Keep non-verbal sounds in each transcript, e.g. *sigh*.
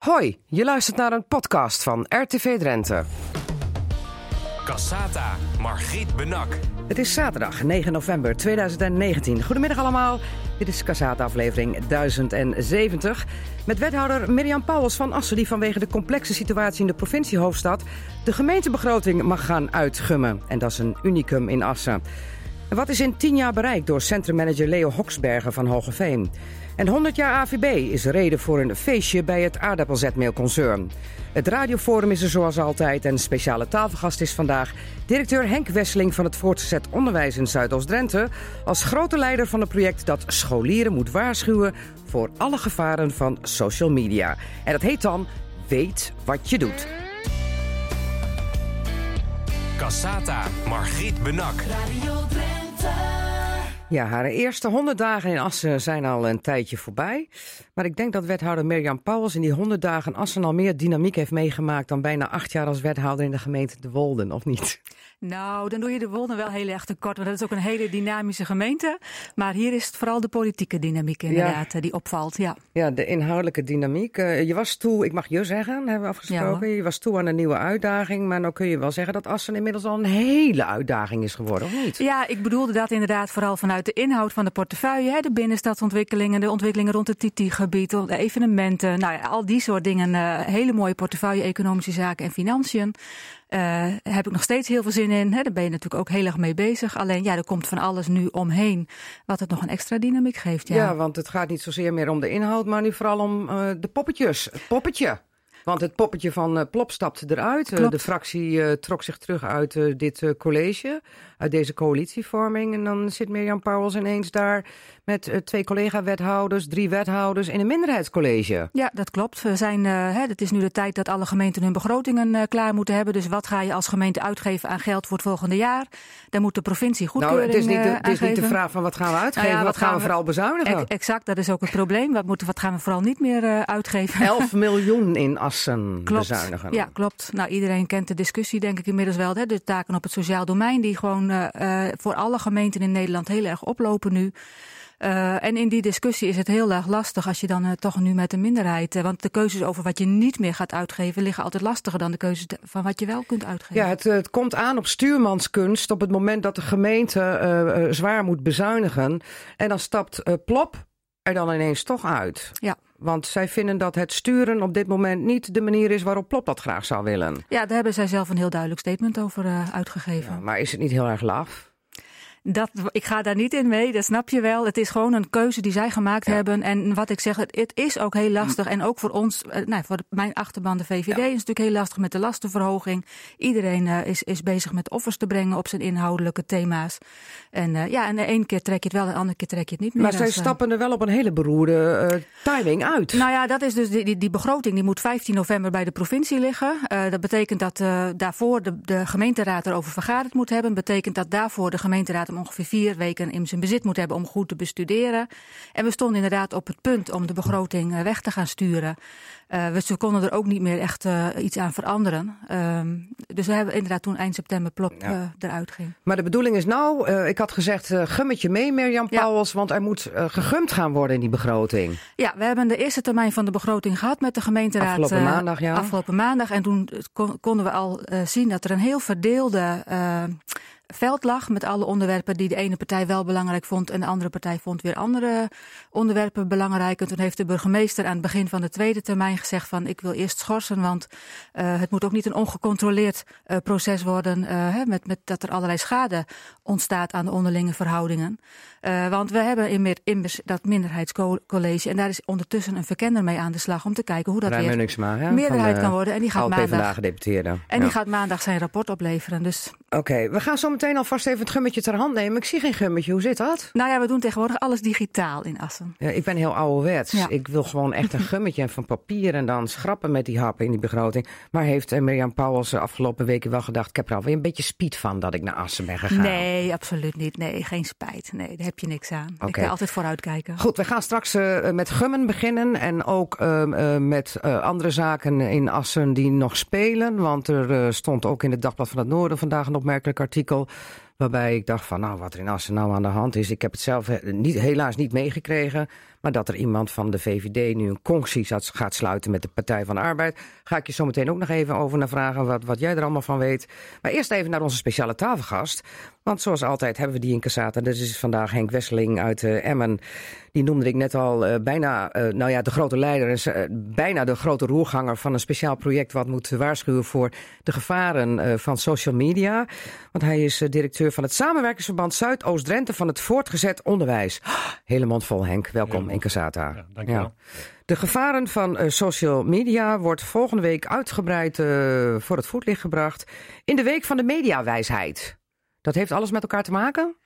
Hoi, je luistert naar een podcast van RTV Drenthe. Cassata, Margriet Benak. Het is zaterdag 9 november 2019. Goedemiddag allemaal. Dit is Cassata aflevering 1070. Met wethouder Mirjam Pauwels van Assen... die vanwege de complexe situatie in de provinciehoofdstad... de gemeentebegroting mag gaan uitgummen. En dat is een unicum in Assen. En wat is in 10 jaar bereikt door centrummanager Leo Hoksbergen van Hogeveen? En 100 jaar AVB is reden voor een feestje bij het aardappelzetmeelconcern. Het radioforum is er zoals altijd en speciale tafelgast is vandaag directeur Henk Wesseling van het voortgezet onderwijs in Zuidoost-Drenthe als grote leider van het project dat scholieren moet waarschuwen voor alle gevaren van social media. En dat heet dan Weet wat je doet. Cassata, Margriet Benak. Radio Drenthe. Ja, haar eerste 100 dagen in Assen zijn al een tijdje voorbij. Maar ik denk dat wethouder Mirjam Pauwels in die 100 dagen Assen al meer dynamiek heeft meegemaakt dan bijna acht jaar als wethouder in de gemeente De Wolden, of niet? Nou, dan doe je de Wolden wel heel erg tekort, want dat is ook een hele dynamische gemeente. Maar hier is het vooral de politieke dynamiek inderdaad eh, die opvalt, ja. Ja, de inhoudelijke dynamiek. Eh, je was toe, ik mag je zeggen, hebben we afgesproken. Ja, je was toe aan een nieuwe uitdaging. Maar nou kun je wel zeggen dat Assen inmiddels al een hele uitdaging is geworden, of niet? Ja, ik bedoelde dat inderdaad vooral vanuit de inhoud van de portefeuille. Hè, de binnenstadsontwikkelingen, de ontwikkelingen rond het TT-gebied, de evenementen. Nou ja, al die soort dingen. eh, hele mooie portefeuille, economische zaken en financiën. Eh heb ik nog steeds heel veel zin in. Hè, daar ben je natuurlijk ook heel erg mee bezig. Alleen ja, er komt van alles nu omheen. Wat het nog een extra dynamiek geeft. Ja, Ja. want het gaat niet zozeer meer om de inhoud, maar nu vooral om eh, de poppetjes. Het poppetje. Want het poppetje van eh, Plop stapte eruit. Klopt. de fractie trok zich terug uit dit college, uit deze coalitievorming. En dan zit Mirjam Pauwels ineens daar met eh, twee collega-wethouders, drie wethouders in een minderheidscollege. Ja, dat klopt. We zijn, eh, hè, het is nu de tijd dat alle gemeenten hun begrotingen eh, klaar moeten hebben. Dus wat ga je als gemeente uitgeven aan geld voor het volgende jaar? Daar moet de provincie Nou, goedkeuring het is, niet de, het is niet de vraag van wat gaan we uitgeven, Nou ja, wat, gaan we vooral bezuinigen. Ex- Exact, dat is ook het probleem. Wat, moeten, wat gaan we vooral niet meer uitgeven? 11 *laughs* miljoen in Assen Klopt. bezuinigen. Ja, klopt. Nou, iedereen kent de discussie, denk ik inmiddels wel. Hè? De taken op het sociaal domein, die gewoon eh, voor alle gemeenten in Nederland heel erg oplopen nu. Eh, en in die discussie is het heel erg lastig als je dan eh, toch nu met een minderheid. want de keuzes over wat je niet meer gaat uitgeven liggen altijd lastiger dan de keuzes de- van wat je wel kunt uitgeven. Ja, het, het komt aan op stuurmanskunst op het moment dat de gemeente zwaar moet bezuinigen. En dan stapt Plop er dan ineens toch uit. Ja. Want zij vinden dat het sturen op dit moment niet de manier is waarop Plop dat graag zou willen. Ja, daar hebben zij zelf een heel duidelijk statement over eh, uitgegeven. Ja, maar is het niet heel erg laf? Dat, ik ga daar niet in mee, dat snap je wel. Het is gewoon een keuze die zij gemaakt Ja. hebben. En wat ik zeg, het, het is ook heel lastig. En ook voor ons, eh, nou, voor mijn achterban, de VVD, is het natuurlijk heel lastig met de lastenverhoging. Iedereen eh, is, is bezig met offers te brengen op zijn inhoudelijke thema's. En eh, ja, en de ene keer trek je het wel, en de andere keer trek je het niet meer. Maar zij stappen er wel op een hele beroerde timing uit. nou ja, dat is dus die, die, die begroting die moet 15 november bij de provincie liggen. Dat betekent dat daarvoor de, de gemeenteraad erover vergaderd moet hebben. Dat betekent dat daarvoor de gemeenteraad ongeveer vier weken in zijn bezit moet hebben om goed te bestuderen. En we stonden inderdaad op het punt om de begroting eh, weg te gaan sturen. Eh, we ze konden er ook niet meer echt eh, iets aan veranderen. Ehm, dus we hebben inderdaad toen eind september plop Ja. eruit ging. Maar de bedoeling is nou, ik had gezegd, gummetje mee Mirjam Ja. Pauwels, want er moet gegumd gaan worden in die begroting. Ja, we hebben de eerste termijn van de begroting gehad met de gemeenteraad. Afgelopen maandag, ja. Afgelopen maandag. En toen kon- konden we al zien dat er een heel verdeelde veld lag. Met alle onderwerpen die de ene partij wel belangrijk vond. En de andere partij vond weer andere onderwerpen belangrijk. En toen heeft de burgemeester aan het begin van de tweede termijn gezegd van ik wil eerst schorsen. Want eh, het moet ook niet een ongecontroleerd eh, proces worden. eh, hè, met, met dat er allerlei schade ontstaat aan de onderlinge verhoudingen. Want we hebben in, in dat minderheidscollege. En daar is ondertussen een verkenner mee aan de slag om te kijken hoe dat Ruim weer Munniksma, hè, meerderheid de kan worden. En die gaat maandag. En Ja. die gaat maandag zijn rapport opleveren. Dus Oké, we gaan zo meteen alvast even het gummetje ter hand nemen. Ik zie geen gummetje, hoe zit dat? nou ja, we doen tegenwoordig alles digitaal in Assen. Ja, ik ben heel ouderwets. Ja. Ik wil gewoon echt een gummetje van papier en dan schrappen met die happen in die begroting. Maar heeft eh, Mirjam Pauwels de afgelopen weken wel gedacht... ik heb er alweer een beetje spiet van dat ik naar Assen ben gegaan. Nee, absoluut niet. Nee, geen spijt. Nee, daar heb je niks aan. Ik ga altijd vooruitkijken. Goed, we gaan straks eh, met gummen beginnen en ook ehm, eh, met eh, andere zaken in Assen die nog spelen. Want er eh, stond ook in het Dagblad van het Noorden vandaag een opmerkelijk artikel Waarbij ik dacht van, nou, wat er in Assen nou aan de hand is. Ik heb het zelf niet, helaas niet meegekregen. Maar dat er iemand van de VVD nu een conctie gaat sluiten met de Partij van de Arbeid. Ga ik je zo meteen ook nog even over naar vragen wat, wat jij er allemaal van weet. Maar eerst even naar onze speciale tafelgast. Want zoals altijd hebben we die in Cassata. Dus is vandaag Henk Wesseling uit eh, Emmen. Die noemde ik net al eh, bijna, eh, nou ja, de grote leider. is, bijna de grote roerganger van een speciaal project... wat moet waarschuwen voor de gevaren van social media. Want hij is directeur van het samenwerkingsverband Zuidoost-Drenthe... van het voortgezet onderwijs. Hele mond vol, Henk. Welkom in Cassata. Ja, dankjewel. De gevaren van social media wordt volgende week uitgebreid voor het voetlicht gebracht. In de week van de mediawijsheid. Dat heeft alles met elkaar te maken?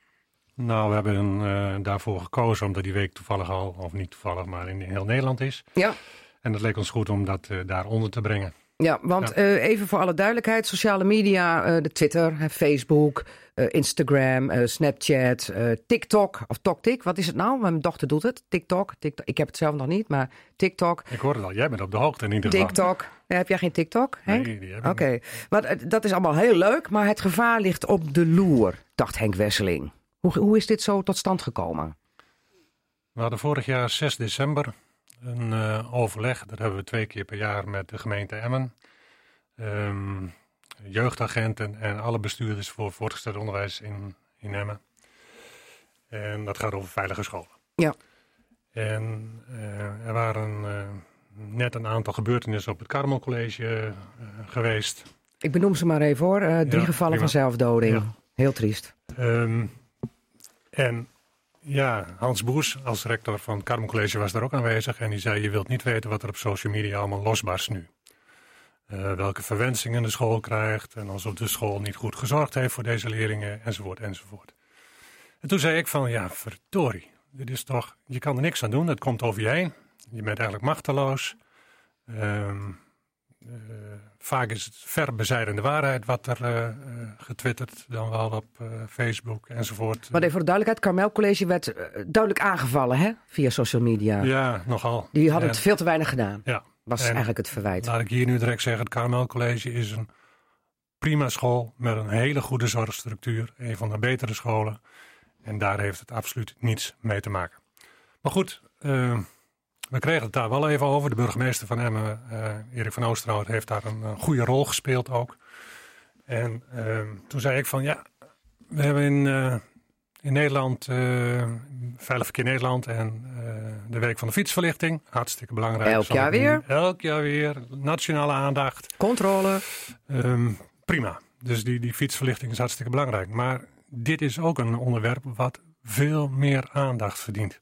Nou, we hebben eh, daarvoor gekozen omdat die week toevallig al, of niet toevallig, maar in heel Nederland is. Ja. En het leek ons goed om dat eh, daaronder te brengen. Ja, want Ja. eh, even voor alle duidelijkheid: sociale media, eh, de Twitter, Facebook, eh, Instagram, Snapchat, TikTok of TokTik. Wat is het nou? Mijn dochter doet het. TikTok, TikTok. Ik heb het zelf nog niet, maar TikTok, Ik hoor het al, jij bent op de hoogte in ieder geval. TikTok. Heb jij geen TikTok, Henk? Nee, die heb ik Oké, niet. maar dat is allemaal heel leuk, maar het gevaar ligt op de loer, dacht Henk Wesseling. Hoe, hoe is dit zo tot stand gekomen? We hadden vorig jaar 6 december een eh, overleg. Dat hebben we twee keer per jaar met de gemeente Emmen. Ehm, jeugdagenten en alle bestuurders voor voortgezet onderwijs in, in Emmen. En dat gaat over veilige scholen. Ja. En eh, er waren eh, net een aantal gebeurtenissen op het Karmel College geweest. Ik benoem ze maar even hoor. Drie Ja, gevallen prima. van zelfdoding. Ja. Heel triest. Ehm, en ja, Hans Boers als rector van het Karmel College was daar ook aanwezig. En die zei, je wilt niet weten wat er op social media allemaal losbarst nu. Eh, welke verwensingen de school krijgt. En alsof de school niet goed gezorgd heeft voor deze leerlingen. Enzovoort, enzovoort. En toen zei ik van, ja, verdorie. Dit is toch, je kan er niks aan doen. Het komt over je heen. Je bent eigenlijk machteloos. Ehm, eh, vaak is het ver bezijdende waarheid wat er eh, getwitterd, dan wel op eh, Facebook enzovoort. Maar even voor de duidelijkheid: Carmel College werd duidelijk aangevallen hè? via social media. Ja, nogal. Die hadden En- het veel te weinig gedaan. Ja, Was En- eigenlijk het verwijt. laat ik hier nu direct zeggen, het Carmel College is een prima school met een hele goede zorgstructuur. Een van de betere scholen. En daar heeft het absoluut niets mee te maken. Maar goed, we kregen het daar wel even over. De burgemeester van Emmen, eh, Erik van Oosterhout, heeft daar een, een goede rol gespeeld ook. En eh, toen zei ik van ja, we hebben in, eh, in Nederland, eh Veilig Verkeer Nederland en de Week van de Fietsverlichting. Hartstikke belangrijk. Elk jaar weer? Elk jaar weer. Nationale aandacht. Controle. Ehm, prima. Dus die, die fietsverlichting is hartstikke belangrijk. Maar dit is ook een onderwerp wat veel meer aandacht verdient.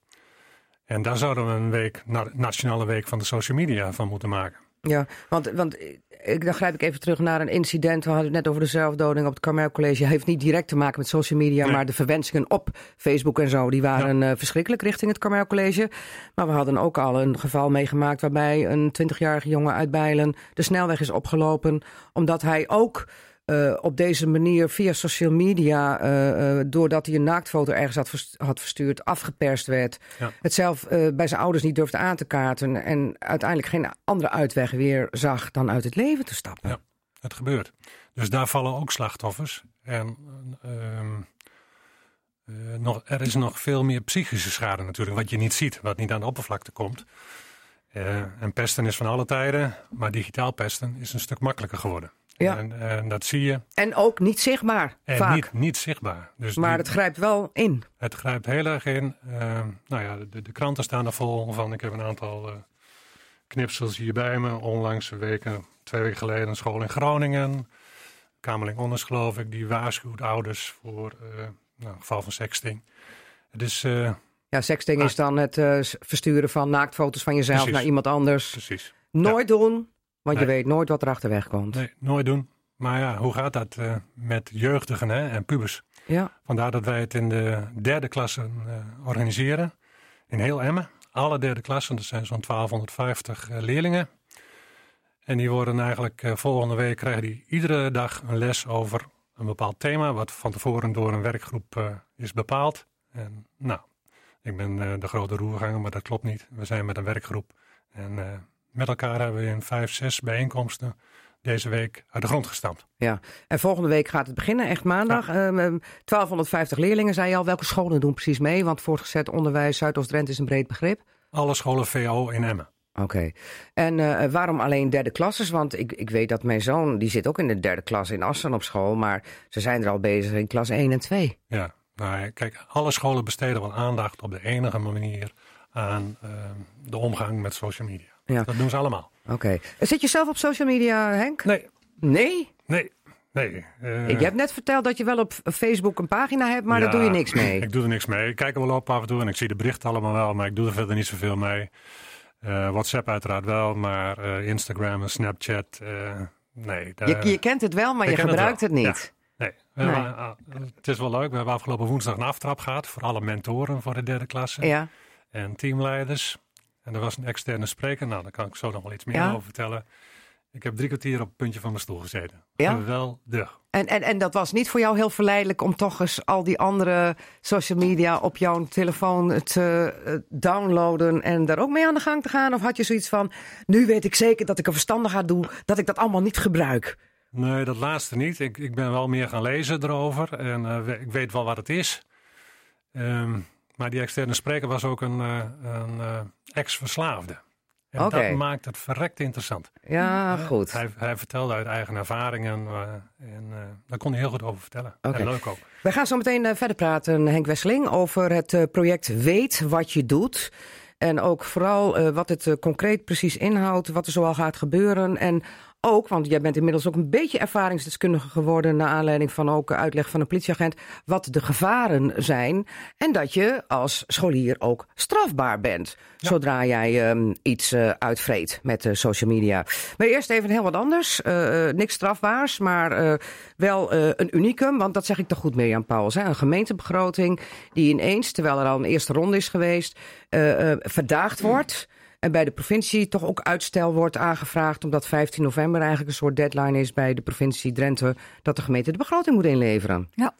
En daar zouden we een week, na- nationale week van de social media van moeten maken. Ja, want, want ik, dan grijp ik even terug naar een incident. We hadden het net over de zelfdoding op het Carmel College. Heeft niet direct te maken met social media, Nee. maar de verwensingen op Facebook en zo, die waren eh, verschrikkelijk richting het Carmel College. Maar we hadden ook al een geval meegemaakt waarbij een 20-jarige jongen uit Bijlen de snelweg is opgelopen, omdat hij ook eh, op deze manier via social media, eh, eh, doordat hij een naaktfoto ergens had, vers- had verstuurd, afgeperst werd. Ja. Het zelf bij zijn ouders niet durfde aan te kaarten. En uiteindelijk geen andere uitweg weer zag dan uit het leven te stappen. Ja. Het gebeurt. Dus daar vallen ook slachtoffers. En ehm, eh, nog, er is nog veel meer psychische schade natuurlijk, wat je niet ziet, wat niet aan de oppervlakte komt. En pesten is van alle tijden, maar digitaal pesten is een stuk makkelijker geworden. Ja. En, en dat zie je. En ook niet zichtbaar, En vaak. niet, niet zichtbaar. Dus maar die- het grijpt wel in. het grijpt heel erg in. Ehm, nou ja, de, de kranten staan er vol van. Ik heb een aantal eh, knipsels hier bij me. Onlangs een weken, twee weken geleden een school in Groningen. Kamerling Onnes geloof ik, die waarschuwt ouders voor eh nou, geval van sexting. Het is eh, Ja, sexting Ah. is dan het eh, versturen van naaktfoto's van jezelf Precies. naar iemand anders. precies. Nooit doen, want je weet nooit wat er achterweg komt. Nee, nooit doen. Maar ja, hoe gaat dat eh, met jeugdigen hè, en pubers? Ja. Vandaar dat wij het in de derde klasse eh, organiseren. In heel Emmen. Alle derde klassen, dat zijn zo'n 1250 eh, leerlingen. En die worden eigenlijk volgende week krijgen die iedere dag een les over een bepaald thema. Wat van tevoren door een werkgroep is bepaald. En nou, ik ben de grote roerganger, maar dat klopt niet. We zijn met een werkgroep. En met elkaar hebben we in vijf, zes bijeenkomsten deze week uit de grond gestampt. Ja, en volgende week gaat het beginnen, echt maandag. Ehm, ehm, 1250 leerlingen, zei je al. Welke scholen doen precies mee? Want voortgezet onderwijs Zuidoost-Drenthe is een breed begrip. Alle scholen VO in Emmen. Oké. En eh, waarom alleen derde klasses? Want ik, ik weet dat mijn zoon, die zit ook in de derde klas in Assen op school. Maar ze zijn er al bezig in klas 1 en 2. Ja, nou, kijk, alle scholen besteden wel aandacht op de enige manier aan ehm, de omgang met social media. Ja. Dat doen ze allemaal. Oké. Zit je zelf op social media, Henk? Nee, Nee? nee, nee. eh, Ik heb net verteld dat je wel op Facebook een pagina hebt, maar daar doe je niks mee. Ik doe er niks mee. Ik kijk er wel op af en toe en ik zie de berichten allemaal wel, maar ik doe er verder niet zoveel mee. Eh, WhatsApp uiteraard wel, maar eh, Instagram en Snapchat, eh, nee. daar- Je, je kent het wel, maar ik je het gebruikt het niet. Nee. Het is wel leuk. We hebben afgelopen woensdag een aftrap gehad voor alle mentoren voor de derde klasse Ja. en teamleiders. En er was een externe spreker. Nou, daar kan ik zo nog wel iets meer Ja. over vertellen. Ik heb drie kwartier op het puntje van mijn stoel gezeten. Ja? Geweldig. En, en, en dat was niet voor jou heel verleidelijk om toch eens al die andere social media op jouw telefoon te eh, downloaden en daar ook mee aan de gang te gaan? Of had je zoiets van, nu weet ik zeker dat ik er verstandig aan doe, dat ik dat allemaal niet gebruik? Nee, dat laatste niet. Ik, ik ben wel meer gaan lezen erover en eh, ik weet wel wat het is. Ehm, maar die externe spreker was ook een, eh, een ex-verslaafde. En dat maakt het verrekt interessant. Ja, goed. Hij, hij vertelde uit eigen ervaringen eh, en eh, daar kon hij heel goed over vertellen. Oké. En leuk ook. Wij gaan zo meteen eh, verder praten, Henk Wesseling, over het eh, project Weet wat je doet. En ook vooral eh, wat het concreet precies inhoudt, wat er zoal gaat gebeuren. En ook, want jij bent inmiddels ook een beetje ervaringsdeskundige geworden... naar aanleiding van ook uitleg van een politieagent... wat de gevaren zijn. En dat je als scholier ook strafbaar bent... zodra jij ehm, iets eh, uitvreet met eh, social media. Maar eerst even heel wat anders. Eh, eh, niks strafbaars, maar wel een unicum. Want dat zeg ik toch goed, Mirjam Pauwels. Hè? Een gemeentebegroting die ineens, terwijl er al een eerste ronde is geweest... verdaagd wordt... En bij de provincie toch ook uitstel wordt aangevraagd, omdat 15 november eigenlijk een soort deadline is bij de provincie Drenthe, dat de gemeente de begroting moet inleveren. Ja.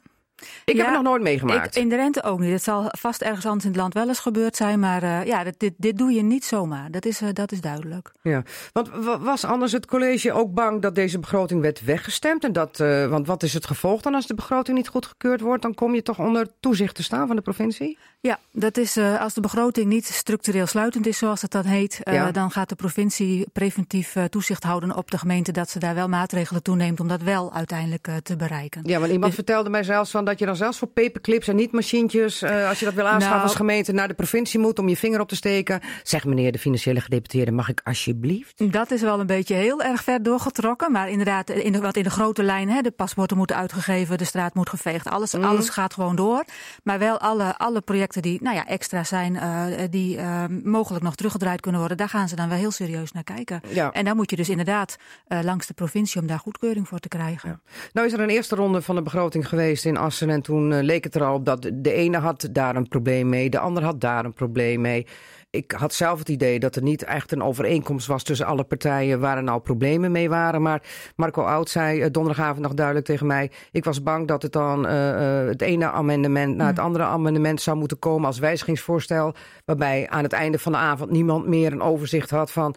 Ik heb het nog nooit meegemaakt. Ik, in de rente ook niet. Het zal vast ergens anders in het land wel eens gebeurd zijn. Maar eh, ja, dit, dit, doe je niet zomaar. Dat is, eh, dat is duidelijk. Ja, want wa- was anders het college ook bang dat deze begroting werd weggestemd? En dat, eh, want wat is het gevolg dan als de begroting niet goedgekeurd wordt? Dan kom je toch onder toezicht te staan van de provincie? Ja, dat is als de begroting niet structureel sluitend is, zoals het dan heet. Ja. Dan gaat de provincie preventief toezicht houden op de gemeente. Dat ze daar wel maatregelen toeneemt om dat wel uiteindelijk te bereiken. Ja, want iemand Dus- vertelde mij zelfs van dat je dan zelfs voor paperclips en niet machientjes, eh, als je dat wil aanschaffen Nou- als gemeente, naar de provincie moet om je vinger op te steken. Zeg meneer de financiële gedeputeerde, mag ik alsjeblieft? Dat is wel een beetje heel erg ver doorgetrokken. Maar inderdaad, in de, wat in de grote lijnen, hè, de paspoorten moeten uitgegeven, de straat moet geveegd. Alles, Mhm. alles gaat gewoon door. Maar wel alle, alle projecten die nou ja, extra zijn, eh, die eh, mogelijk nog teruggedraaid kunnen worden, daar gaan ze dan wel heel serieus naar kijken. Ja. En dan moet je dus inderdaad eh, langs de provincie om daar goedkeuring voor te krijgen. Nou is er een eerste ronde van de begroting geweest in En toen eh, leek het er al op dat de ene had daar een probleem mee, de ander had daar een probleem mee. Ik had zelf het idee dat er niet echt een overeenkomst was tussen alle partijen waar er nou problemen mee waren. Maar Marco Oud zei eh, donderdagavond nog duidelijk tegen mij: ik was bang dat het dan eh, het ene amendement naar het andere amendement zou moeten komen als wijzigingsvoorstel. Waarbij aan het einde van de avond niemand meer een overzicht had van.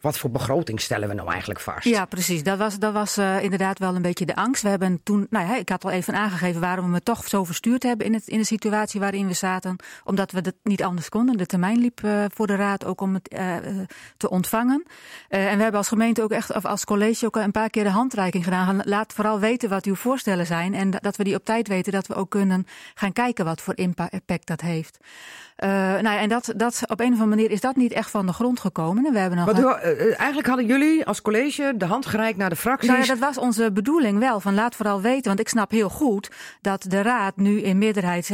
Wat voor begroting stellen we nou eigenlijk vast? Ja, precies. Dat was, dat was eh, inderdaad wel een beetje de angst. We hebben toen, nou ja, ik had al even aangegeven waarom we me toch zo verstuurd hebben in, het, in de situatie waarin we zaten. Omdat we dat niet anders konden. De termijn liep eh, voor de raad ook om het eh, te ontvangen. En we hebben als gemeente ook echt, of als college ook een paar keer de handreiking gedaan. Laat vooral weten wat uw voorstellen zijn. En dat we die op tijd weten, dat we ook kunnen gaan kijken wat voor impa- impact dat heeft. Eh, nou ja, en dat, dat, op een of andere manier is dat niet echt van de grond gekomen. En we hebben nog Want eh, eh, eigenlijk hadden jullie als college de hand gereikt naar de fracties. Nou ja, dat was onze bedoeling wel. Van laat vooral weten, want ik snap heel goed dat de raad nu in meerderheid,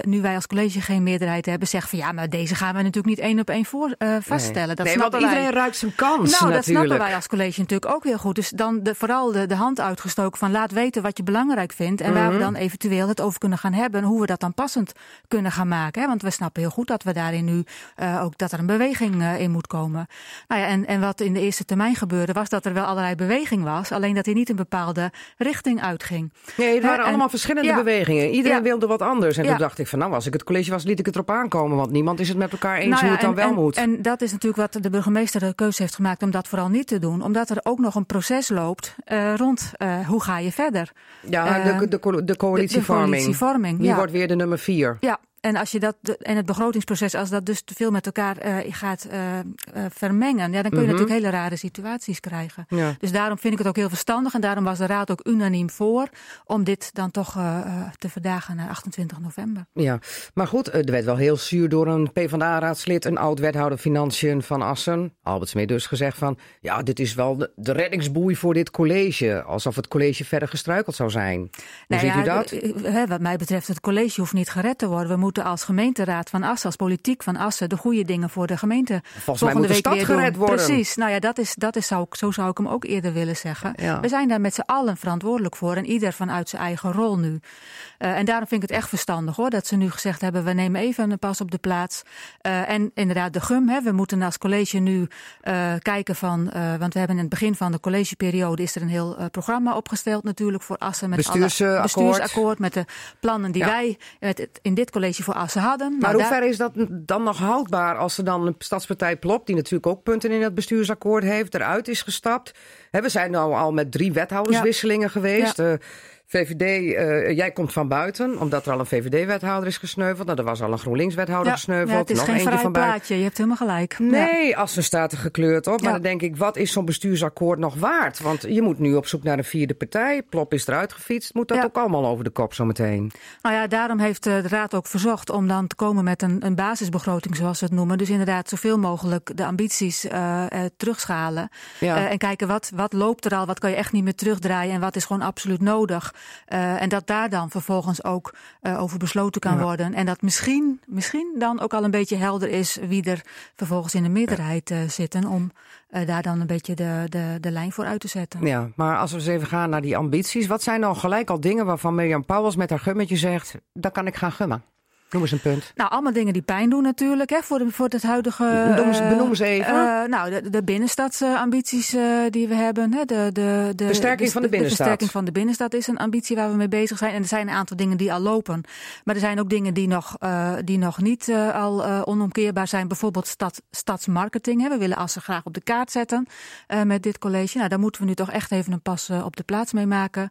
nu wij als college geen meerderheid hebben, zegt van ja, maar deze gaan we natuurlijk niet één op één voor, vaststellen. Dat nee, want snappen wij. iedereen ruikt zijn kans Nou, dat snappen wij als college natuurlijk ook heel goed. Dus dan de, vooral de, de hand uitgestoken van laat weten wat je belangrijk vindt. En waar we Mhm. dan eventueel het over kunnen gaan hebben. En hoe we dat dan passend kunnen gaan maken. Hè? Want we snappen heel goed dat we daarin nu eh, ook dat er een beweging eh, in moet komen. Nou ja, en, en wat in de eerste termijn gebeurde, was dat er wel allerlei beweging was. Alleen dat hij niet een bepaalde richting uitging. Nee, het waren en- allemaal verschillende ja. bewegingen. Iedereen Ja. wilde wat anders. En Ja. toen dacht ik van nou, als ik het college was, liet ik het erop aankomen. Want niemand is het met elkaar eens Nou hoe het dan en, wel en, moet. En dat is natuurlijk wat de burgemeester de keuze heeft gemaakt om dat vooral niet te doen. Omdat er ook nog een proces loopt eh, rond hoe ga je verder. ja, de, de, de De- coalitievorming. De, coalitievorming, Die wordt weer de nummer vier. Ja, en als je dat en het begrotingsproces, als dat dus te veel met elkaar eh, gaat eh, eh, vermengen, ja, dan kun je Mhm. natuurlijk hele rare situaties krijgen. Ja. Dus daarom vind ik het ook heel verstandig en daarom was de Raad ook unaniem voor om dit dan toch te verdagen naar 28 november. Ja, maar goed, er werd wel heel zuur door een PvdA-raadslid, een oud-wethouder Financiën van Assen, Albert Smit dus, gezegd van... ja, dit is wel de, de reddingsboei voor dit college. Alsof het college verder gestruikeld zou zijn. Hoe Nou ziet ja, u dat? wat mij betreft, het college hoeft niet gered te worden. We moeten als gemeenteraad van Assen, als politiek van Assen, de goede dingen voor de gemeente Volgens volgende moet de week stad weer doen. gered worden. Precies. Nou ja, dat is, dat is zou, ik- zo zou ik hem ook eerder willen zeggen. Ja. We zijn daar met z'n allen verantwoordelijk voor en ieder vanuit zijn eigen rol nu. Eh, en daarom vind ik het echt verstandig hoor, dat ze nu gezegd hebben, we nemen even een pas op de plaats. Eh, en inderdaad, de GUM, hè, we moeten als college nu eh, kijken van, want we hebben in het begin van de collegeperiode is er een heel programma opgesteld natuurlijk voor Assen. Met alle Bestuursakkoord. bestuursakkoord, met de plannen die Ja. wij met het, in dit college voor hadden. Maar hoe daar- ver is dat dan nog houdbaar als er dan een stadspartij Plop, die natuurlijk ook punten in het bestuursakkoord heeft, eruit is gestapt? We zijn nou al met drie wethouderswisselingen geweest. Eh, VVD, eh, jij komt van buiten, omdat er al een VVD-wethouder is gesneuveld. Nou, er was al een GroenLinks-wethouder ja, gesneuveld. ja, het is nog geen eentje vrij van buiten. plaatje, je hebt helemaal gelijk. Ja. Nee, Assen staat er gekleurd op. Maar dan denk ik, wat is zo'n bestuursakkoord nog waard? Want je moet nu op zoek naar een vierde partij. Plop is eruit gefietst. Moet dat ook allemaal over de kop zometeen? Nou ja, daarom heeft eh, de Raad ook verzocht om dan te komen met een, een basisbegroting, zoals we het noemen. Dus inderdaad zoveel mogelijk de ambities eh, terugschalen. En kijken wat, wat loopt er al, wat kan je echt niet meer terugdraaien en wat is gewoon absoluut nodig. Eh, en dat daar dan vervolgens ook eh, over besloten kan Ja. worden. En dat misschien, misschien dan ook al een beetje helder is wie er vervolgens in de meerderheid eh, zitten. Om daar dan een beetje de, de, de lijn voor uit te zetten. Ja, maar als we eens even gaan naar die ambities. Wat zijn nou gelijk al dingen waarvan Mirjam Pauwels met haar gummetje zegt... daar kan ik gaan gummen? Noem eens een punt. Nou, allemaal dingen die pijn doen natuurlijk, hè, voor, de, voor het huidige... Noem eens- eh, benoem even. eh, nou, de, de binnenstadsambities eh, die we hebben. Hè, de, de, de, Versterking van de binnenstad. versterking van de binnenstad is een ambitie waar we mee bezig zijn. En er zijn een aantal dingen die al lopen. Maar er zijn ook dingen die nog, die nog niet al onomkeerbaar zijn. Bijvoorbeeld stad, stadsmarketing. Hè. We willen Assen graag op de kaart zetten met dit college. Nou, daar moeten we nu toch echt even een pas op de plaats mee maken.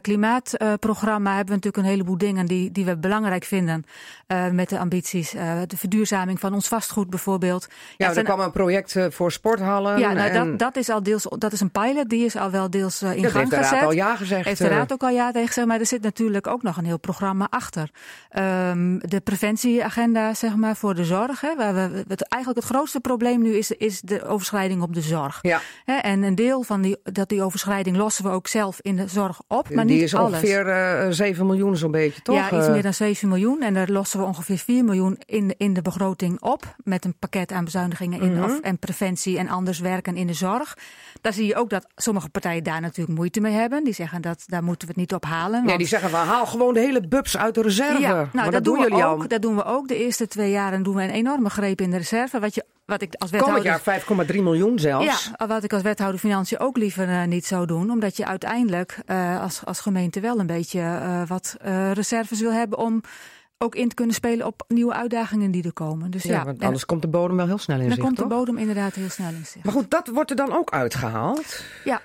Klimaatprogramma hebben we natuurlijk een heleboel dingen die, die we belangrijk vinden. Eh, met de ambities. Eh, de verduurzaming van ons vastgoed bijvoorbeeld. Ja, er zijn- kwam een project eh, voor sporthallen. ja, nou, en dat, dat is al deels, dat is een pilot, die is al wel deels in dat gang heeft de gezet. raad al ja gezegd. Heeft de raad ook al ja tegen gezegd, maar er zit natuurlijk ook nog een heel programma achter. Ehm, de preventieagenda, zeg maar, voor de zorg. Hè, waar we, het, eigenlijk het grootste probleem nu is, is de overschrijding op de zorg. Ja, Hè, en een deel van die, dat die overschrijding lossen we ook zelf in de zorg op, maar die niet is alles. ongeveer eh 7 miljoen zo'n beetje, toch? Ja, iets meer dan 7 miljoen. En daar lossen we ongeveer 4 miljoen in, de- in de begroting op. Met een pakket aan bezuinigingen in, Mhm. of, en preventie en anders werken in de zorg. Daar zie je ook dat sommige partijen daar natuurlijk moeite mee hebben. Die zeggen dat daar moeten we het niet op halen. Nee, want- die zeggen van haal gewoon de hele bubs uit de reserve. ja, nou, maar dat, dat doen doen we jullie ook. al. Dat doen we ook. De eerste twee jaren doen we een enorme greep in de reserve. Wat, je, wat ik als Komend wethouder. jaar 5,3 miljoen zelfs. Ja, wat ik als wethouder financiën ook liever eh, niet zou doen. Omdat je uiteindelijk eh, als, als gemeente wel een beetje eh, wat reserves wil hebben om ook in te kunnen spelen op nieuwe uitdagingen die er komen. Dus ja, Ja, want en anders komt de bodem wel heel snel in dan zicht, komt de bodem inderdaad heel snel in zicht. Maar goed, dat wordt er dan ook uitgehaald. Ja,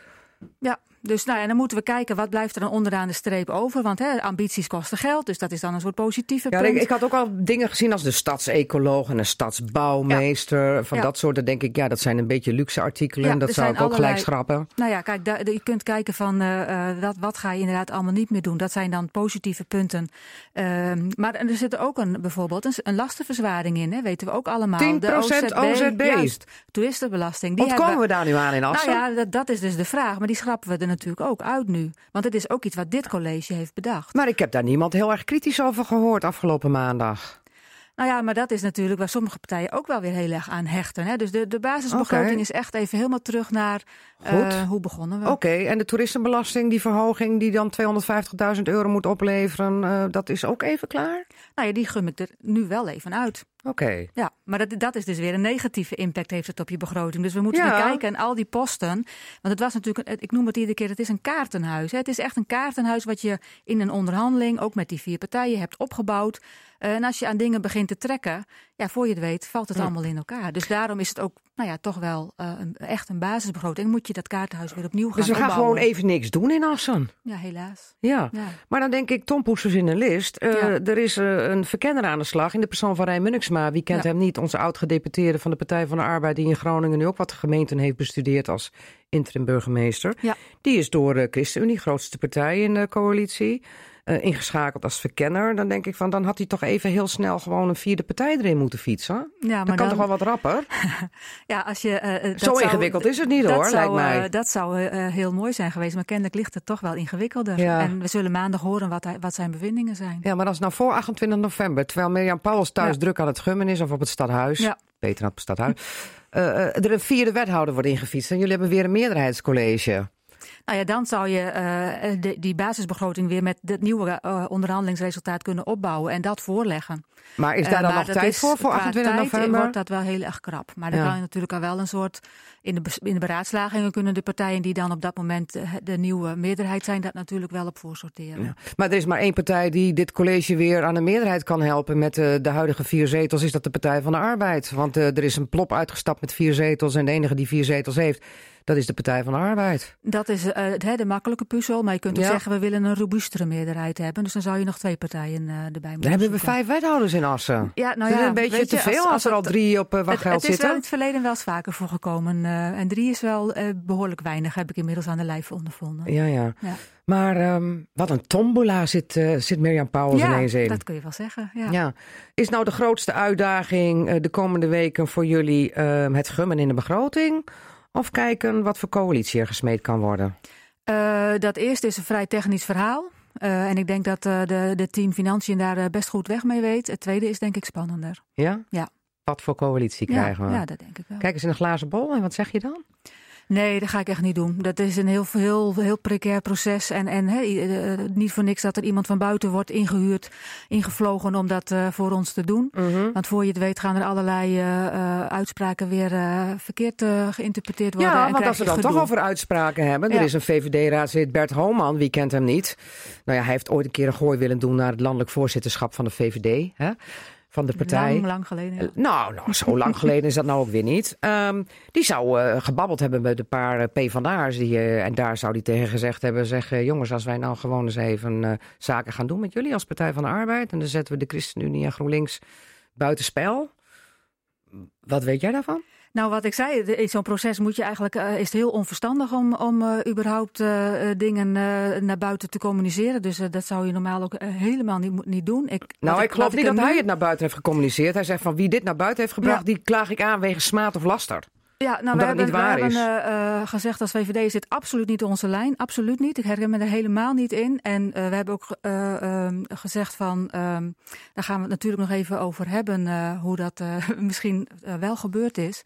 ja. Dus nou ja, dan moeten we kijken wat blijft er dan onderaan de streep over. Want hè, ambities kosten geld, dus dat is dan een soort positieve Ja, punt. ik, ik had ook al dingen gezien als de stadsecoloog en een stadsbouwmeester. Van Ja. dat soort, dan denk ik, ja, dat zijn een beetje luxe artikelen. Dat zou ik ook gelijk schrappen. Nou ja, kijk, daar, je kunt kijken van eh, eh, wat, ga je inderdaad allemaal niet meer doen. Dat zijn dan positieve punten. Ehm, maar er zit er ook een, bijvoorbeeld een, een lastenverzwaring in, hè, weten we ook allemaal. 10% OZB. Juist, toeristenbelasting. Die Ontkomen hebben, we daar nu aan in Assen? nou ja, dat, dat is dus de vraag. Maar die schrappen we er natuurlijk ook uit nu. Want het is ook iets wat dit college heeft bedacht. Maar ik heb daar niemand heel erg kritisch over gehoord afgelopen maandag. Nou ja, maar dat is natuurlijk waar sommige partijen ook wel weer heel erg aan hechten. Hè? Dus de, de basisbegroting is echt even helemaal terug naar eh, hoe begonnen we. Oké, en de toeristenbelasting, die verhoging die dan 250.000 euro moet opleveren, eh, dat is ook even klaar? Nou ja, die gum ik er nu wel even uit. Oké. Ja, maar dat, dat is dus weer een negatieve impact heeft het op je begroting. Dus we moeten Ja. kijken en al die posten. Want het was natuurlijk, ik noem het iedere keer, het is een kaartenhuis. Hè. Het is echt een kaartenhuis wat je in een onderhandeling, ook met die vier partijen, hebt opgebouwd. Eh, En als je aan dingen begint te trekken, ja, voor je het weet, valt het Ja. allemaal in elkaar. Dus daarom is het ook, nou ja, toch wel eh, een, echt een basisbegroting. Moet je dat kaartenhuis weer opnieuw gaan Dus we gaan opbouwen. gewoon even niks doen in Assen. Ja, helaas. Ja. Ja. Maar dan denk ik, Tom Poesers in een list. Eh, Ja. Er is eh, een verkenner aan de slag in de persoon van Rijn Munniksma. Wie kent hem niet? Onze oud-gedeputeerde van de Partij van de Arbeid... die in Groningen nu ook wat gemeenten heeft bestudeerd als interim burgemeester. Ja. Die is door de ChristenUnie, grootste partij in de coalitie... eh, ingeschakeld als verkenner. Dan denk ik van, dan had hij toch even heel snel... gewoon een vierde partij erin moeten fietsen. Ja, Dat maar kan dan, toch wel wat rapper? *laughs* ja, als je, eh, eh, dat Zo zou- ingewikkeld is het niet dat hoor, zou, lijkt mij. dat zou heel mooi zijn geweest, maar kennelijk ligt het toch wel ingewikkelder. Ja. En we zullen maandag horen wat, hij, wat zijn bevindingen zijn. Ja, maar dat is nou voor 28 november. Terwijl Mirjam Pauwels thuis Ja. druk aan het gummen is of op het stadhuis. Ja. Beter op het stadhuis. *laughs* Er een vierde wethouder wordt ingefietst. En jullie hebben weer een meerderheidscollege. Nou ja, dan zou je eh, de, die basisbegroting weer met het nieuwe eh, onderhandelingsresultaat kunnen opbouwen en dat voorleggen. Maar is Eh, daar dan nog tijd is- voor, voor qua 28 tijd november? wordt dat wel heel erg krap. Maar dan Ja. kan je natuurlijk al wel een soort... In de, in de beraadslagingen kunnen de partijen die dan op dat moment eh, de nieuwe meerderheid zijn... dat natuurlijk wel op voorsorteren. Ja. Maar er is maar één partij die dit college weer aan een meerderheid kan helpen. Met eh, de huidige vier zetels is dat de Partij van de Arbeid. Want eh, er is een plop uitgestapt met vier zetels. En de enige die vier zetels heeft, dat is de Partij van de Arbeid. Dat is eh, het- hè, de makkelijke puzzel. Maar je kunt ook Ja. zeggen, we willen een robuustere meerderheid hebben. Dus dan zou je nog twee partijen eh, erbij moeten Dan hebben we vijf wethouders in Assen. Ja, nou is ja, het een beetje te veel als, er al drie op uh, Het, wachtgeld het is wel zitten. in het verleden wel eens vaker voorgekomen. eh en drie is wel eh, behoorlijk weinig, heb ik inmiddels aan de lijf ondervonden. Ja, ja. Ja. Maar ehm, wat een tombola zit, eh, zit Mirjam Pauwels ineens in. dat kun je wel zeggen. Ja. Ja. Is nou de grootste uitdaging eh, de komende weken voor jullie ehm, het gummen in de begroting? Of kijken wat voor coalitie er gesmeed kan worden? Eh, dat eerste is een vrij technisch verhaal. Eh, en ik denk dat eh, de, de team Financiën daar best goed weg mee weet. Het tweede is denk ik spannender. Ja? Ja. Wat voor coalitie Ja, krijgen we? ja, dat denk ik wel. Kijk eens in een glazen bol en wat zeg je dan? Nee, dat ga ik echt niet doen. Dat is een heel, heel, heel precair proces. En, en i- eh, niet voor niks dat er iemand van buiten wordt ingehuurd, ingevlogen om dat eh, voor ons te doen. Want voor je het weet gaan er allerlei eh, eh, uitspraken weer eh, verkeerd eh, geïnterpreteerd worden. Ja, en want als we dan toch over uitspraken hebben. Er is een VVD-raadslid Bert Homan, wie kent hem niet? Nou ja, hij heeft ooit een keer een gooi willen doen naar het landelijk voorzitterschap van de VVD. Hè? Van de partij. Lang, lang geleden. ja. Eh, Nou, nou, zo lang *laughs* geleden is dat nou ook weer niet. Ehm, die zou eh, gebabbeld hebben met een paar eh, PvdA'ers. Die, eh, en daar zou die tegen gezegd hebben... zeg, eh, jongens, als wij nou gewoon eens even zaken gaan doen met jullie... als Partij van de Arbeid... en dan zetten we de ChristenUnie en GroenLinks buitenspel. Wat weet jij daarvan? Nou, wat ik zei, in zo'n proces moet je eigenlijk, eh, is het heel onverstandig om, om eh, überhaupt eh, dingen naar buiten te communiceren. Dus dat zou je normaal ook helemaal niet, niet doen. Ik, Nou, ik geloof niet dat hij het naar buiten heeft gecommuniceerd. Hij zegt van wie dit naar buiten heeft gebracht... Ja. die klaag ik aan wegens smaad of laster. Ja, nou, we het hebben, eh, eh, gezegd als VVD is dit absoluut niet onze lijn. Absoluut niet. Ik herken me er helemaal niet in. En eh, we hebben ook eh, ehm, gezegd van, ehm, daar gaan we het natuurlijk nog even over hebben, hoe dat *laughs* misschien wel gebeurd is.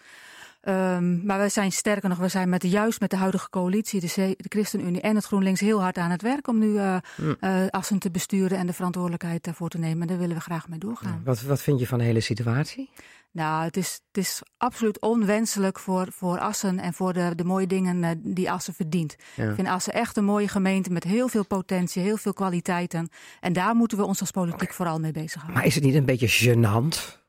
Ehm, maar we zijn sterker nog, we zijn met de, juist met de huidige coalitie, de, C- de ChristenUnie en het GroenLinks heel hard aan het werk om nu Hm. eh, Assen te besturen en de verantwoordelijkheid daarvoor te nemen. En daar willen we graag mee doorgaan. Wat, wat vind je van de hele situatie? Nou, het is, het is absoluut onwenselijk voor, voor Assen en voor de, de mooie dingen eh, die Assen verdient. Ja. Ik vind Assen echt een mooie gemeente met heel veel potentie, heel veel kwaliteiten. En daar moeten we ons als politiek vooral mee bezighouden. Maar is het niet een beetje gênant?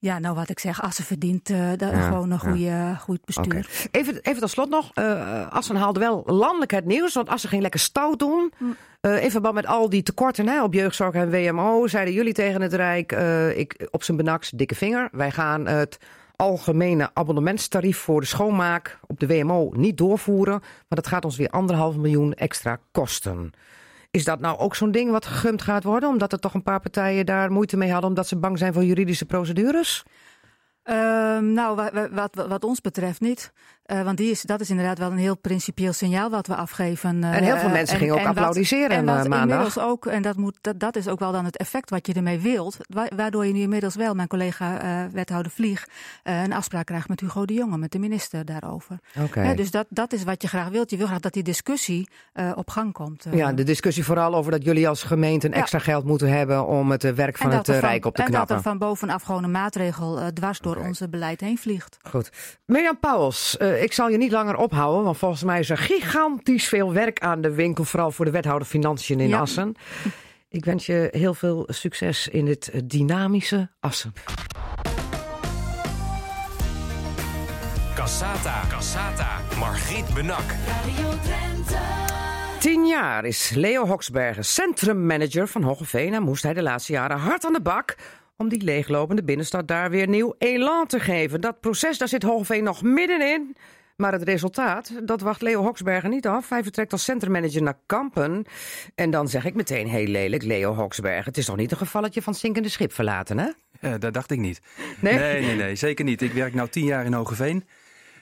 Ja, nou wat ik zeg, Assen verdient eh, Ja, gewoon een ja. goede, goed bestuur. Even, even tot slot nog. eh Assen haalde wel landelijk het nieuws. Want Assen ging lekker stout doen. Eh, in verband met al die tekorten hè, op jeugdzorg en WMO. Zeiden jullie tegen het Rijk. eh, ik, op zijn benaks, dikke vinger. Wij gaan het algemene abonnementstarief voor de schoonmaak op de WMO niet doorvoeren. Maar dat gaat ons weer anderhalf miljoen extra kosten. Is dat nou ook zo'n ding wat gegumd gaat worden? Omdat er toch een paar partijen daar moeite mee hadden. Omdat ze bang zijn voor juridische procedures? Ehm, nou, wa- wa- wat, wat, wat ons betreft niet. Uh, want die is, dat is inderdaad wel een heel principieel signaal wat we afgeven. Uh, en heel veel mensen gingen ook applaudisseren en wat maandag. Inmiddels ook, en dat, moet, dat, dat is ook wel dan het effect wat je ermee wilt. Waardoor je nu inmiddels wel, mijn collega wethouder Vlieg, een afspraak krijgt met Hugo de Jonge, met de minister daarover. Okay. dus dat, dat is wat je graag wilt. Je wil graag dat die discussie op gang komt. ja, de discussie vooral over dat jullie als gemeente een extra geld moeten hebben om het werk van het Rijk op te knappen. En dat er van bovenaf gewoon een maatregel dwars door onze beleid heen vliegt. Goed. Mirjam Pauwels, uh, ik zal je niet langer ophouden, want volgens mij is er gigantisch veel werk aan de winkel, vooral voor de wethouder Financiën in Assen. Ik wens je heel veel succes in dit dynamische Assen. Cassata, Cassata, Margriet Benak. Radio Drenthe. Tien jaar is Leo Hoksbergen centrummanager van Hogeveen en moest hij de laatste jaren hard aan de bak om die leeglopende binnenstad daar weer nieuw elan te geven. Dat proces, daar zit Hogeveen nog middenin. Maar het resultaat, dat wacht Leo Hoksbergen niet af. Hij vertrekt als centrummanager naar Kampen. En dan zeg ik meteen heel lelijk, Leo Hoksbergen. Het is toch niet een gevalletje van zinkende schip verlaten, hè? Dat dacht ik niet. Nee? nee? Nee, nee, zeker niet. Ik werk nu tien jaar in Hogeveen.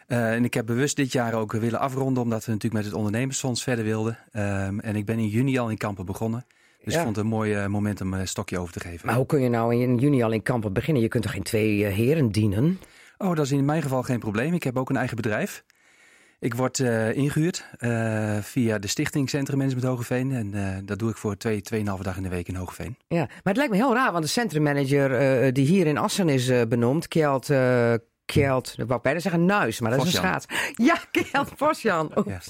Uh, en ik heb bewust dit jaar ook willen afronden, omdat we natuurlijk met het ondernemersfonds verder wilden. Um, en ik ben in juni al in Kampen begonnen. Dus ik vond het een mooi uh, moment om een stokje over te geven. Maar hoe kun je nou in juni al in Kampen beginnen? Je kunt toch geen twee uh, heren dienen? Oh, dat is in mijn geval geen probleem. Ik heb ook een eigen bedrijf. Ik word uh, ingehuurd via de stichting Centrum Management Hogeveen. En dat doe ik voor twee, tweeënhalve dag in de week in Hogeveen. Ja, maar het lijkt me heel raar, want de centrummanager die hier in Assen is benoemd, Kjeld... Kjeld, dat wou ik bijna zeggen Nuis, maar dat is een schaats. Ja, Kjeld Vosjan. Ja.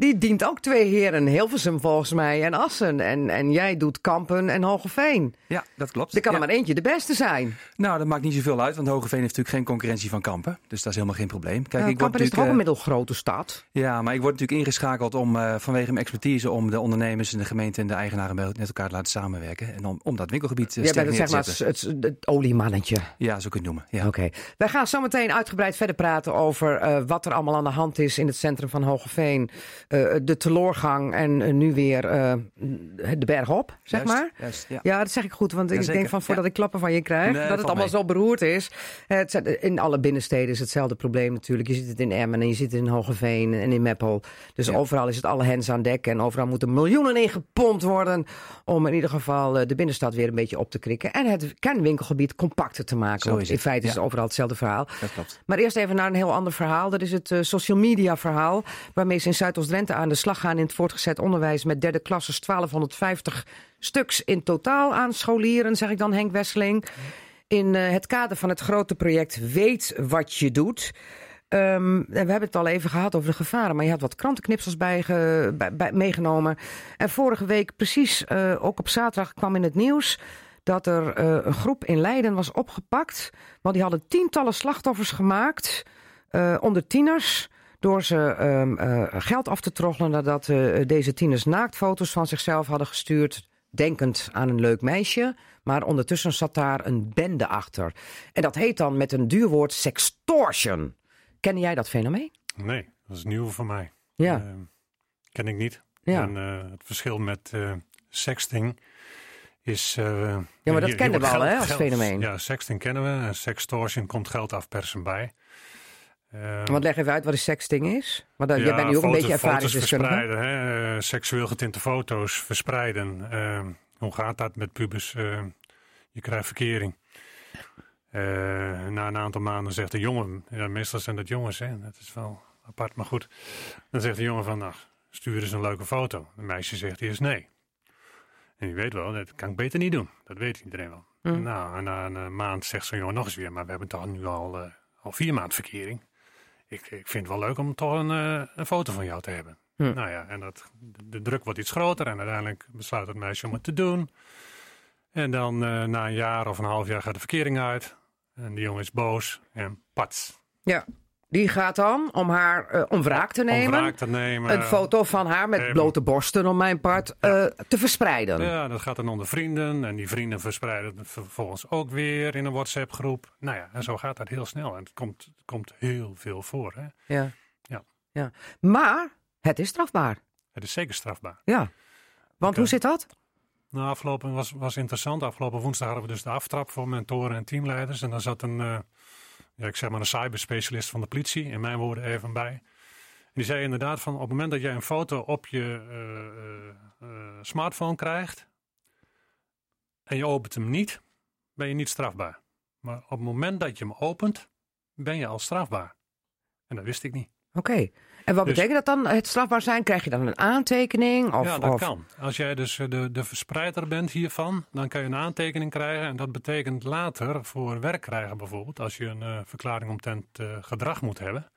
Die dient ook twee heren, Hilversum volgens mij en Assen. En, en jij doet Kampen en Hogeveen. Ja, dat klopt. Er kan ja. er maar eentje de beste zijn. Nou, dat maakt niet zoveel uit, want Hogeveen heeft natuurlijk geen concurrentie van Kampen. Dus dat is helemaal geen probleem. Kijk, ja, ik Kampen is toch ook een middelgrote stad? Ja, maar ik word natuurlijk ingeschakeld om uh, vanwege mijn expertise om de ondernemers en de gemeente en de eigenaren met elkaar te laten samenwerken. En om, om dat winkelgebied uh, Jij bent het, zeg maar, het, het, het, oliemannetje. Ja, zo kun je het noemen. Ja. Oké. Okay. Wij gaan zo meteen uitgebreid verder praten over uh, wat er allemaal aan de hand is in het centrum van Hogeveen. De teloor doorgang en uh, nu weer uh, de berg op, zeg juist, maar. Juist, ja. ja. dat zeg ik goed, want ja, ik zeker. denk van voordat ik klappen van je krijg, nee, dat het allemaal mee. zo beroerd is. Het, in alle binnensteden is hetzelfde probleem natuurlijk. Je ziet het in Emmen en je ziet het in Hogeveen en in Meppel. Dus overal is het alle hens aan dek en overal moeten miljoenen ingepompt worden om in ieder geval de binnenstad weer een beetje op te krikken en het kernwinkelgebied compacter te maken. Zo want is in het. feite is het overal hetzelfde verhaal. Dat klopt. Maar eerst even naar een heel ander verhaal. Dat is het social media verhaal waarmee ze in Aan de slag gaan in het voortgezet onderwijs met derde klasses 1250 stuks in totaal aan scholieren, zeg ik dan Henk Wesseling. In uh, het kader van het grote project Weet wat je doet. Um, we hebben het al even gehad over de gevaren, maar je had wat krantenknipsels meegenomen. En vorige week, precies uh, ook op zaterdag, kwam in het nieuws dat er uh, een groep in Leiden was opgepakt. Want die hadden tientallen slachtoffers gemaakt onder tieners door ze um, uh, geld af te troggelen nadat uh, deze tieners naaktfoto's van zichzelf hadden gestuurd, denkend aan een leuk meisje. Maar ondertussen zat daar een bende achter. En dat heet dan met een duur woord sextortion. Ken jij dat fenomeen? Nee, dat is nieuw voor mij. Ja. Uh, ken ik niet. Ja. En het verschil met sexting is... ja, maar dat hier, kennen we al hè, als geld, fenomeen. Ja, sexting kennen we. En sextortion komt geld afpersen bij. Uh, Want leg even uit wat een sexting is. Want ja, jij bent nu ook foto, een beetje ervaringsdeskundige. verspreiden, hè? Uh, seksueel getinte foto's verspreiden. Uh, hoe gaat dat met pubers? je krijgt verkering. na een aantal maanden zegt de jongen, ja, meestal zijn dat jongens, hè? dat is wel apart, maar goed. Dan zegt de jongen van, nou, stuur eens een leuke foto. De meisje zegt eerst nee. En je weet wel, dat kan ik beter niet doen. Dat weet iedereen wel. Mm. Nou, en na een maand zegt zo'n jongen nog eens weer, maar we hebben toch nu al, al vier maanden verkering ik, ik vind het wel leuk om toch een, uh, een foto van jou te hebben. Hm. Nou ja, en dat, de druk wordt iets groter en uiteindelijk besluit het meisje om het te doen. En dan uh, na een jaar of een half jaar gaat de verkering uit. En die jongen is boos en pats. Ja, die gaat dan om haar uh, om wraak te nemen. Om wraak te nemen. Een foto van haar met blote borsten om mijn part ja. uh, te verspreiden. Ja, dat gaat dan onder vrienden. En die vrienden verspreiden het vervolgens ook weer in een WhatsApp groep. Nou ja, en zo gaat dat heel snel. En het komt, het komt heel veel voor. Hè? Ja. Ja. ja. Maar het is strafbaar. Het is zeker strafbaar. Ja. Want okay. hoe zit dat? Nou, afgelopen was, was interessant. Afgelopen woensdag hadden we dus de aftrap voor mentoren en teamleiders. En dan zat een, uh, ja, ik zeg maar een cyberspecialist van de politie, in mijn woorden even bij. Die zei inderdaad van op het moment dat jij een foto op je uh, smartphone krijgt en je opent hem niet, ben je niet strafbaar. Maar op het moment dat je hem opent, ben je al strafbaar. En dat wist ik niet. Oké. En wat dus- betekent dat dan? Het strafbaar zijn? Krijg je dan een aantekening? Of, ja, dat of... kan. Als jij dus de, de verspreider bent hiervan, dan kan je een aantekening krijgen. En dat betekent later voor werk krijgen bijvoorbeeld, als je een uh, verklaring omtrent uh, gedrag moet hebben,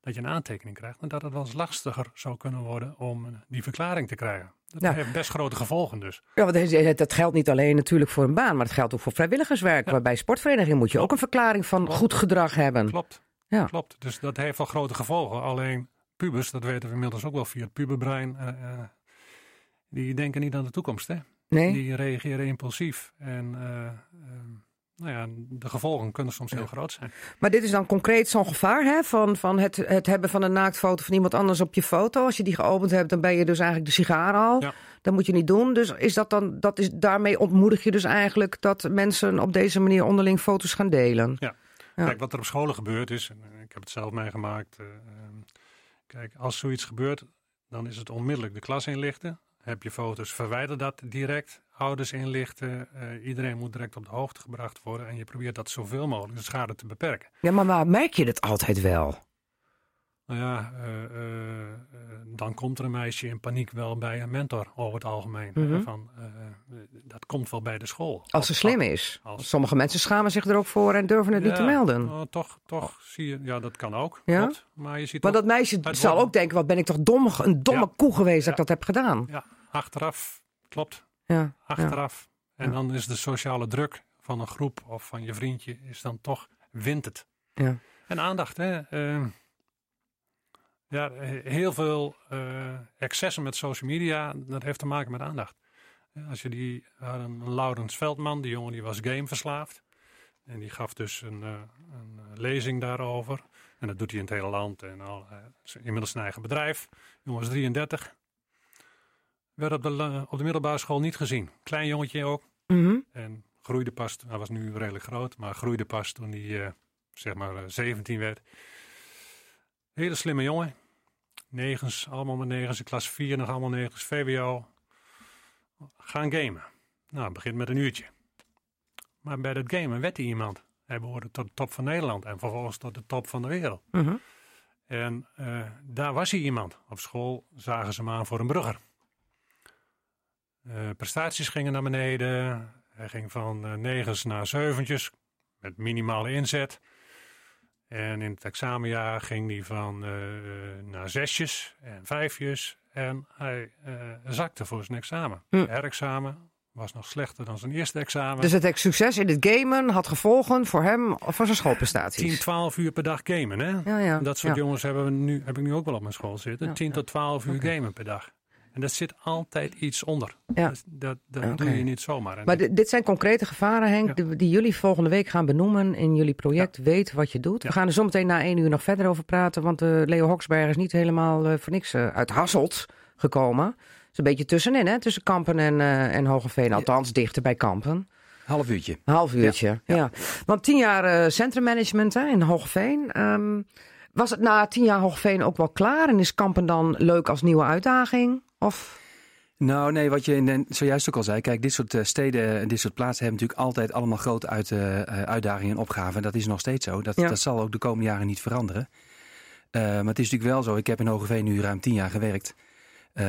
dat je een aantekening krijgt. En dat het wel eens lastiger zou kunnen worden om eh, die verklaring te krijgen. Dat heeft best grote gevolgen dus. Ja, want dat geldt niet alleen natuurlijk voor een baan, maar het geldt ook voor vrijwilligerswerk. Ja. Bij sportverenigingen moet je ook een verklaring van goed gedrag hebben. Klopt. Ja. Klopt. Dus dat heeft wel grote gevolgen. Alleen pubers, dat weten we inmiddels ook wel via het puberbrein, uh, uh, die denken niet aan de toekomst. Hè? Nee. Die reageren impulsief. En uh, nou ja, de gevolgen kunnen soms heel groot zijn. Maar dit is dan concreet zo'n gevaar hè? van, van het, het hebben van een naaktfoto van iemand anders op je foto. Als je die geopend hebt, dan ben je dus eigenlijk de sigaar al. Ja. Dat moet je niet doen. Dus is dat dan, dat is, daarmee ontmoedig je dus eigenlijk dat mensen op deze manier onderling foto's gaan delen. Ja. ja. Kijk, wat er op scholen gebeurt is, ik heb het zelf meegemaakt. Uh, Kijk, als zoiets gebeurt, dan is het onmiddellijk de klas inlichten. Heb je foto's, verwijder dat direct. Ouders inlichten. Uh, iedereen moet direct op de hoogte gebracht worden. En je probeert dat zoveel mogelijk de schade te beperken. Ja, maar waar merk je het altijd wel? Nou ja, uh, uh, dan komt er een meisje in paniek wel bij een mentor over het algemeen. Mm -hmm. van, dat komt wel bij de school. Als ze slim is. Als... Sommige mensen schamen zich er ook voor en durven het ja, niet te melden. Uh, toch, toch zie je, ja, dat kan ook. Ja? Klopt. Maar, je ziet maar ook, dat meisje zal ook denken: wat ben ik toch dom, een domme ja. koe geweest dat ik dat heb gedaan. Ja, achteraf, klopt. Ja. Achteraf. En dan is de sociale druk van een groep of van je vriendje, is dan toch, wint het. Ja. En aandacht, hè. Uh, ja, heel veel uh, excessen met social media, dat heeft te maken met aandacht. Als je die, een Laurens Veldman, die jongen die was gameverslaafd. En die gaf dus een, uh, een lezing daarover. En dat doet hij in het hele land. En al, uh, inmiddels zijn eigen bedrijf. Jongen was 33. Werd op de, op de middelbare school niet gezien. Klein jongetje ook. Mm -hmm. En groeide pas, hij was nu redelijk groot, maar groeide pas toen hij zeg maar 17 werd. Hele slimme jongen. Negens, allemaal met negens. In klas 4 nog allemaal negens. VWO. Gaan gamen. Nou, begint met een uurtje. Maar bij dat gamen werd hij iemand. Hij behoorde tot de top van Nederland. En vervolgens tot de top van de wereld. -hmm. En uh, daar was hij iemand. Op school zagen ze hem aan voor een brugger. Uh, prestaties gingen naar beneden. Hij ging van uh, negens naar zeventjes. Met minimale inzet. En in het examenjaar ging hij van uh, naar zesjes en vijfjes. En hij uh, zakte voor zijn examen. Hm. Het herexamen was nog slechter dan zijn eerste examen. Dus het succes in het gamen had gevolgen voor hem voor zijn schoolprestaties. 10, 12 uur per dag gamen, hè? Ja, ja. Dat soort ja. jongens hebben we nu, heb ik nu ook wel op mijn school zitten. Ja, 10 ja. tot 12 uur gamen per dag. En dat zit altijd iets onder. Ja. Dat, dat, doe je niet zomaar. Maar di- dit zijn concrete gevaren, Henk, Ja. die, die jullie volgende week gaan benoemen in jullie project. Weet wat je doet. We gaan er zometeen na één uur nog verder over praten, want eh, Leo Hoksberg is niet helemaal eh, voor niks eh, uit Hasselt gekomen. is een beetje tussenin, hè? tussen Kampen en, eh en Hogeveen. Althans, dichter bij Kampen. Half uurtje. Een half uurtje, ja. Want tien jaar eh, centrummanagement hè, in Hogeveen. Ehm, was het na tien jaar Hogeveen ook wel klaar? En is Kampen dan leuk als nieuwe uitdaging? Of... Nou, nee, wat je in de- zojuist ook al zei. Kijk, dit soort eh, steden en dit soort plaatsen hebben natuurlijk altijd allemaal grote uit, eh, eh, uitdagingen en opgaven. En dat is nog steeds zo. Dat, Ja. dat zal ook de komende jaren niet veranderen. Maar het is natuurlijk wel zo. Ik heb in Hogeveen nu ruim tien jaar gewerkt.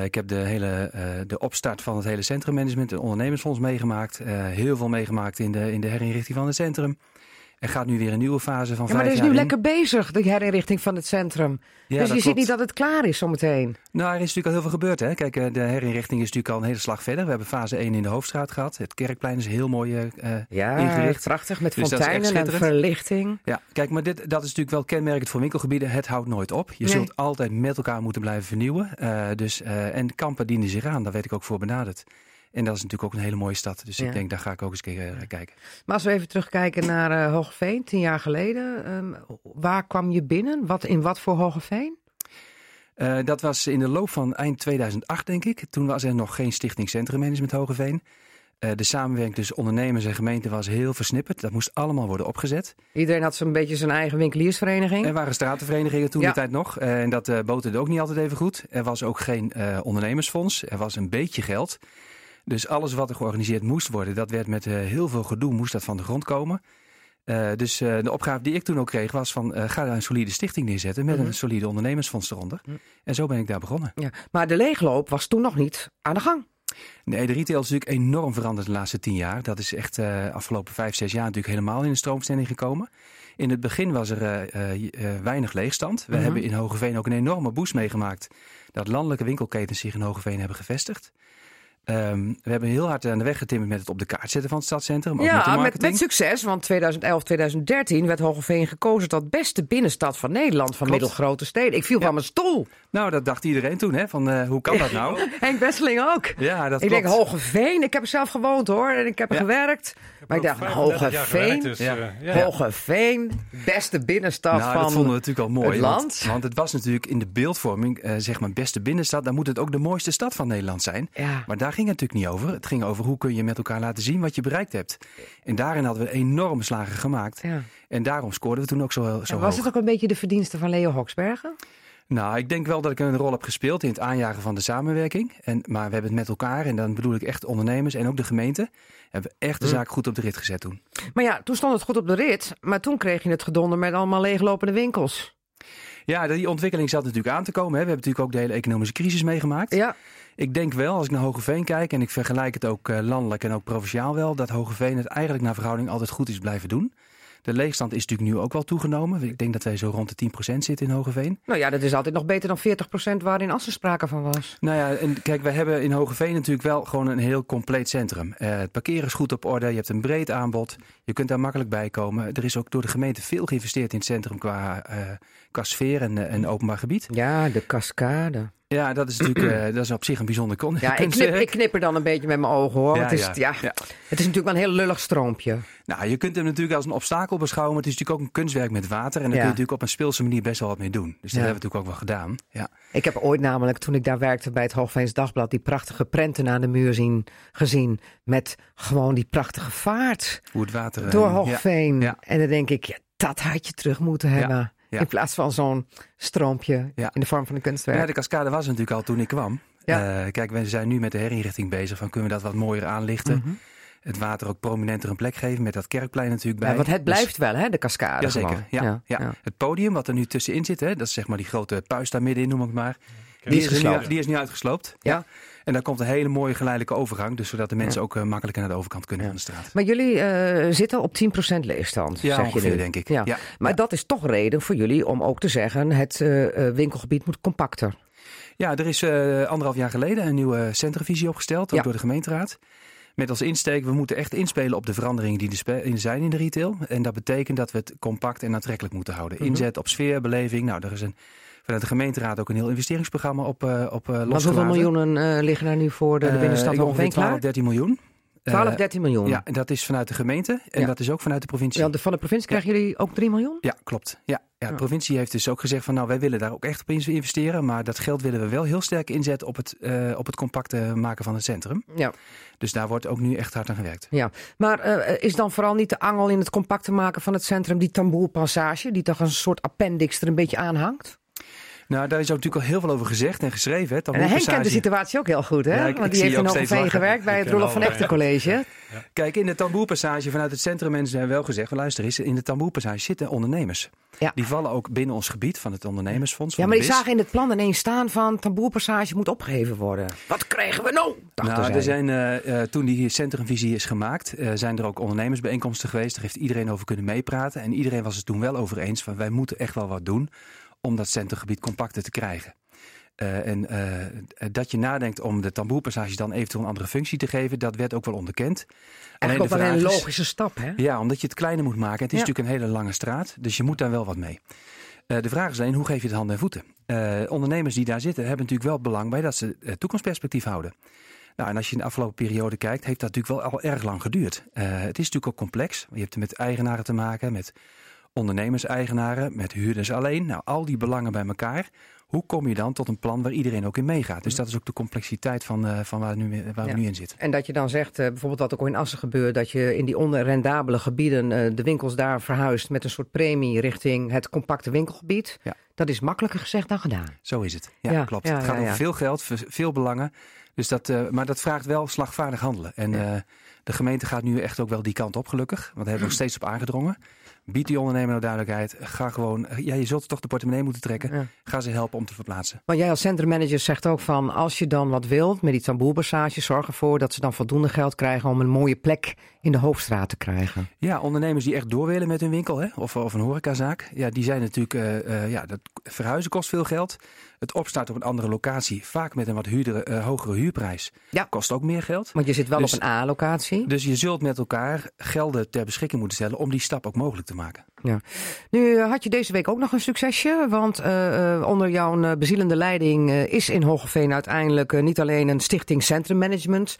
Ik heb de hele de opstart van het hele centrummanagement en ondernemersfonds meegemaakt. Heel veel meegemaakt in de, in de herinrichting van het centrum. Er gaat nu weer een nieuwe fase van Ja, maar vijf er is nu in. lekker bezig, de herinrichting van het centrum. Ja, dus je ziet niet dat het klaar is zometeen. Nou, er is natuurlijk al heel veel gebeurd. Hè? Kijk, eh, de herinrichting is natuurlijk al een hele slag verder. We hebben fase 1 in de Hoofdstraat gehad. Het Kerkplein is heel mooi eh, Ja, ingericht. prachtig met Dus fonteinen en verlichting. Ja, kijk, maar dit, dat is natuurlijk wel kenmerkend voor winkelgebieden. Het houdt nooit op. Je Nee. zult altijd met elkaar moeten blijven vernieuwen. Dus, en kampen dienen zich aan, daar werd ik ook voor benaderd. En dat is natuurlijk ook een hele mooie stad. Dus Ja. ik denk, daar ga ik ook eens eh, kijken. Maar als we even terugkijken naar eh Hogeveen, tien jaar geleden. ehm, waar kwam je binnen? Wat, in wat voor Hogeveen? Eh, dat was in de loop van eind 2008, denk ik. Toen was er nog geen stichting Centrum Management Hogeveen. Uh, de samenwerking tussen ondernemers en gemeenten was heel versnipperd. Dat moest allemaal worden opgezet. Iedereen had zo'n beetje zijn eigen winkeliersvereniging. Er waren stratenverenigingen toen ja. de tijd nog. Uh, en dat uh, boterde ook niet altijd even goed. Er was ook geen ondernemersfonds. Er was een beetje geld. Dus alles wat er georganiseerd moest worden, dat werd met heel veel gedoe, moest dat van de grond komen. Uh, dus uh, de opgave die ik toen ook kreeg was van uh, ga daar een solide stichting neerzetten met mm -hmm. een solide ondernemersfonds eronder. Mm. En zo ben ik daar begonnen. Ja, maar de leegloop was toen nog niet aan de gang. Nee, de retail is natuurlijk enorm veranderd de laatste tien jaar. Dat is echt de afgelopen vijf, zes jaar natuurlijk helemaal in de stroomstelling gekomen. In het begin was er weinig leegstand. We mm -hmm. hebben in Hogeveen ook een enorme boost meegemaakt dat landelijke winkelketens zich in Hogeveen hebben gevestigd. Um, we hebben heel hard aan de weg getimmerd met het op de kaart zetten van het stadscentrum. Ja, met, met, met, succes. Want 2011, 2013 werd Hogeveen gekozen tot beste binnenstad van Nederland. Van Klopt. middelgrote steden. Ik viel ja. van mijn stoel. Nou, dat dacht iedereen toen. Hè? Van, uh, hoe kan dat nou? *laughs* Henk Besseling ook. Ja, dat ik klopt. denk Hogeveen. Ik heb er zelf gewoond hoor. En ik heb er ja. gewerkt. Ik maar ik dacht, Hogeveen. Dus, ja. Uh, Hogeveen. Beste binnenstad nou, van dat vonden we natuurlijk al mooi. het land. Want, want, het was natuurlijk in de beeldvorming, uh, zeg maar, beste binnenstad. Dan moet het ook de mooiste stad van Nederland zijn. Maar daar ging het natuurlijk niet over. Het ging over hoe kun je met elkaar laten zien wat je bereikt hebt. En daarin hadden we enorme slagen gemaakt. Ja. En daarom scoorden we toen ook zo, zo en was hoog. het ook een beetje de verdienste van Leo Hoksbergen? Nou, ik denk wel dat ik een rol heb gespeeld in het aanjagen van de samenwerking. En, maar we hebben het met elkaar, en dan bedoel ik echt ondernemers en ook de gemeente, hebben echt de zaak goed op de rit gezet toen. Maar ja, toen stond het goed op de rit, maar toen kreeg je het gedonder met allemaal leeglopende winkels. Ja, die ontwikkeling zat natuurlijk aan te komen. Hè. We hebben natuurlijk ook de hele economische crisis meegemaakt. Ja. Ik denk wel, als ik naar Hogeveen kijk, en ik vergelijk het ook landelijk en ook provinciaal wel, dat Hogeveen het eigenlijk naar verhouding altijd goed is blijven doen. De leegstand is natuurlijk nu ook wel toegenomen. Ik denk dat wij zo rond de 10% zitten in Hogeveen. Nou ja, dat is altijd nog beter dan 40% waarin Assen sprake van was. Nou ja, en kijk, wij hebben in Hogeveen natuurlijk wel gewoon een heel compleet centrum. Uh, het parkeren is goed op orde, je hebt een breed aanbod. Je kunt daar makkelijk bij komen. Er is ook door de gemeente veel geïnvesteerd in het centrum qua, uh, qua sfeer en, en openbaar gebied. Ja, de cascade. Ja, dat is natuurlijk uh, dat is op zich een bijzonder kon. Ja, *laughs* ik knip, ik knip er dan een beetje met mijn ogen hoor. Ja, het, is, ja. het is natuurlijk wel een heel lullig stroompje. Nou, je kunt hem natuurlijk als een obstakel beschouwen. Maar het is natuurlijk ook een kunstwerk met water. En daar kun je natuurlijk op een speelse manier best wel wat mee doen. Dus dat hebben we natuurlijk ook wel gedaan. Ja. Ik heb ooit namelijk, toen ik daar werkte bij het Hoogveens Dagblad... die prachtige prenten aan de muur zien, gezien. Met gewoon die prachtige vaart. Hoe het water... Door Hoogveen. En dan denk ik, ja, dat had je terug moeten hebben. Ja. In plaats van zo'n stroompje ja. in de vorm van een kunstwerk. Ja, de cascade was natuurlijk al toen ik kwam. Ja. Uh, kijk, we zijn nu met de herinrichting bezig. Van kunnen we dat wat mooier aanlichten? Mm -hmm. Het water ook prominenter een plek geven. Met dat kerkplein natuurlijk bij. Ja, want het blijft dus, wel, hè, de cascade. Jazeker. Ja, ja, ja, Het podium wat er nu tussenin zit, hè, dat is zeg maar die grote puis daar middenin, noem ik maar. Die, die, is, nu, die is nu uitgesloopt. Ja. En daar komt een hele mooie geleidelijke overgang. Dus zodat de mensen ook uh, makkelijker naar de overkant kunnen van de straat. Maar jullie uh, zitten op 10% leegstand, ja, zeg ongeveer, je nu. denk ik. Ja. Maar dat is toch reden voor jullie om ook te zeggen... het uh, winkelgebied moet compacter. Ja, er is anderhalf jaar geleden een nieuwe centrumvisie opgesteld. Ook door de gemeenteraad. Met als insteek, we moeten echt inspelen op de veranderingen die er zijn in de retail. En dat betekent dat we het compact en aantrekkelijk moeten houden. -hmm. Inzet op sfeer, beleving. Nou, er is een vanuit de gemeenteraad ook een heel investeringsprogramma op, uh, op uh. Maar hoeveel miljoenen uh, liggen daar nu voor de, de binnenstad ongeveer 12, 13 miljoen. 12, 13 miljoen? Ja, en dat is vanuit de gemeente en ja. dat is ook vanuit de provincie. Ja, van de provincie krijgen jullie ook 3 miljoen? Ja, klopt. Ja, ja, de provincie heeft dus ook gezegd van nou wij willen daar ook echt op investeren. Maar dat geld willen we wel heel sterk inzetten op het, uh, op het compacte maken van het centrum. Ja. Dus daar wordt ook nu echt hard aan gewerkt. Ja, maar uh, is dan vooral niet de angel in het compacte maken van het centrum die tamboerpassage, die toch een soort appendix er een beetje aan hangt? Nou, daar is ook natuurlijk al heel veel over gezegd en geschreven. Hè, en Henk kent de situatie ook heel goed, hè? Ja, ik, Want die heeft in Hogeveen gewerkt bij het Rolf van Echten College. Ja. Kijk, in de tamboerpassage vanuit het centrum mensen hebben wel gezegd... luister eens, in de tamboerpassage zitten ondernemers. Ja. Die vallen ook binnen ons gebied van het ondernemersfonds. Ja, maar die zagen in het plan ineens staan van... tamboerpassage moet opgeheven worden. Wat krijgen we nou? Nou, er zijn, uh, uh, toen die centrumvisie is gemaakt... Uh, zijn er ook ondernemersbijeenkomsten geweest. Daar heeft iedereen over kunnen meepraten. En iedereen was het toen wel over eens van... wij moeten echt wel wat doen om dat centrumgebied compacter te krijgen. Uh, en uh, dat je nadenkt om de tamboerpassage dan eventueel een andere functie te geven, dat werd ook wel onderkend. Eigenlijk ook wel een logische is, stap, hè? Ja, omdat je het kleiner moet maken. Het is ja. natuurlijk een hele lange straat, dus je moet daar wel wat mee. Uh, de vraag is alleen, hoe geef je het handen en voeten? ondernemers die daar zitten, hebben natuurlijk wel belang bij dat ze toekomstperspectief houden. Nou, en als je in de afgelopen periode kijkt, heeft dat natuurlijk wel al erg lang geduurd. het is natuurlijk ook complex. Je hebt er met eigenaren te maken, met ondernemers-eigenaren, met huurders alleen. Nou, al die belangen bij elkaar. hoe kom je dan tot een plan waar iedereen ook in meegaat? Dus dat is ook de complexiteit van, uh, van waar, nu, waar we nu in zitten. En dat je dan zegt, uh, bijvoorbeeld wat ook in Assen gebeurt, dat je in die onrendabele gebieden uh, de winkels daar verhuist met een soort premie richting het compacte winkelgebied. Ja. Dat is makkelijker gezegd dan gedaan. Zo is het. Ja, klopt. het gaat om veel geld, veel belangen. Dus dat, maar dat vraagt wel slagvaardig handelen. En de gemeente gaat nu echt ook wel die kant op, gelukkig. Want daar hebben we nog steeds op aangedrongen. Bied die ondernemer nou duidelijkheid. Ga gewoon, ja, je zult toch de portemonnee moeten trekken. Ga ze helpen om te verplaatsen. Maar jij als centrummanager zegt ook van, als je dan wat wilt met die tamboerpassage, zorg ervoor dat ze dan voldoende geld krijgen om een mooie plek in de hoofdstraat te krijgen. Ja, ondernemers die echt door willen met hun winkel hè, of, of een horecazaak. Ja, die zijn natuurlijk, uh, uh, ja, dat verhuizen kost veel geld. Het opstarten op een andere locatie, vaak met een wat huurdere, uh, hogere huurprijs, ja. kost ook meer geld. Want je zit wel dus, op een A-locatie. Dus je zult met elkaar gelden ter beschikking moeten stellen om die stap ook mogelijk te maken. Ja. Nu had je deze week ook nog een succesje, want uh, onder jouw bezielende leiding is in Hogeveen uiteindelijk niet alleen een stichting Centrum Management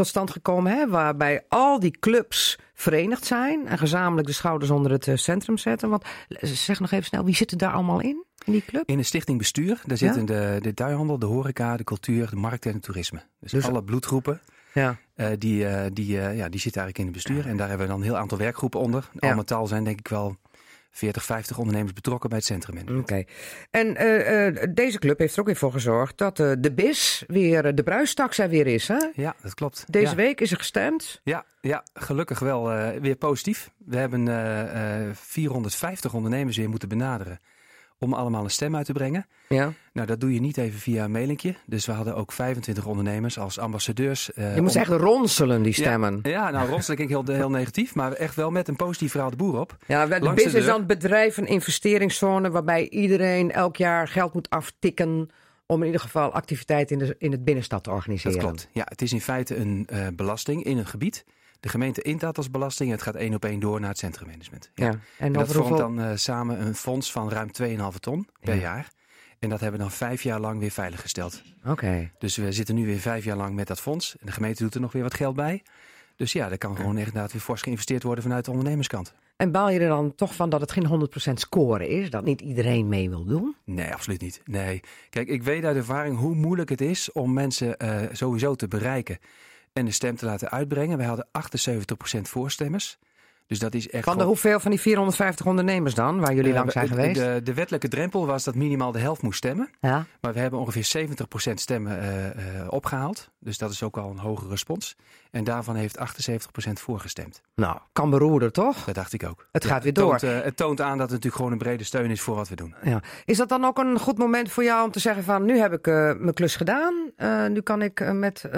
tot stand gekomen, hè, waarbij al die clubs verenigd zijn en gezamenlijk de schouders onder het centrum zetten. Want zeg nog even snel, wie zitten daar allemaal in? In die club? In de stichting bestuur, daar zitten ja? de detailhandel, de horeca, de cultuur, de markt en het toerisme. Dus, dus alle bloedgroepen. Ja. Uh, die, uh, die, uh, ja, die zitten eigenlijk in het bestuur. En daar hebben we dan een heel aantal werkgroepen onder. Al met al zijn denk ik wel 40, 50 ondernemers betrokken bij het centrum. Oké. Okay. En deze club heeft er ook weer voor gezorgd dat de BIS weer, de bruistax er weer is. Hè? Ja, dat klopt. Deze ja. week is er gestemd. Ja, ja gelukkig wel weer positief. We hebben 450 ondernemers weer moeten benaderen om allemaal een stem uit te brengen. Ja. Nou, dat doe je niet even via een mailingje. Dus we hadden ook 25 ondernemers als ambassadeurs. Uh, je moest om... echt ronselen, die stemmen. Ja, ja nou ronselen klinkt heel, heel negatief, maar echt wel met een positief verhaal de boer op. Ja, de Langs dan het bedrijf een investeringszone waarbij iedereen elk jaar geld moet aftikken om in ieder geval activiteit in, de, in het binnenstad te organiseren. Dat klopt. Ja, het is in feite een uh, belasting in een gebied. De gemeente int dat als belasting en het gaat één op één door naar het centrummanagement. Ja. Ja. En, en dat vormt dan uh, samen een fonds van ruim 2,5 ton per ja. jaar. En dat hebben we dan vijf jaar lang weer veiliggesteld. Oké. Okay. Dus we zitten nu weer vijf jaar lang met dat fonds. En de gemeente doet er nog weer wat geld bij. Dus ja, er kan gewoon inderdaad weer fors geïnvesteerd worden vanuit de ondernemerskant. En baal je er dan toch van dat het geen 100% scoren is? Dat niet iedereen mee wil doen? Nee, absoluut niet. Nee. Kijk, ik weet uit ervaring hoe moeilijk het is om mensen uh, sowieso te bereiken en de stem te laten uitbrengen. Wij hadden 78% voorstemmers. Dus dat is echt van de hoeveel van die 450 ondernemers dan, waar jullie uh, lang zijn de, geweest? De, de, wettelijke drempel was dat minimaal de helft moest stemmen. Ja. Maar we hebben ongeveer 70% stemmen uh, uh, opgehaald. Dus dat is ook al een hoge respons. En daarvan heeft 78% voorgestemd. Nou, kan beroeren toch? Dat dacht ik ook. Het ja, gaat weer door. Het toont, het toont, aan dat het natuurlijk gewoon een brede steun is voor wat we doen. Ja. Is dat dan ook een goed moment voor jou om te zeggen van nu heb ik mijn klus gedaan. nu kan ik met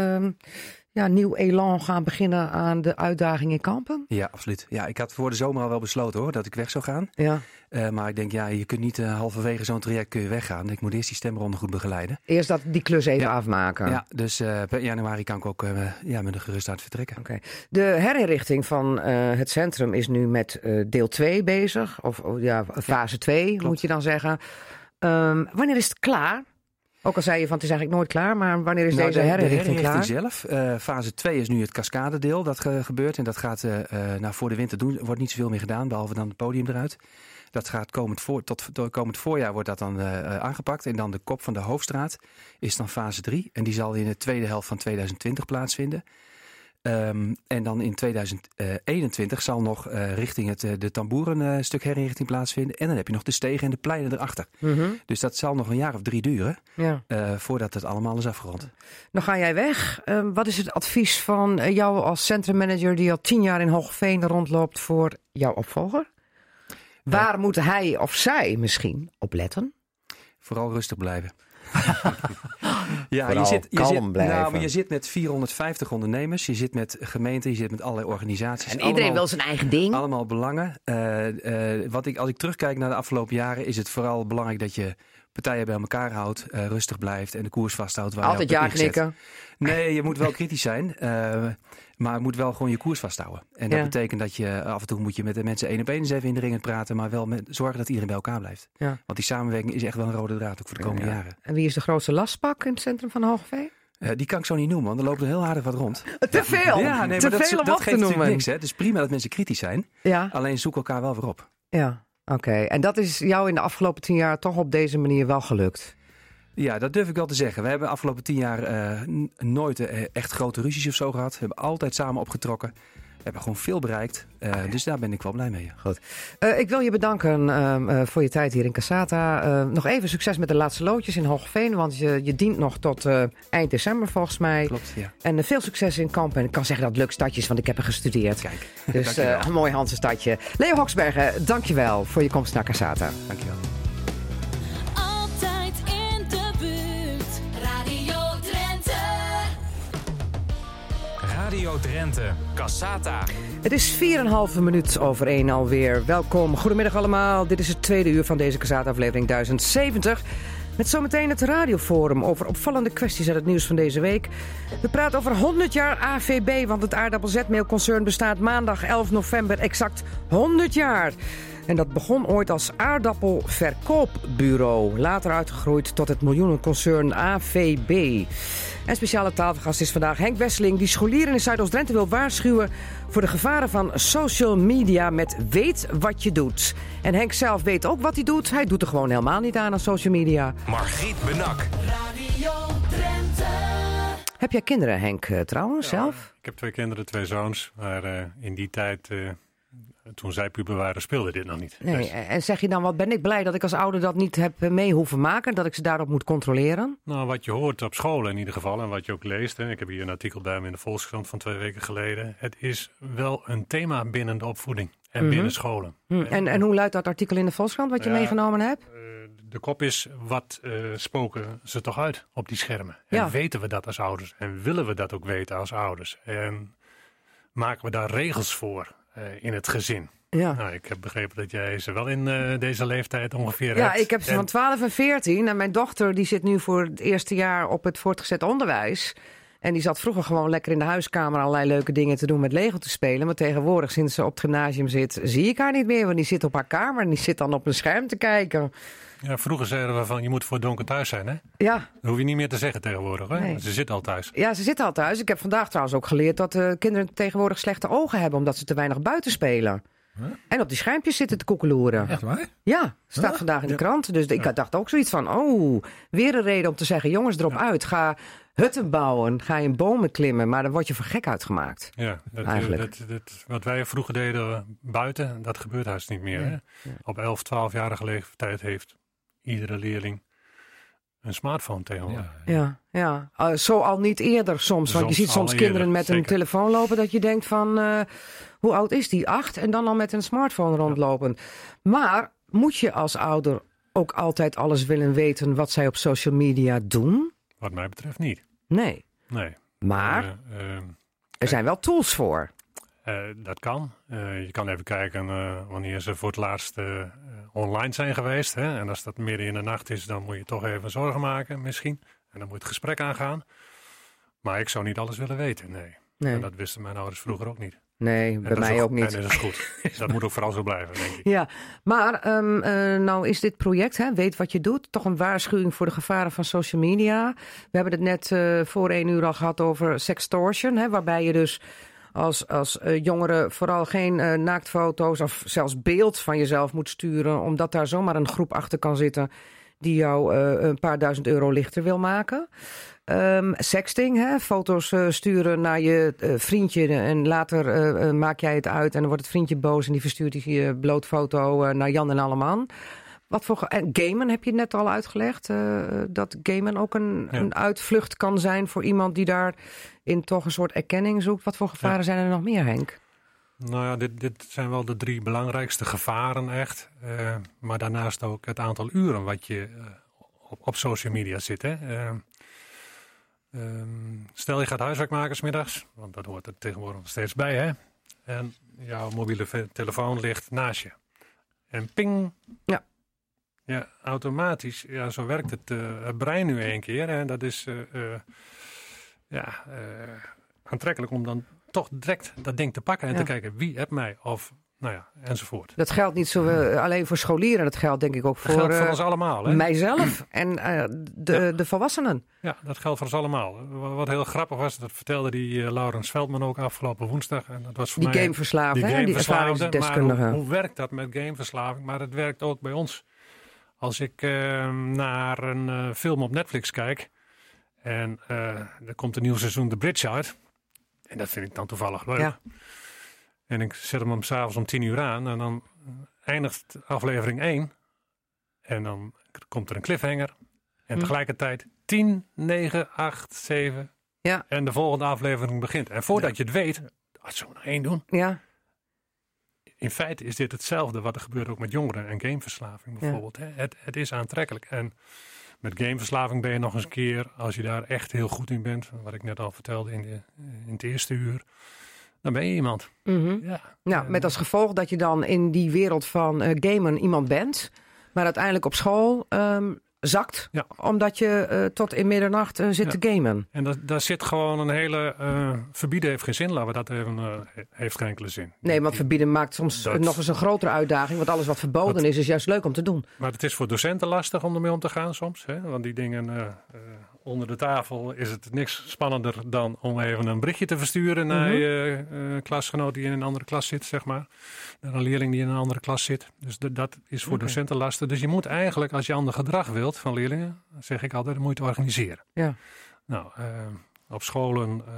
ja, nieuw elan gaan beginnen aan de uitdaging in Kampen? Ja, absoluut. Ja, ik had voor de zomer al wel besloten hoor, dat ik weg zou gaan. Ja. Uh, maar ik denk, ja, je kunt niet uh, halverwege zo'n traject kun je weggaan. Ik moet eerst die stemronde goed begeleiden. Eerst dat, die klus even ja. afmaken. Ja, dus uh, per januari kan ik ook ja, met een gerust hart vertrekken. Oké. Okay. De herinrichting van het centrum is nu met deel 2 bezig. Of ja, fase 2 moet je dan zeggen. Um, wanneer is het klaar? Ook al zei je van het is eigenlijk nooit klaar, maar wanneer is nou, deze de, herinrichting, de klaar? zelf, uh, fase 2 is nu het cascadedeel dat ge gebeurt. En dat gaat uh, nou, voor de winter doen. Wordt niet zoveel meer gedaan, behalve dan het podium eruit. Dat gaat komend, voor, tot, tot komend voorjaar wordt dat dan uh, aangepakt. En dan de kop van de hoofdstraat is dan fase 3. En die zal in de tweede helft van 2020 plaatsvinden. Um, en dan in 2021 zal nog uh, richting het uh, de tamboeren uh, stuk herinrichting plaatsvinden. En dan heb je nog de stegen en de pleinen erachter. Mm -hmm. Dus dat zal nog een jaar of drie duren ja. voordat het allemaal is afgerond. Dan ga jij weg. wat is het advies van jou als centrummanager die al tien jaar in Hoogveen rondloopt voor jouw opvolger? Waar moet hij of zij misschien op letten? Vooral rustig blijven. Ja, je zit, je, zit, nou, maar je zit met 450 ondernemers, je zit met gemeenten, je zit met allerlei organisaties. En iedereen allemaal, wil zijn eigen ding. Allemaal belangen. Uh, uh, wat ik, als ik terugkijk naar de afgelopen jaren, is het vooral belangrijk dat je partijen bij elkaar houdt, uh, rustig blijft en de koers vasthoudt. Waar Altijd je ja knikken. Nee, je moet wel kritisch zijn. Maar moet wel gewoon je koers vasthouden. En dat ja. betekent dat je af en toe moet je met de mensen één op één eens even in de ringen praten. Maar wel met, zorgen dat iedereen bij elkaar blijft. Ja. Want die samenwerking is echt wel een rode draad ook voor de komende ja, jaren. En wie is de grootste lastpak in het centrum van Hoogveen? Uh, die kan ik zo niet noemen, want er loopt er heel aardig wat rond. *laughs* Te veel? Ja, nee, te maar veel dat, dat geeft natuurlijk niks. Hè. Het is prima dat mensen kritisch zijn. Ja. Alleen zoek elkaar wel weer op. Ja, oké. En dat is jou in de afgelopen tien jaar toch op deze manier wel gelukt? Ja, dat durf ik wel te zeggen. We hebben afgelopen tien jaar uh, nooit uh, echt grote ruzies of zo gehad. We hebben altijd samen opgetrokken. We hebben gewoon veel bereikt. Uh, dus daar ben ik wel blij mee. Goed. Uh, ik wil je bedanken uh, voor je tijd hier in Casata. nog even succes met de laatste loodjes in Hoogveen. Want je, je dient nog tot eind december volgens mij. Klopt, ja. En veel succes in Kampen. En ik kan zeggen dat het leuk stadje is, want ik heb er gestudeerd. Kijk, Dus *laughs* een mooi Hanse stadje. Leo Hoksbergen, dankjewel voor je komst naar Casata. Dankjewel. Radio Drenthe, Cassata. Het is 4,5 minuut over 1 alweer. Welkom, goedemiddag allemaal. Dit is het tweede uur van deze Cassata-aflevering 1070. Met zometeen het radioforum over opvallende kwesties uit het nieuws van deze week. We praten over 100 jaar AVB, want het aardappelzetmeelconcern bestaat maandag 11 november exact 100 jaar. En dat begon ooit als aardappelverkoopbureau. Later uitgegroeid tot het miljoenenconcern AVB. En speciale tafelgast is vandaag Henk Wesseling... die scholieren in Zuidoost-Drenthe wil waarschuwen... voor de gevaren van social media met weet wat je doet. En Henk zelf weet ook wat hij doet. Hij doet er gewoon helemaal niet aan aan social media. Margriet Benak. Radio Drenthe. Heb jij kinderen, Henk, eh, trouwens, zelf? Ik heb twee kinderen, twee zoons. Maar uh, in die tijd... Uh toen zij puber waren, speelde dit nog niet. Nee, dus- En zeg je dan, wat ben ik blij dat ik als ouder dat niet heb mee hoeven maken? Dat ik ze daarop moet controleren? Nou, wat je hoort op school in ieder geval en wat je ook leest. Hè, ik heb hier een artikel bij me in de Volkskrant van twee weken geleden. Het is wel een thema binnen de opvoeding en mhm. binnen scholen. Hm. En, en hoe luidt dat artikel in de Volkskrant wat je meegenomen hebt? Uh, de kop is, wat uh, spoken ze toch uit op die schermen? En weten we dat als ouders? En willen we dat ook weten als ouders? En maken we daar regels voor? Uh, in het gezin. Ja. Nou, ik heb begrepen dat jij ze wel in uh, deze leeftijd ongeveer ja, hebt. Ja, ik heb ze van 12 en 14. En mijn dochter die zit nu voor het eerste jaar op het voortgezet onderwijs. En die zat vroeger gewoon lekker in de huiskamer allerlei leuke dingen te doen met Lego te spelen. Maar tegenwoordig, sinds ze op het gymnasium zit, zie ik haar niet meer. Want die zit op haar kamer en die zit dan op een scherm te kijken. Ja, vroeger zeiden we van je moet voor donker thuis zijn, hè? Ja. Dat hoef je niet meer te zeggen tegenwoordig, hè? Nee. Ze zit al thuis. Ja, ze zit al thuis. Ik heb vandaag trouwens ook geleerd dat uh, kinderen tegenwoordig slechte ogen hebben omdat ze te weinig buiten spelen. Huh? En op die schermpjes zitten te koekeloeren. Echt waar? Ja, staat vandaag in de krant. Dus ik dacht ook zoiets van, oh, weer een reden om te zeggen, jongens, erop uit. Ga hutten bouwen, ga in bomen klimmen, maar dan word je voor gek uitgemaakt. Ja, dat, eigenlijk. Dat, dat, wat wij vroeger deden buiten, dat gebeurt haast niet meer. Hè? Op 11, 12-jarige leeftijd heeft iedere leerling een smartphone tegenwoordig. Ja, ja. Uh, zo al niet eerder soms. Want je ziet soms kinderen met een telefoon lopen dat je denkt van... Uh, hoe oud is die? Acht? En dan al met een smartphone rondlopen. Maar moet je als ouder ook altijd alles willen weten wat zij op social media doen? Wat mij betreft niet. Nee. Nee. Maar uh, er zijn wel tools voor. Uh, dat kan. Uh, je kan even kijken wanneer ze voor het laatst online zijn geweest. Hè? En als dat midden in de nacht is, dan moet je toch even zorgen maken misschien. En dan moet het gesprek aangaan. Maar ik zou niet alles willen weten, nee. nee. En dat wisten mijn ouders vroeger ook niet. Nee, bij mij ook, niet. En dat is goed. *laughs* Dat moet ook vooral zo blijven, denk ik. Ja, maar um, uh, nou is dit project, hè, weet wat je doet, toch een waarschuwing voor de gevaren van social media. We hebben het net uh, voor één uur al gehad over sextortion, hè, waarbij je dus als, als uh, jongere vooral geen uh, naaktfoto's of zelfs beeld van jezelf moet sturen, omdat daar zomaar een groep achter kan zitten die jou uh, een paar duizend euro lichter wil maken. Um, sexting, hè? foto's sturen naar je vriendje en later maak jij het uit en dan wordt het vriendje boos en die verstuurt die blootfoto naar Jan en Alleman. Wat voor en gamen heb je net al uitgelegd. Uh, dat gamen ook een, een, uitvlucht kan zijn voor iemand die daar in toch een soort erkenning zoekt. Wat voor gevaren zijn er nog meer, Henk? Nou ja, dit, dit zijn wel de drie belangrijkste gevaren echt. Uh, maar daarnaast ook het aantal uren wat je uh, op, op, social media zit. Hè. Um, stel je gaat huiswerk maken smiddags, want dat hoort er tegenwoordig nog steeds bij. Hè. En jouw mobiele telefoon ligt naast je. En ping, ja. Ja, automatisch. Ja, zo werkt het, uh, het brein nu een keer. En dat is uh, uh, ja, aantrekkelijk om dan toch direct dat ding te pakken en te kijken wie hebt mij of nou ja, enzovoort. Dat geldt niet zo alleen voor scholieren, dat geldt denk ik ook voor, voor ons allemaal. Hè? Mijzelf *clears throat* en de, ja. de volwassenen. Ja, dat geldt voor ons allemaal. Wat heel grappig was, dat vertelde die Laurens Veldman ook afgelopen woensdag. En dat was voor die mij, gameverslaafde, die, gameverslaafde, die ervaringsdeskundige. Hoe, hoe werkt dat met gameverslaving? Maar het werkt ook bij ons Als ik ehm, naar een eh, film op Netflix kijk en uh, er komt een nieuw seizoen The Bridge uit. En dat vind ik dan toevallig leuk. Ja. En ik zet hem om s'avonds om tien uur aan en dan eindigt aflevering 1. En dan komt er een cliffhanger. En hm. tegelijkertijd 10, 9, 8, 7. Ja. En de volgende aflevering begint. En voordat je het weet, zullen we nog één doen? Ja. In feite is dit hetzelfde wat er gebeurt ook met jongeren en gameverslaving bijvoorbeeld. Ja. Het, het is aantrekkelijk. En met gameverslaving ben je nog eens een keer, als je daar echt heel goed in bent, wat ik net al vertelde in, de, in het eerste uur, dan ben je iemand. Mm -hmm. ja. Nou, met als gevolg dat je dan in die wereld van uh, gamen iemand bent, maar uiteindelijk op school um, zakt. Omdat je uh, tot in middernacht uh, zit te gamen. En dat, daar zit gewoon een hele... Uh, verbieden heeft geen zin, laten we dat even... heeft geen enkele zin. Nee, want verbieden maakt soms nog eens een grotere uitdaging. Want alles wat verboden is, is juist leuk om te doen. Maar het is voor docenten lastig om ermee om te gaan soms. Hè? Want die dingen onder de tafel is het niks spannender dan om even een berichtje te versturen naar mhm. je uh, klasgenoot die in een andere klas zit, zeg maar. Naar een leerling die in een andere klas zit. Dus dat is voor docenten lastig. Dus je moet eigenlijk, als je ander gedrag wilt van leerlingen, zeg ik altijd, moet je het organiseren. Ja. Nou, uh, op scholen, uh,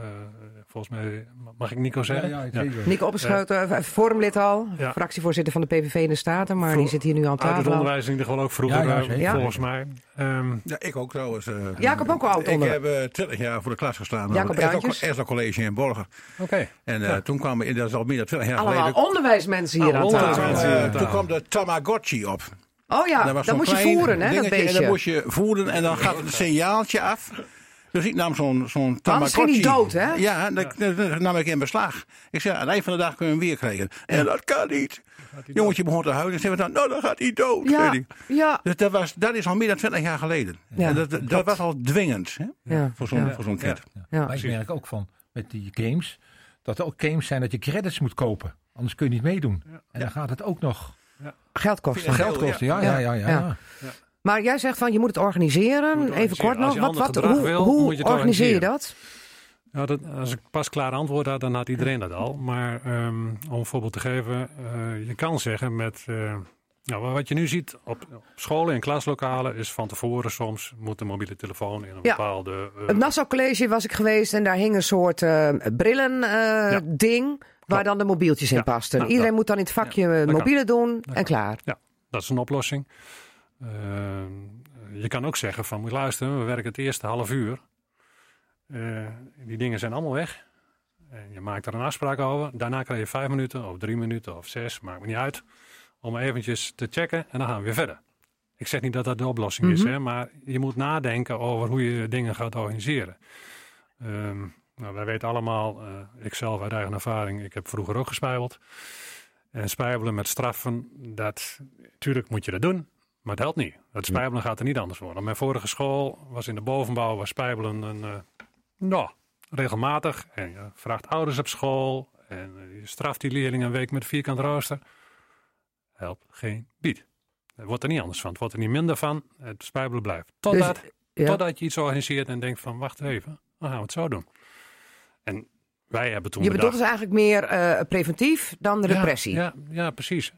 volgens mij, mag ik Nico zeggen? Ja, ja, Nico Opgeschoten, uh, forumlid al, fractievoorzitter van de PVV in de Staten, maar die zit hier nu aan tafel. Uit het onderwijs in ieder geval ook vroeger, volgens mij. Um, ja, ik ook trouwens. Jacob ook al. Ik heb 20 jaar voor de klas gestaan. Jacob Eerst college in Borger. Oké. En toen kwam, dat is al meer dan 20 jaar Allemaal onderwijsmensen hier aan tafel. Toen kwam de Tamagotchi op. Oh ja, dan moest je voeren, hè, dat beestje. En dan moest je voeren en dan gaat het een signaaltje af. Dus ik nam zo'n zo'n Tamagotchi. Anders ging dood, hè? Ja, dat, nam ik in beslag. Ik zei, aan het eind van de dag kun je hem weer krijgen. En dat kan niet. Jongetje begon te huilen. En zei dan, nou, dan gaat hij dood. Ja, ja. Dus dat, was, dat is al meer dan 20 jaar geleden. Ja, en dat, dat, was al dwingend hè? Ja. voor zo'n voor zo'n kind. Ja. Maar ik merk ook van, met die games, dat er ook games zijn dat je credits moet kopen. Anders kun je niet meedoen. En dan gaat het ook nog... Geld kosten. Geld kosten, ja, ja, ja. ja, maar jij zegt van je moet het organiseren. Even kort nog. Wat, wat, hoe hoe organiseer je dat? Ja, dat, als ik pas klaar antwoord had, dan had iedereen dat al. Maar um, om een voorbeeld te geven, uh, je kan zeggen met. Uh, nou, wat je nu ziet op, op, scholen en klaslokalen is van tevoren soms moet de mobiele telefoon in een ja. bepaalde. Uh, het Nassau College was ik geweest en daar hing een soort brillen ja. ding waar dan de mobieltjes in pasten. Nou, Iedereen moet dan in het vakje mobiele doen en klaar. Ja, dat is een oplossing. Ehm, je kan ook zeggen van, moet luisteren, we werken het eerste half uur. Uh, die dingen zijn allemaal weg. En je maakt er een afspraak over. Daarna krijg je vijf minuten of drie minuten of zes, maakt me niet uit. Om eventjes te checken en dan gaan we weer verder. Ik zeg niet dat dat de oplossing is, mhm. hè, maar je moet nadenken over hoe je dingen gaat organiseren. Um, nou, wij weten allemaal, uh, ik zelf uit eigen ervaring, ik heb vroeger ook gespijbeld. En spijbelen met straffen, dat, natuurlijk moet je dat doen. Maar het helpt niet. Het spijbelen gaat er niet anders worden. Mijn vorige school was in de bovenbouw, was spijbelen een, uh, nou, regelmatig. En je vraagt ouders op school en uh, je straft die leerlingen een week met vierkant rooster. Helpt geen bied. Het wordt er niet anders van. Het wordt er niet minder van. Het spijbelen blijft. Totdat, dus, totdat je iets organiseert en denkt van wacht even, dan gaan we het zo doen. En wij hebben toen Je bedoelt dus eigenlijk meer uh, preventief dan de repressie? Ja, ja, precies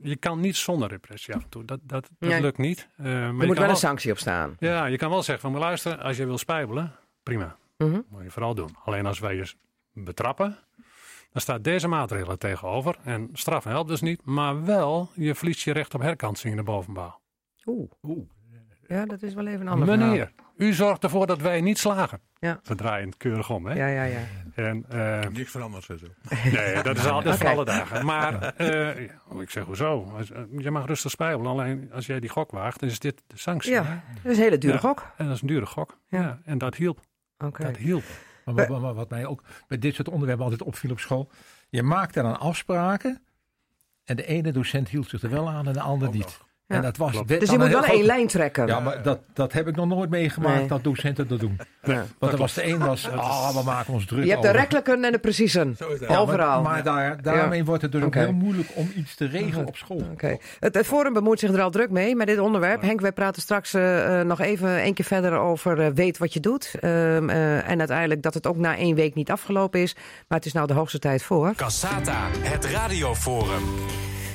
je kan niet zonder repressie af en toe. Dat, dat, dat lukt niet. Uh, maar er moet wel, wel een sanctie op staan. Ja, je kan wel zeggen van, maar luister, als je wil spijbelen, prima. Mm Moet je vooral doen. Alleen als wij je betrappen, dan staat deze maatregelen tegenover. En straffen helpt dus niet, maar wel, je verliest je recht op herkansing in de bovenbouw. Oeh. Oeh. Ja, dat is wel even een ander Meneer, u zorgt ervoor dat wij niet slagen. Ja. We draaien het keurig om, hè? Ja, ja, ja. En, uh, Niks veranderd, zo. Nee, dat is altijd okay. voor alle dagen. Maar uh, ik zeg, hoezo? Eh, je mag rustig spijbelen. Alleen als jij die gok waagt, dan is dit de sanctie. Ja, dat is een hele dure gok. En dat is een dure gok. Ja. En dat hielp. Okay. Dat hielp. Maar wat, wat, mij ook bij dit soort onderwerpen altijd opviel op school. Je maakte dan afspraken. En de ene docent hield zich er wel aan en de ander niet. En dat was, dus je moet wel één lijn trekken. Ja, maar dat, dat heb ik nog nooit meegemaakt dat docenten dat doen. *laughs* Want er was de een was, ah, we maken ons druk Je hebt de rekkelijken en de preciezen. Overal. Maar, daar, daarmee wordt het dus ook heel moeilijk om iets te regelen op school. Okay. Het, het, Forum bemoeit zich er al druk mee met dit onderwerp. Henk, wij praten straks uh, nog even een keer verder over uh, weet wat je doet. Uh, en uiteindelijk dat het ook na één week niet afgelopen is. Maar het is nou de hoogste tijd voor. Cassata, het radioforum.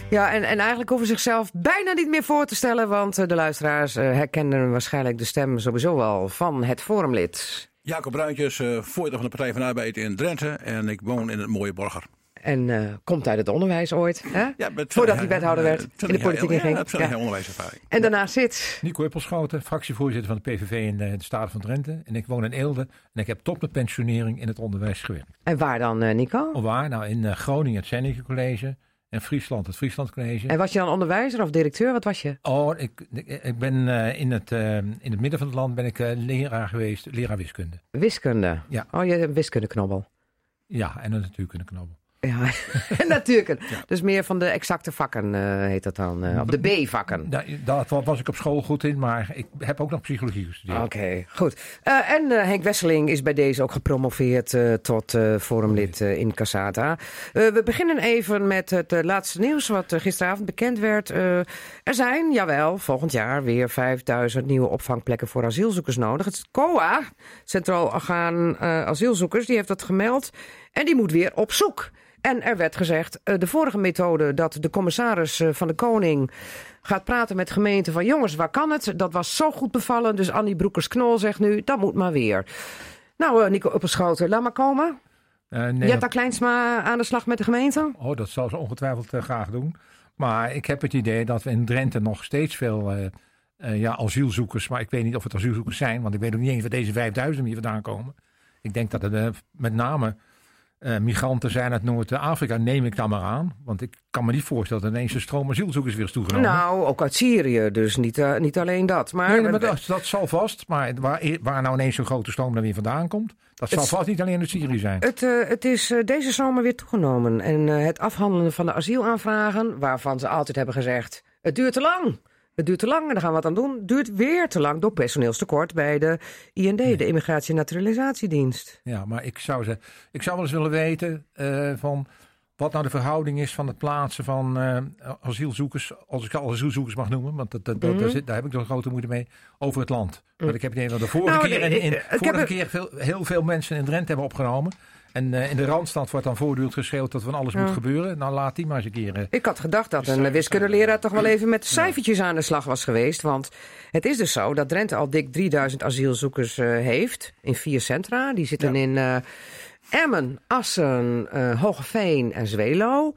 Ja, en, en eigenlijk hoeven zichzelf bijna niet meer voor te stellen, want de luisteraars herkennen waarschijnlijk de stem sowieso wel van het forumlid. Jacob Bruintjes, uh, voorzitter van de Partij van de Arbeid in Drenthe en ik woon in het mooie Borger. En uh, komt uit het onderwijs ooit, hè? Ja, Voordat hij wethouder werd, in de politiek ja, ging. Ja, ja. onderwijservaring. En daarna zit... Nico Huppelschoten, fractievoorzitter van de PVV in de, de Staten van Drenthe. En ik woon in Eelde en ik heb tot mijn pensionering in het onderwijs gewerkt. En waar dan, uh, Nico? Of waar? Nou, in uh, Groningen het Zennike College. En Friesland, het Friesland College. En was je dan onderwijzer of directeur? Wat was je? Oh, ik, ik ben uh, in, het, uh, in het midden van het land ben ik uh, leraar geweest, leraar wiskunde. Wiskunde? Ja. Oh, je hebt een wiskundeknobbel. Ja, en een natuurkundeknobbel. Ja, *laughs* natuurlijk. Ja. Dus meer van de exacte vakken uh, heet dat dan. Uh, of de B-vakken. Da dat was ik op school goed in, maar ik heb ook nog psychologie gestudeerd. Oké, okay, goed. Uh, en Henk Wesseling is bij deze ook gepromoveerd tot forumlid in Casata. we beginnen even met het laatste nieuws wat gisteravond bekend werd. er zijn, jawel, volgend jaar weer 5000 nieuwe opvangplekken voor asielzoekers nodig. Het COA, Centraal Orgaan Asielzoekers, die heeft dat gemeld. En die moet weer op zoek. En er werd gezegd, de vorige methode dat de commissaris van de Koning gaat praten met gemeenten van jongens, waar kan het? Dat was zo goed bevallen, dus Annie Broekers-Knol zegt nu, dat moet maar weer. Nou, Nico Uppelschoten, laat maar komen. Uh, nee, Jetta Kleinsma aan de slag met de gemeente? Oh, dat zal ze ongetwijfeld uh, graag doen. Maar ik heb het idee dat we in Drenthe nog steeds veel uh, uh, ja, asielzoekers, maar ik weet niet of het asielzoekers zijn, want ik weet ook niet eens waar deze 5000 hier vandaan komen. Ik denk dat het met name uh, migranten zijn uit Noord-Afrika, neem ik dan maar aan. Want ik kan me niet voorstellen dat ineens een stroom asielzoekers weer is toegenomen. Nou, ook uit Syrië, dus niet, uh, niet alleen dat. Maar, nee, maar dat, dat, zal vast. Maar waar, waar nou ineens zo'n grote stroom dan weer vandaan komt, dat zal vast niet alleen uit Syrië zijn. Het, uh, het is deze zomer weer toegenomen. En het afhandelen van de asielaanvragen, waarvan ze altijd hebben gezegd, het duurt te lang. Het duurt te lang en daar gaan we wat aan doen. Het duurt weer te lang door personeelstekort bij de IND, nee. de Immigratie- en Naturalisatiedienst. Ja, maar ik zou, ze, ik zou wel eens willen weten uh, van wat nou de verhouding is van het plaatsen van uh, asielzoekers, als ik al asielzoekers mag noemen, want dat, dat, mm -hmm. daar, zit, daar, heb ik toch grote moeite mee, over het land. Mm. Want ik heb idee dat de vorige nou, keer, in, in, vorige keer veel, heel veel mensen in Drenthe hebben opgenomen. En uh, in de Randstad wordt dan voortdurend geschreeuwd dat van alles ja. moet gebeuren. Nou, laat die maar eens een keer. Uh, ik had gedacht dat een wiskundeleraar toch wel even met cijfertjes aan de slag was geweest. Want het is dus zo dat Drenthe al dik 3000 asielzoekers uh, heeft. In vier centra. Die zitten ja. in Emmen, Assen, Hogeveen en Zwelo.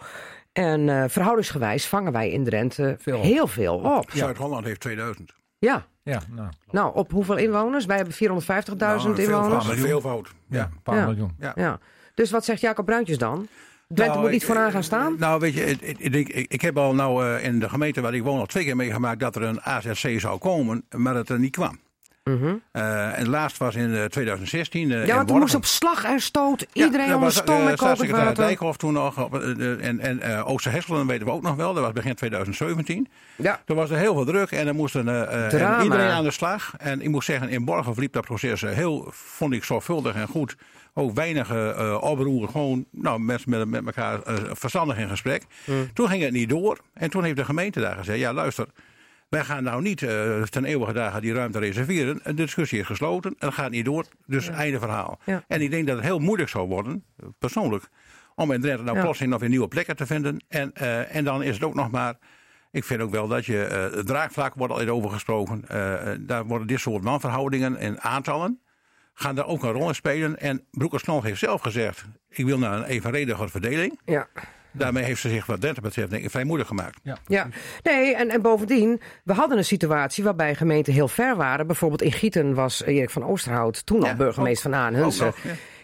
En verhoudingsgewijs vangen wij in Drenthe veel heel veel op. Zuid-Holland heeft 2000. Ja. Ja, nou. nou, op hoeveel inwoners? Wij hebben 450.000 nou, inwoners. Veel, veelvoud. Ja, een paar ja. miljoen. Ja. ja. Dus wat zegt Jacob Bruintjes dan? Drenthe nou, moet niet vooraan gaan staan? Nou, weet je, ik, ik, ik heb al nou uh, in de gemeente waar ik woon al twee keer meegemaakt dat er een AZC zou komen, maar dat er niet kwam. Mm -hmm. uh, en laatst was in uh, 2016. Uh, ja, want toen moest op slag en stoot iedereen ja, onder stoom en staatssecretaris Dijkhoff toen nog. Op, en en Ooster Hesselen weten we ook nog wel. Dat was begin 2017. Ja. Toen was er heel veel druk en er moesten en iedereen aan de slag. En ik moet zeggen, in Borgen verliep dat proces heel, vond ik zorgvuldig en goed. Ook weinig uh, oproeren, gewoon nou, mensen met, met elkaar uh, verstandig in gesprek. Mm. Toen ging het niet door. En toen heeft de gemeente daar gezegd: ja, luister. Wij gaan nou niet uh, ten eeuwige dagen die ruimte reserveren. De discussie is gesloten en dat gaat niet door. Dus ja. einde verhaal. Ja. En ik denk dat het heel moeilijk zou worden, persoonlijk, om in Drenthe nou ja. plotseling nog weer nieuwe plekken te vinden. En, uh, en dan is het ook nog maar. Ik vind ook wel dat je. Uh, het draagvlak wordt al over gesproken. daar worden dit soort manverhoudingen en aantallen. gaan daar ook een rol in spelen. En Broekers-Knol heeft zelf gezegd. Ik wil naar een evenrediger verdeling. Ja. Daarmee heeft ze zich wat Drenthe betreft denk ik vrij moeilijk gemaakt. Ja, ja. nee, en, en bovendien, we hadden een situatie waarbij gemeenten heel ver waren. Bijvoorbeeld in Gieten was Erik van Oosterhout, toen ja, al burgemeester ook, van Aanhunsen.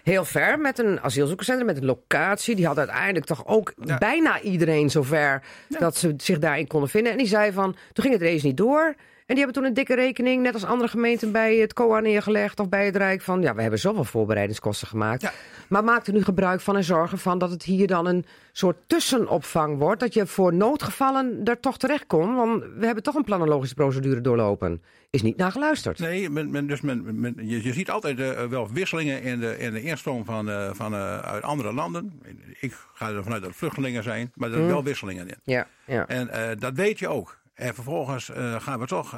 Heel ver met een asielzoekerscentrum, met een locatie. Die had uiteindelijk toch ook ja. bijna iedereen zover dat ze zich daarin konden vinden. En die zei van, toen ging het race niet door. En die hebben toen een dikke rekening, net als andere gemeenten, bij het COA neergelegd of bij het Rijk. Van ja, we hebben zoveel voorbereidingskosten gemaakt. Ja. Maar maak er nu gebruik van en zorg ervan dat het hier dan een soort tussenopvang wordt. Dat je voor noodgevallen er toch terecht kon. Want we hebben toch een planologische procedure doorlopen. Is niet naar geluisterd. Nee, men, men, dus men, men, je, je, ziet altijd uh, wel wisselingen in de, in de instroom van, uh, van uh, uit andere landen. Ik ga ervan uit dat het vluchtelingen zijn, maar er zijn mm. wel wisselingen in. Ja, ja. En dat weet je ook. En vervolgens gaan we toch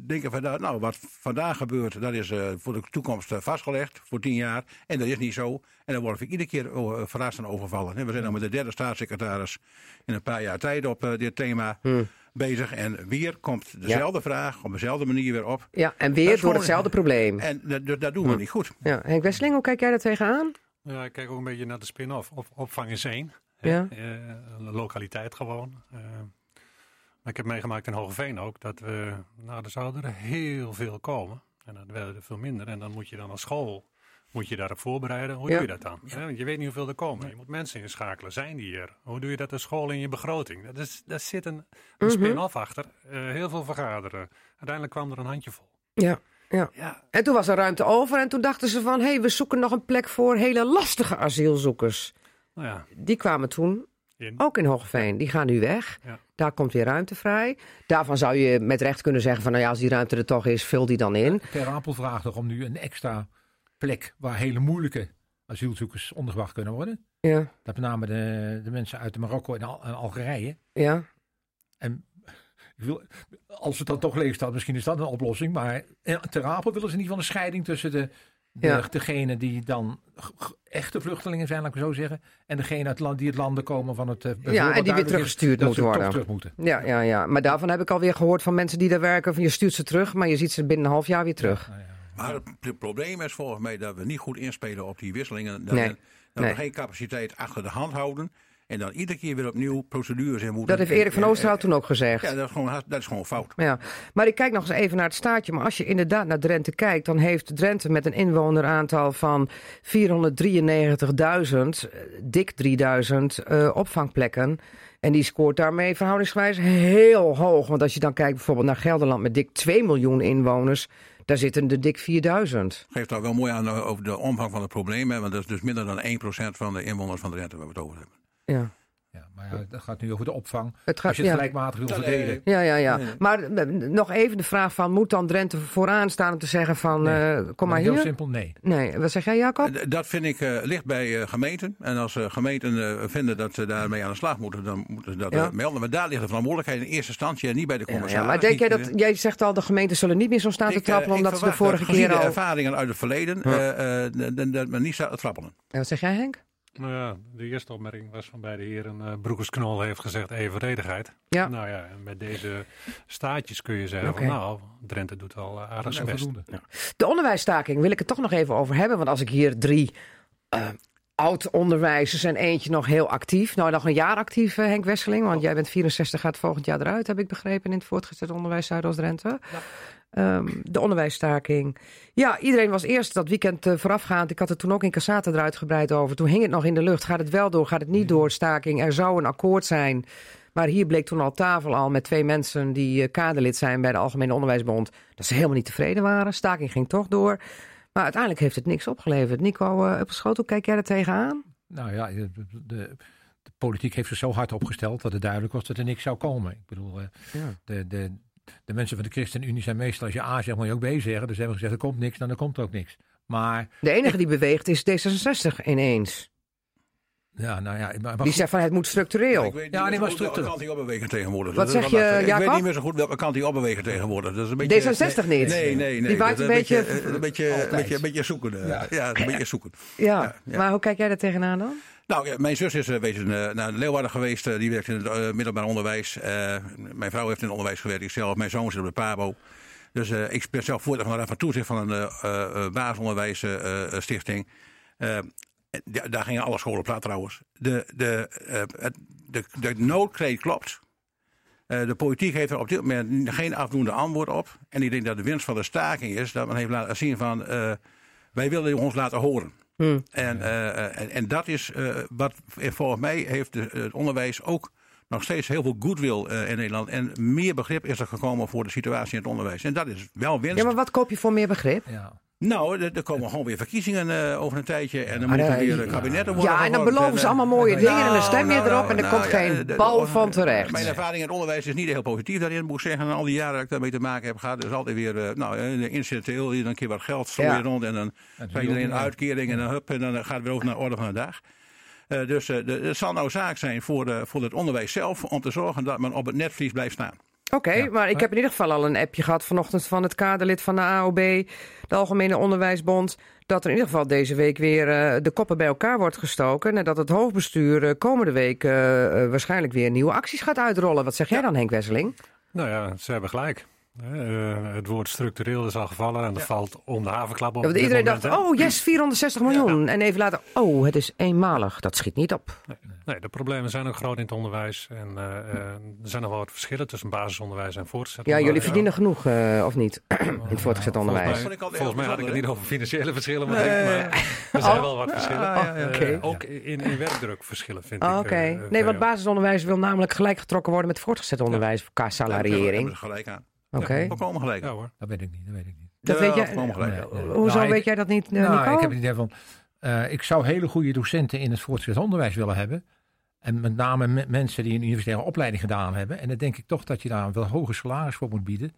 denken van, nou, wat vandaag gebeurt, dat is voor de toekomst vastgelegd, voor tien jaar. En dat is niet zo. En dan word ik iedere keer verrast en overvallen. We zijn dan met de derde staatssecretaris in een paar jaar tijd op dit thema. Hmm bezig. En weer komt dezelfde vraag op dezelfde manier weer op. Ja, en weer door hetzelfde probleem. En dat, dat doen we hm. niet goed. Ja. Henk Wesseling, hoe kijk jij daar tegenaan? Ja, ik kijk ook een beetje naar de spin-off. Op, opvang is één. Ja. Uh, lokaliteit gewoon. Uh, ik heb meegemaakt in Hogeveen ook dat we, nou, er zouden er heel veel komen. En dan werden er veel minder. En dan moet je dan als school moet je daarop voorbereiden. Hoe doe je dat dan? Want je weet niet hoeveel er komen. Je moet mensen inschakelen. Zijn die er? Hoe doe je dat als school in je begroting? Dat is, daar zit een, een mhm. spin-off achter. Uh, heel veel vergaderen. Uiteindelijk kwam er een handjevol. Ja. Ja. ja. En toen was er ruimte over en toen dachten ze van... hé, hey, we zoeken nog een plek voor hele lastige asielzoekers. Nou ja. Die kwamen toen in. ook in Hoogveen. Die gaan nu weg. Ja. Daar komt weer ruimte vrij. Daarvan zou je met recht kunnen zeggen van... nou ja, als die ruimte er toch is, vul die dan in. Ter Apel vraagt toch om nu een extra plek waar hele moeilijke asielzoekers ondergebracht kunnen worden. Ja. Dat met name de, de mensen uit Marokko en, Al en Algerije. Ja. En ik wil, als het dan toch leeg staat, misschien is dat een oplossing. Maar ter Apel willen ze ieder geval een scheiding tussen de, de, ja. degene die dan echte vluchtelingen zijn, laat ik zo zeggen. En degene uit land, die het landen komen van het. Uh, ja, en die weer teruggestuurd moeten worden. Terug moeten. Ja, ja, ja. Maar daarvan heb ik alweer gehoord van mensen die daar werken. Van je stuurt ze terug, maar je ziet ze binnen een half jaar weer terug. Ja, ja. Maar het probleem is volgens mij dat we niet goed inspelen op die wisselingen. Dat, we, dat we geen capaciteit achter de hand houden. En dan iedere keer weer opnieuw procedures in moeten. Dat heeft Erik van Oosterhout toen ook gezegd. Ja, dat is gewoon, dat is gewoon fout. Ja. Maar ik kijk nog eens even naar het staatje. Maar als je inderdaad naar Drenthe kijkt, dan heeft Drenthe met een inwoneraantal van 493.000, dik 3000 uh, opvangplekken. En die scoort daarmee verhoudingsgewijs heel hoog. Want als je dan kijkt bijvoorbeeld naar Gelderland met dik 2 miljoen inwoners. Daar zitten er dik 4000. Geeft daar wel mooi aan eh, over de omvang van het probleem. Hè? Want dat is dus minder dan 1% van de inwoners van de rente waar we het over hebben. Ja. Ja, maar ja, dat gaat nu over de opvang. Het gaat, Als je het gelijkmatig wil verdelen. Ja, ja, ja. Maar eh, nog even de vraag van, moet dan Drenthe vooraan staan om te zeggen van, nee. uh, kom maar heel hier? Heel simpel, nee. Nee, wat zeg jij Jacob? Dat vind ik uh, ligt bij gemeenten. En als gemeenten vinden dat ze daarmee aan de slag moeten, dan moeten ze dat melden. Maar daar ligt de verantwoordelijkheid in eerste instantie en niet bij de commissaris. Ja, maar denk jij dat, jij zegt al, de gemeenten zullen niet meer zo staan te trappelen, omdat ze de vorige keer al... de ervaringen uit het verleden, dat men niet staat te trappelen. En wat zeg jij Henk? Nou ja, de eerste opmerking was van beide heren. Uh, Broekers-Knol heeft gezegd evenredigheid. Ja. Nou ja, en met deze staatjes kun je zeggen van nou, Drenthe doet wel uh, aardig zijn best. Ja. De onderwijsstaking wil ik het toch nog even over hebben. Want als ik hier drie uh, oud-onderwijzers en eentje nog heel actief. Nou, nog een jaar actief, Henk Wesseling. Want jij bent 64, gaat volgend jaar eruit, heb ik begrepen, in het voortgezet onderwijs Zuidoost-Drenthe. Ja. Um, de onderwijsstaking. Ja, iedereen was eerst dat weekend uh, voorafgaand. Ik had het toen ook in Cassata eruit gebreid over. Toen hing het nog in de lucht. Gaat het wel door? Gaat het niet door? Staking. Er zou een akkoord zijn. Maar hier bleek toen al tafel al met twee mensen die uh, kaderlid zijn bij de Algemene Onderwijsbond. Dat ze helemaal niet tevreden waren. Staking ging toch door. Maar uiteindelijk heeft het niks opgeleverd. Nico uh, Schoot, hoe kijk jij er tegenaan? Nou ja, de, de, de, politiek heeft zich zo hard opgesteld dat het duidelijk was dat er niks zou komen. Ik bedoel, ja. de, de, de mensen van de ChristenUnie zijn meestal, als je A zegt, moet je ook B zeggen. Dus hebben gezegd, er komt niks, dan er komt ook niks. Maar, de enige die beweegt is D66 ineens. Ja, nou ja, maar, die zegt van het moet structureel. ik weet niet ja, nee, maar welke kant hij opbewegen tegenwoordig. Wat zeg je, Jacob? Ik weet niet meer zo goed welke kant hij opbewegen tegenwoordig. Dat is een beetje, D66 niet? Nee, nee, nee. Die waait een, beetje... Een beetje, een beetje, een beetje zoeken. Ja, ja een beetje zoeken. Ja, maar hoe kijk jij daar tegenaan dan? Nou, mijn zus is uh, wezen, uh, naar Leeuwarden geweest. Uh, die werkt in het middelbaar onderwijs. mijn vrouw heeft in het onderwijs gewerkt. Ik zelf, mijn zoon zit op de PABO. Dus ik ben zelf voorzitter van de Raad van Toezicht van een basisonderwijsstichting. daar gingen alle scholen plat trouwens. De, de, de, de noodkreet klopt. de politiek heeft er op dit moment geen afdoende antwoord op. En ik denk dat de winst van de staking is dat men heeft laten zien van... wij willen ons laten horen. Hmm. En, uh, en, en, dat is uh, wat volgens mij heeft het onderwijs ook nog steeds heel veel goodwill uh, in Nederland. En meer begrip is er gekomen voor de situatie in het onderwijs. En dat is wel winst. Ja, maar wat koop je voor meer begrip? Ja. Nou, er, komen gewoon weer verkiezingen uh, over een tijdje. En dan ah, moeten weer kabinetten worden. Ja, en dan beloven ze allemaal mooie dingen. en dan stem je nou, erop en er nou, komt geen bal van terecht. Mijn ervaring in het onderwijs is niet heel positief daarin, moet ik zeggen. En al die jaren dat ik daarmee te maken heb gehad, is altijd weer, uh, nou, incidenteel, dan een keer wat geld slooien rond. En dan krijg je een uitkering en dan hup, en dan gaat het weer over naar de orde van de dag. Uh, dus uh, het zal nou zaak zijn voor, voor het onderwijs zelf om te zorgen dat men op het netvlies blijft staan. Oké, maar ik heb in ieder geval al een appje gehad vanochtend van het kaderlid van de AOB, de Algemene Onderwijsbond, dat er in ieder geval deze week weer uh, de koppen bij elkaar wordt gestoken en dat het hoofdbestuur uh, komende week uh, waarschijnlijk weer nieuwe acties gaat uitrollen. Wat zeg jij dan, Henk Wesseling? Nou ja, ze hebben gelijk. Uh, het woord structureel is al gevallen en dat valt om de havenklap op. Ja, iedereen dacht, oh yes, 460 miljoen. Ja. En even later, oh, het is eenmalig. Dat schiet niet op. Nee, nee de problemen zijn ook groot in het onderwijs. En uh, uh, er zijn nog wel wat verschillen tussen basisondersonderwijs en voortgezet Ja, jullie verdienen genoeg, of niet? *clears throat* in het voortgezet onderwijs. Volgens mij, volgens mij had ik het niet over financiële verschillen, maar, nee. maar er zijn oh. wel wat verschillen. Oh, okay. ook in, in werkdruk verschillen, vind oh, ik. Oké. nee, want basisonderwijs wil namelijk gelijk getrokken worden met voortgezet onderwijs qua salariering. Ja, gelijk aan. Oké. Okay. Volkomen gelijk. Ja hoor. Dat weet ik niet. Dat weet ik niet. Dat weet jij. Volkomen gelijk. Nee, nee. Hoezo nou, weet ik, jij dat niet, uh, nou, Nico? Ik heb het idee van. Uh, ik zou hele goede docenten in het voortgezet onderwijs willen hebben. En met name me mensen die een universitaire opleiding gedaan hebben. En dan denk ik toch dat je daar een wel hoger salaris voor moet bieden.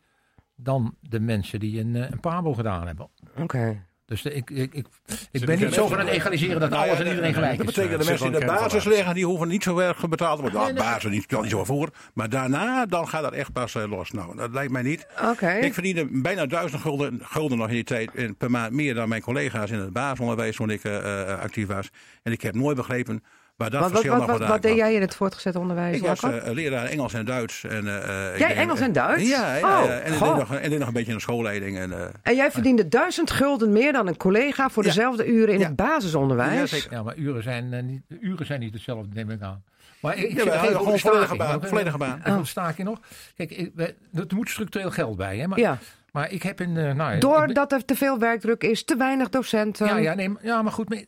Dan de mensen die een, een PABO gedaan hebben. Oké. Okay. Dus ik, ik, ik, ik ben niet zo van het egaliseren dat alles en iedereen gelijk is. Dat betekent dat de mensen die in de basis liggen, die hoeven niet zo erg betaald te worden. Nou, basis niet, niet zo voor. Maar daarna, dan gaat dat echt pas los. Nou, dat lijkt mij niet. Okay. Ik verdiende bijna duizend gulden, gulden nog in die tijd per maand meer dan mijn collega's in het basisonderwijs toen ik uh, actief was. En ik heb nooit begrepen maar dat wat, verschil wat, wat, wat, wat deed jij in het voortgezet onderwijs? Ik was uh, leraar Engels en Duits. En, uh, jij Engels en Duits? Ja, ja, oh, ja. En, deed nog, en deed nog een beetje een schoolleiding. En, uh, en jij verdiende duizend gulden meer dan een collega voor dezelfde uren in het basisonderwijs? Ja, ja, maar uren zijn, niet, uren zijn niet hetzelfde, neem ik aan. Maar ik, ja, geef gewoon volledige baan. Volledige baan. Oh. Staak je nog? Kijk, ik, er moet structureel geld bij. Hè, maar, ja. Maar ik heb in. Uh, nou, Doordat er te veel werkdruk is, te weinig docenten. Ja, ja, nee, ja maar goed.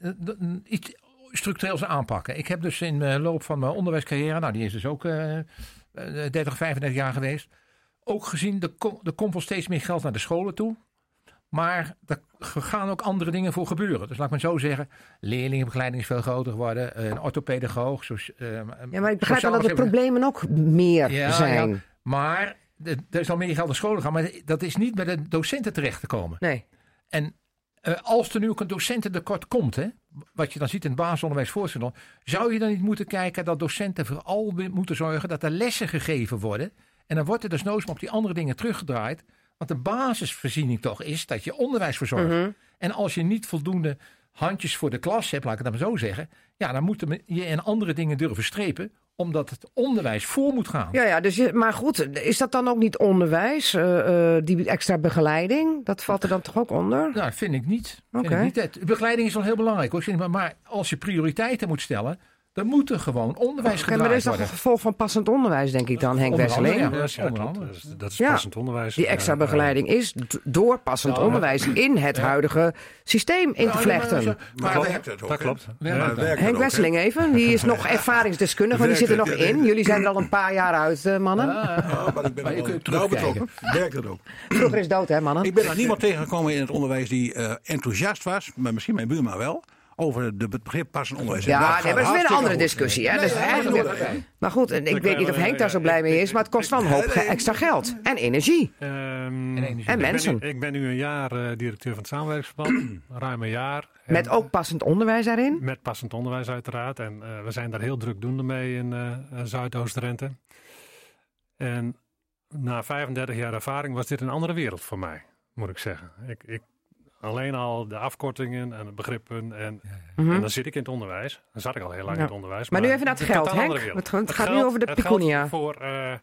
Iets, structureel ze aanpakken. Ik heb dus in de loop van mijn onderwijscarrière, nou die is dus ook uh, 30, 35 jaar geweest, ook gezien, er, er komt wel steeds meer geld naar de scholen toe. Maar er gaan ook andere dingen voor gebeuren. Dus laat ik maar zo zeggen, leerlingenbegeleiding is veel groter geworden. Een orthopedagoog. Zo, uh, ja, maar ik begrijp wel dat de problemen ook meer ja, zijn. Ja, maar er is al meer geld naar scholen gaan. Maar dat is niet bij de docenten terecht te komen. Nee. En uh, als er nu ook een docententekort komt, hè, wat je dan ziet in het basisonderwijs voorstel, zou je dan niet moeten kijken dat docenten vooral moeten zorgen dat er lessen gegeven worden. En dan wordt er dus noods op die andere dingen teruggedraaid. Want de basisvoorziening toch is dat je onderwijs verzorgt. Mhm. En als je niet voldoende handjes voor de klas hebt, laat ik het dan maar zo zeggen. Ja, dan moeten je in andere dingen durven strepen omdat het onderwijs voor moet gaan. Ja, ja dus je, maar goed, is dat dan ook niet onderwijs? Uh, uh, die extra begeleiding, dat valt er dan toch ook onder? Nou, vind ik niet. Niet. Begeleiding is wel heel belangrijk. Hoor. Maar als je prioriteiten moet stellen, dan moet er gewoon onderwijs okay, Maar dat is toch een gevolg van passend onderwijs, denk ik dan, Henk Wesseling? Ja, dat, is, dat is passend onderwijs. Die extra begeleiding is door passend onderwijs in het huidige systeem in te vlechten. Maar dat werkt het ook. Dat klopt. Henk Wesseling even, die is nog ervaringsdeskundige, want die zit er nog in. Jullie zijn er al een paar jaar uit, mannen. Ja, maar ik ben er wel betrokken. Werkt het ook. Vroeger is dood, hè, mannen? Ik ben er niemand tegengekomen in het onderwijs die enthousiast was, maar misschien mijn buurman wel over het begrip passend onderwijs. Ja, nee, maar dat is weer een andere discussie. Hè? Nee, dus eigenlijk... Maar goed, en ik weet niet of Henk daar zo blij mee is, maar het kost wel een hoop extra geld. En energie. Um, en, energie. en mensen. Ik ben, nu, ik ben, nu, een jaar uh, directeur van het samenwerkingsverband, *clears throat* ruim een jaar. Met ook passend onderwijs daarin? Met passend onderwijs uiteraard. En uh, we zijn daar heel drukdoende mee in uh, Zuidoost-Drenthe. En na 35 jaar ervaring was dit een andere wereld voor mij, moet ik zeggen. Ik, ik Alleen al de afkortingen en de begrippen. En, ja, ja. en, dan zit ik in het onderwijs. Dan zat ik al heel lang in het onderwijs. Maar, maar, nu even naar het geld, Henk. Het, het, gaat nu over de piconia. voor, uh,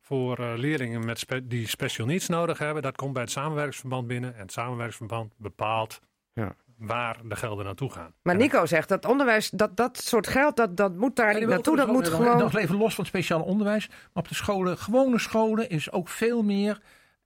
voor uh, leerlingen met spe die special needs nodig hebben. Dat komt bij het samenwerkingsverband binnen. En het samenwerkingsverband bepaalt waar de gelden naartoe gaan. Maar Nico zegt dat onderwijs, dat, dat soort geld, dat, dat moet daar niet naartoe. Dat moet gewoon... Nog even los van het speciaal onderwijs. Maar op de scholen, gewone scholen, is ook veel meer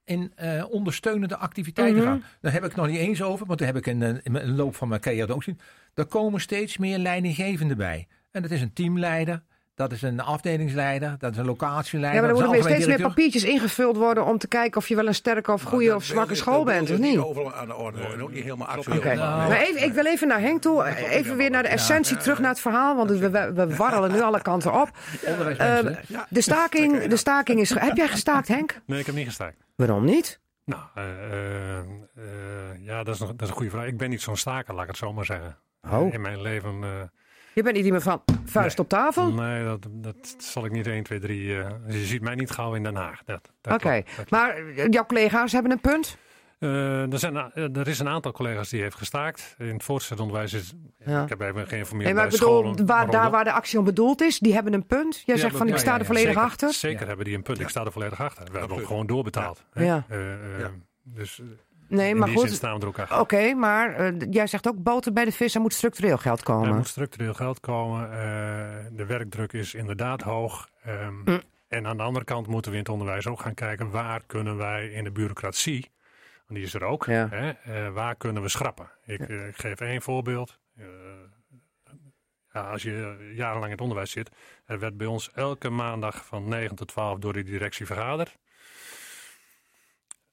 in uh, ondersteunende activiteiten mm -hmm. gaan. Daar heb ik nog niet eens over, want daar heb ik in, in, in de loop van mijn carrière ook zien. Er komen steeds meer leidinggevenden bij. En dat is een teamleider, dat is een afdelingsleider, dat is een locatieleider. Ja, maar er moeten steeds meer papiertjes ingevuld worden om te kijken of je wel een sterke of goede of zwakke school bent, of niet? overal aan de orde en ook niet helemaal actueel. Okay. Nou, maar even, ik wil even naar Henk toe, even weer naar de essentie, terug naar het verhaal, want we, warrelen nu alle kanten op. Um, de, staking, de staking is... Heb jij gestaakt, Henk? Nee, ik heb niet gestaakt. Waarom niet? Nou, uh, uh, ja, dat is, nog, dat is een goede vraag. Ik ben niet zo'n staker, laat ik het zo maar zeggen. Oh. In mijn leven Je bent niet iemand van vuist op tafel? Nee, dat, dat zal ik niet 1, 2, 3. Uh, je ziet mij niet gauw in Den Haag. Oké, maar jouw collega's hebben een punt? Uh, er, zijn, er is een aantal collega's die heeft gestaakt. In het voortgezet onderwijs is. Ja. Ik heb even geïnformeerd. Nee, maar ik bedoel, waar, daar waar de actie om bedoeld is, die hebben een punt. Jij zegt van ik sta er volledig zeker, achter. Zeker hebben die een punt. Ik sta er volledig achter. We hebben ook gewoon doorbetaald. Ja. Uh, dus Nee, maar goed. Oké, maar uh, jij zegt ook boter bij de vis, er moet structureel geld komen. Er moet structureel geld komen. Uh, de werkdruk is inderdaad hoog. Um, mm. En aan de andere kant moeten we in het onderwijs ook gaan kijken waar kunnen wij in de bureaucratie, want die is er ook, ja. hè, uh, waar kunnen we schrappen. Ik, ja. ik geef één voorbeeld. Ja, als je jarenlang in het onderwijs zit, er werd bij ons elke maandag van 9 tot 12 door de directie vergaderd.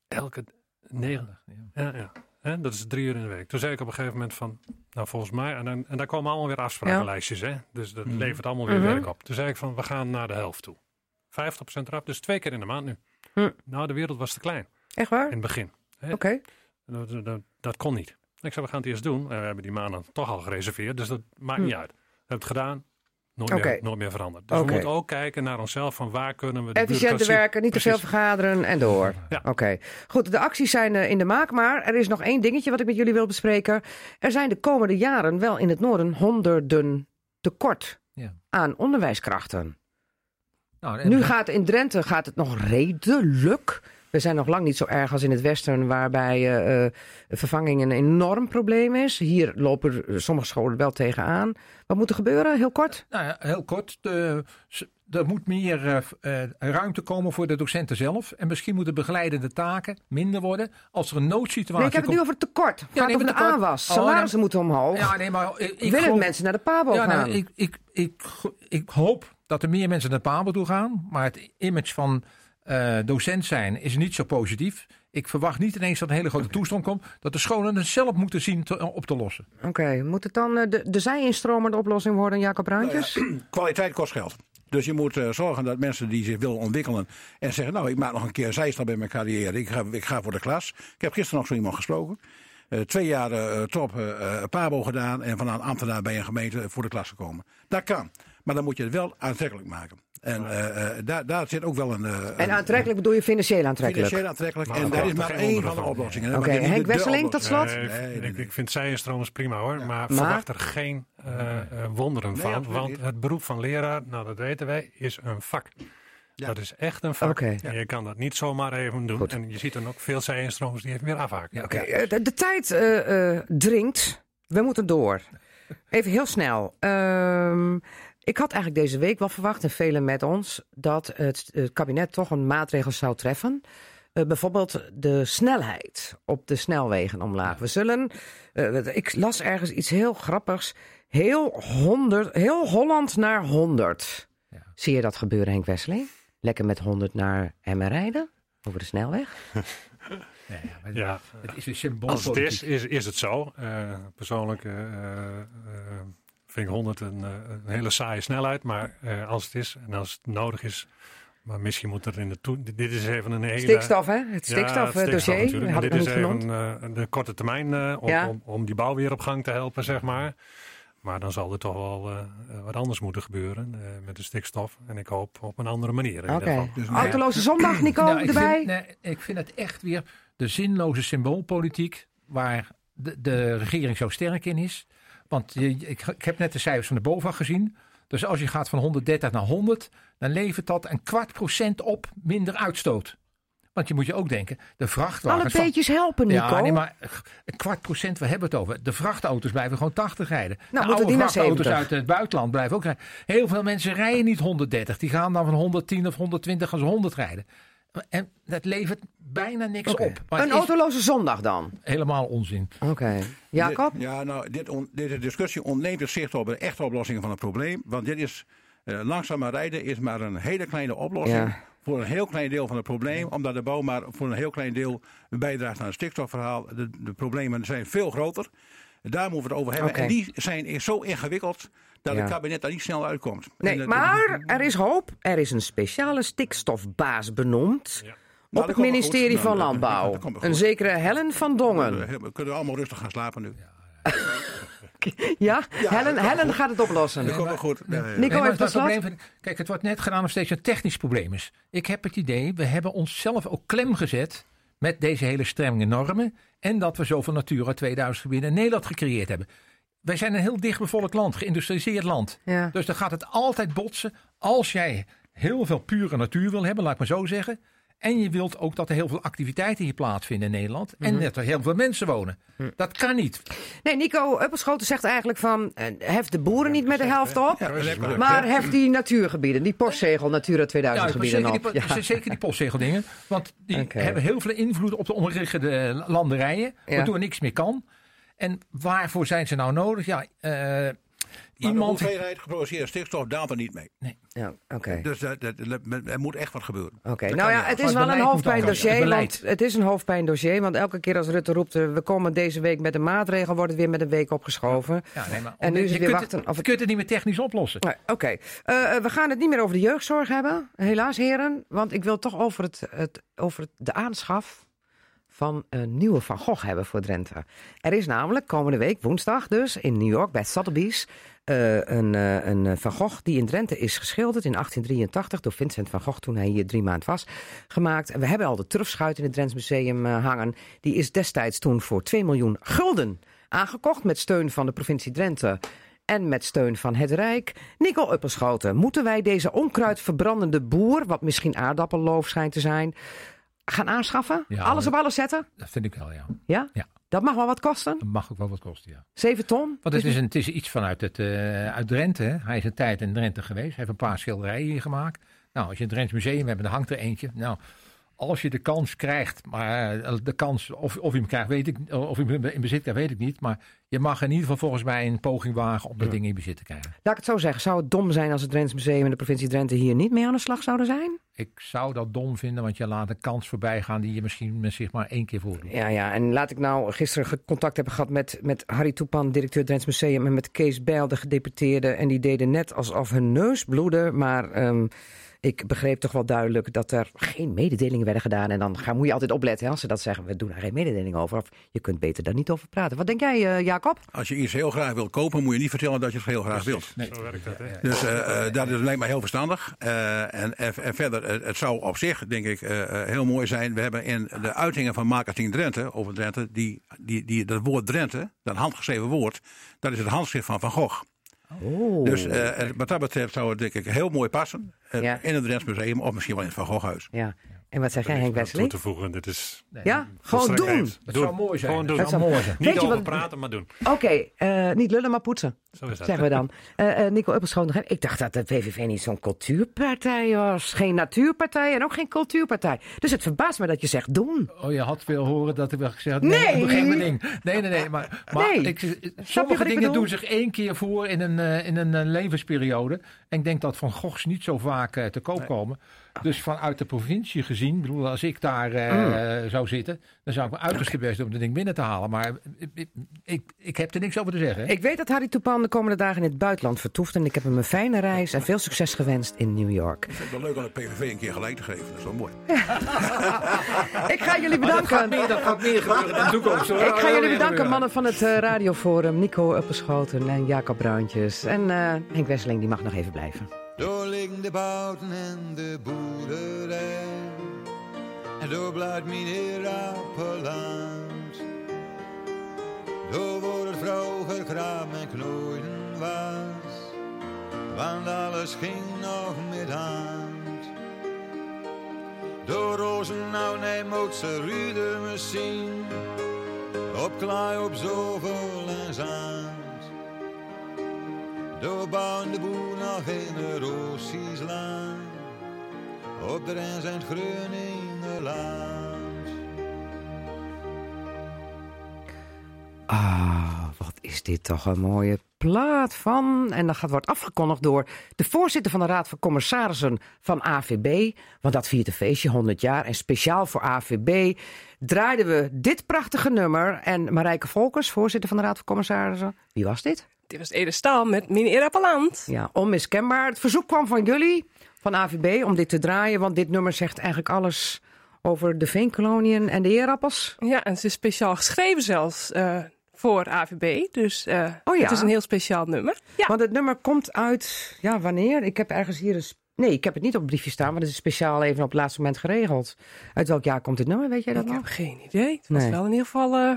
Elke, 90. Ja, ja. dat is drie uur in de week. Toen zei ik op een gegeven moment van, nou volgens mij, en, dan, en daar komen allemaal weer afsprakenlijstjes, hè? dus dat mhm. levert allemaal weer mhm. werk op. Toen zei ik van, we gaan naar de helft toe. 50% eraf, dus twee keer in de maand nu. Mhm. Nou, de wereld was te klein. Echt waar? In het begin. Oké. Dat, dat, dat, kon niet. Ik zei, we gaan het eerst doen. En we hebben die maanden toch al gereserveerd, dus dat maakt niet uit. We hebben het gedaan, Nooit, meer, nooit meer veranderd. Dus we moeten ook kijken naar onszelf van waar kunnen we de Efficiënter werken, niet te veel vergaderen en door. *laughs* Ja. Oké. Goed, de acties zijn uh, in de maak, maar er is nog één dingetje wat ik met jullie wil bespreken. Er zijn de komende jaren wel in het noorden honderden tekort ja. aan onderwijskrachten. Nou, nu gaat in Drenthe gaat het nog redelijk. We zijn nog lang niet zo erg als in het westen, waarbij uh, uh, vervanging een enorm probleem is. Hier lopen sommige scholen wel tegenaan. Wat moet er gebeuren, heel kort? Nou ja, heel kort. De, er moet meer uh, ruimte komen voor de docenten zelf. En misschien moeten begeleidende taken minder worden. Als er een noodsituatie nee, ik heb het nu over tekort. Gaat ja, over de aanwas. Oh, Salarissen moeten omhoog. Ja, nee, maar ik, ik Willen mensen naar de PABO ja, gaan? ik, ik, ik, ik hoop dat er meer mensen naar de PABO toe gaan. Maar het image van uh, docent zijn is niet zo positief. Ik verwacht niet ineens dat een hele grote toestroom komt. Dat de scholen het zelf moeten zien te, op te lossen. Oké, moet het dan uh, de, de zij-instromer de oplossing worden, Jacob Ruintjes? Nou ja, *clears throat* kwaliteit kost geld. Dus je moet uh, zorgen dat mensen die zich willen ontwikkelen en zeggen: Nou, ik maak nog een keer een zijstap in mijn carrière. Ik ga, ik ga voor de klas. Ik heb gisteren nog zo iemand gesproken. Uh, twee jaar uh, top Pabo gedaan en van een ambtenaar bij een gemeente voor de klas gekomen. Dat kan. Maar dan moet je het wel aantrekkelijk maken. En uh, daar, daar zit ook wel een. Uh, en aantrekkelijk bedoel je financieel aantrekkelijk? Financieel aantrekkelijk. en daar is maar één van de oplossingen. Oké, okay. Henk Wesseling tot slot. Nee, nee, nee, ik, vind zijenstroom prima hoor. Maar, maar, verwacht er geen uh, wonderen van. Want het beroep van leraar, nou dat weten wij, is een vak. Ja. Dat is echt een vak. Okay. En je kan dat niet zomaar even doen. Goed. En je ziet dan ook veel zijinstromers die even weer afhaken. Ja, Oké, de, de, tijd dringt. We moeten door. Even heel snel. Ehm, ik had eigenlijk deze week wel verwacht, en velen met ons, dat het, het kabinet toch een maatregel zou treffen. Uh, bijvoorbeeld de snelheid op de snelwegen omlaag. We zullen, uh, ik las ergens iets heel grappigs, heel, 100, heel Holland naar 100. Ja. Zie je dat gebeuren, Henk Wesseling? Lekker met 100 naar Emmen rijden, over de snelweg? *laughs* Ja, ja, ja, het is een symbool. Als het is, is, is het zo. Uh, persoonlijk vind ik 100 een, eh, een hele saaie snelheid. Maar uh, als het is en als het nodig is. Maar misschien moet er in de toe. Dit is even een hele. Stikstof, hè? Het stikstofdossier. Ja, stikstof, dit is even uh, de korte termijn uh, om, ja. om, om, die bouw weer op gang te helpen, zeg maar. Maar dan zal er toch wel uh, wat anders moeten gebeuren uh, met de stikstof. En ik hoop op een andere manier. Oké. Okay. Dus, Autoloze zondag, Nico, nou, erbij? Vind, nee, ik vind het echt weer de zinloze symboolpolitiek waar de, de regering zo sterk in is. Want je, ik, ik, heb net de cijfers van de BOVAG gezien. Dus als je gaat van 130 naar 100, dan levert dat een kwart procent op minder uitstoot. Want je moet je ook denken, de vrachtwagens... Alle beetjes helpen, Nico. Ja, nee, maar een kwart procent, we hebben het over. De vrachtauto's blijven gewoon 80 rijden. Nou, de oude vrachtauto's uit het buitenland blijven ook rijden. Heel veel mensen rijden niet 130. Die gaan dan van 110 of 120 als 100 rijden. En dat levert bijna niks op. een autoloze zondag dan? Helemaal onzin. Oké. Jacob? ja, nou, dit deze discussie ontneemt het zicht op een echte oplossing van het probleem. Want dit is, uh, langzamer rijden is maar een hele kleine oplossing. Voor een heel klein deel van het probleem. Omdat de bouw maar voor een heel klein deel bijdraagt aan het stikstofverhaal. De, de problemen zijn veel groter. Daar moeten we het over hebben. En die zijn zo ingewikkeld dat het kabinet daar niet snel uitkomt. Nee, maar er is hoop. Er is een speciale stikstofbaas benoemd. Ja. Op nou, het ministerie van nou, Landbouw. een zekere Helen van Dongen. We kunnen allemaal rustig gaan slapen nu. ja? *laughs* Helen, Helen gaat het oplossen. Dat komt wel goed. Nee, Nico heeft het probleem. Kijk, het wordt net gedaan of steeds een technisch probleem is. Ik heb het idee, we hebben onszelf ook klem gezet met deze hele strenge normen. En dat we zoveel Natura 2000 gebieden in Nederland gecreëerd hebben. Wij zijn een heel dichtbevolkt land, geïndustrialiseerd land. Ja. Dus dan gaat het altijd botsen. Als jij heel veel pure natuur wil hebben, laat ik maar zo zeggen. En je wilt ook dat er heel veel activiteiten hier plaatsvinden in Nederland. En mhm. dat er heel veel mensen wonen. Mhm. Dat kan niet. Nee, Nico Uppelschoten zegt eigenlijk van... Uh, hef de boeren niet met de helft op. maar hef die natuurgebieden. Die postzegel Natura 2000 gebieden op. Die, *laughs* Zeker die postzegeldingen. Want die hebben heel veel invloed op de omliggende landerijen. Waardoor ja. niks meer kan. En waarvoor zijn ze nou nodig? Ja, uh, iemand... de hoeveelheid geproduceerde stikstof daalt er niet mee. Nee. Ja, oké. Dus dat, dat, er moet echt wat gebeuren. Oké, nou ja, het is wel een hoofdpijndossier. Want het is een hoofdpijndossier. Want elke keer als Rutte roept, eh, we komen deze week met een maatregel, wordt het weer met een week opgeschoven. Ja, nee, maar en nu is het weer wachten. of je kunt het niet meer technisch oplossen. Nee, oké. Uh, we gaan het niet meer over de jeugdzorg hebben. Helaas, heren. Want ik wil toch over, het, het, over het, de aanschaf van een nieuwe Van Gogh hebben voor Drenthe. Er is namelijk komende week, woensdag dus, in New York bij Sotheby's... Uh, een, uh, een Van Gogh die in Drenthe is geschilderd in 1883 door Vincent van Gogh toen hij hier drie maanden was gemaakt. We hebben al de Turfschuit in het Drents Museum hangen. Die is destijds toen voor 2 miljoen gulden aangekocht met steun van de provincie Drenthe en met steun van het Rijk. Nico Uppelschoten, moeten wij deze onkruidverbrandende boer, wat misschien aardappelloof schijnt te zijn, gaan aanschaffen? alles op alles zetten? Dat vind ik wel, ja. Ja? Ja. Dat mag wel wat kosten? Dat mag ook wel wat kosten, ja. Zeven ton? Want het is, een, het is iets vanuit het, uh, uit Drenthe. Hij is een tijd in Drenthe geweest. Hij heeft een paar schilderijen hier gemaakt. Nou, als je een Drents museum hebt, dan hangt er eentje. Nou, als je de kans krijgt, maar eh, de kans of, of je hem krijgt, weet ik, of je hem in bezit krijgt, weet ik niet. Maar je mag in ieder geval volgens mij een poging wagen om dat ding in bezit te krijgen. Laat ik het zo zeggen. Zou het dom zijn als het Drents Museum en de provincie Drenthe hier niet mee aan de slag zouden zijn? Ik zou dat dom vinden, want je laat een kans voorbij gaan die je misschien met zich maar één keer voordoet. Ja, ja, en laat ik nou gisteren contact hebben gehad met, met Harry Toepan, directeur Drents Museum, en met Kees Bijl, de gedeputeerde. En die deden net alsof hun neus bloedde, maar... Um, ik begreep toch wel duidelijk dat er geen mededelingen werden gedaan. En dan ga, moet je altijd opletten als ze dat zeggen. We doen er geen mededeling over. Of je kunt beter daar niet over praten. Wat denk jij, uh, Jacob? Als je iets heel graag wil kopen, moet je niet vertellen dat je het heel graag wilt. Nee. Zo werkt dat, hè? Dus uh, dat lijkt mij heel verstandig. En, en, verder, het zou op zich, denk ik, heel mooi zijn. We hebben in de uitingen van Marketing Drenthe, over Drenthe, die, die, die, dat woord Drenthe, dat handgeschreven woord, dat is het handschrift van Van Gogh. Oh. Dus uh, wat dat betreft zou het denk ik heel mooi passen. Uh, In het Drents Museum of misschien wel in het Van Goghhuis. Ja. En wat zeg jij, Henk Wesley? toe te voegen, dit is... ja, gewoon doen. Dat zou mooi zijn. Gewoon doen. Zou mooi zijn. Niet over praten, maar doen. Oké, okay, uh, niet lullen, maar poetsen. Zo is dat. Zeggen we dan. Uh, uh, Nico Uppelschoon, ik dacht dat de VVV niet zo'n cultuurpartij was. Geen natuurpartij en ook geen cultuurpartij. Dus het verbaast me dat je zegt doen. Oh, je had willen horen dat ik wel gezegd nee, nee. geen ding. Nee, nee, nee. Maar, maar nee. Ik, sommige dingen doen zich één keer voor in een, in een levensperiode. En ik denk dat Van Goghs niet zo vaak te koop nee. komen. Dus vanuit de provincie gezien, bedoel, als ik daar uh, zou zitten, dan zou ik mijn uiterste best doen om dat ding binnen te halen. Maar ik, ik, ik, heb er niks over te zeggen. Ik weet dat Harry Toepan de komende dagen in het buitenland vertoeft. En ik heb hem een fijne reis en veel succes gewenst in New York. Ik vind het wel leuk om de PVV een keer gelijk te geven. Dat is wel mooi. *laughs* ik ga jullie bedanken. Dat gaat meer, dat gaat meer gebeuren in de toekomst. Hoor. Ik ga jullie bedanken, mannen van het uh, radioforum. Nico Uppelschoten en Jacob Bruintjes. En uh, Henk Wesseling, die mag nog even blijven. Door liggen de bouten en de boerderij. En door blijft meneer Appeland. Door wordt het vroeger kraam en knoeien was. Want alles ging nog met hand. Door rozen nou neemt ze rude misschien. Op klaai op zoveel en zand. Door bouwen de boer nog generaties lang. Op de Rens en. Ah, wat is dit toch een mooie plaat van. En dat wordt afgekondigd door de voorzitter van de Raad van Commissarissen van AVB. Want dat viert een feestje, 100 jaar. En speciaal voor AVB draaiden we dit prachtige nummer. En Marijke Volkers, voorzitter van de Raad van Commissarissen. Wie was dit? Dit was Ede Staal met Meneer Appeland. Ja, onmiskenbaar. Het verzoek kwam van jullie, van AVB, om dit te draaien. Want dit nummer zegt eigenlijk alles over de veenkoloniën en de eerappels. Ja, en ze is speciaal geschreven zelfs. Uh, voor AVB. Dus uh, oh ja. het is een heel speciaal nummer. Ja. Want het nummer komt uit, ja, wanneer? Ik heb ergens hier een. Nee, ik heb het niet op het briefje staan, maar het is speciaal even op het laatste moment geregeld. Uit welk jaar komt dit nummer? Weet jij dat ik nog? Ik heb geen idee. Het was wel in ieder geval uh,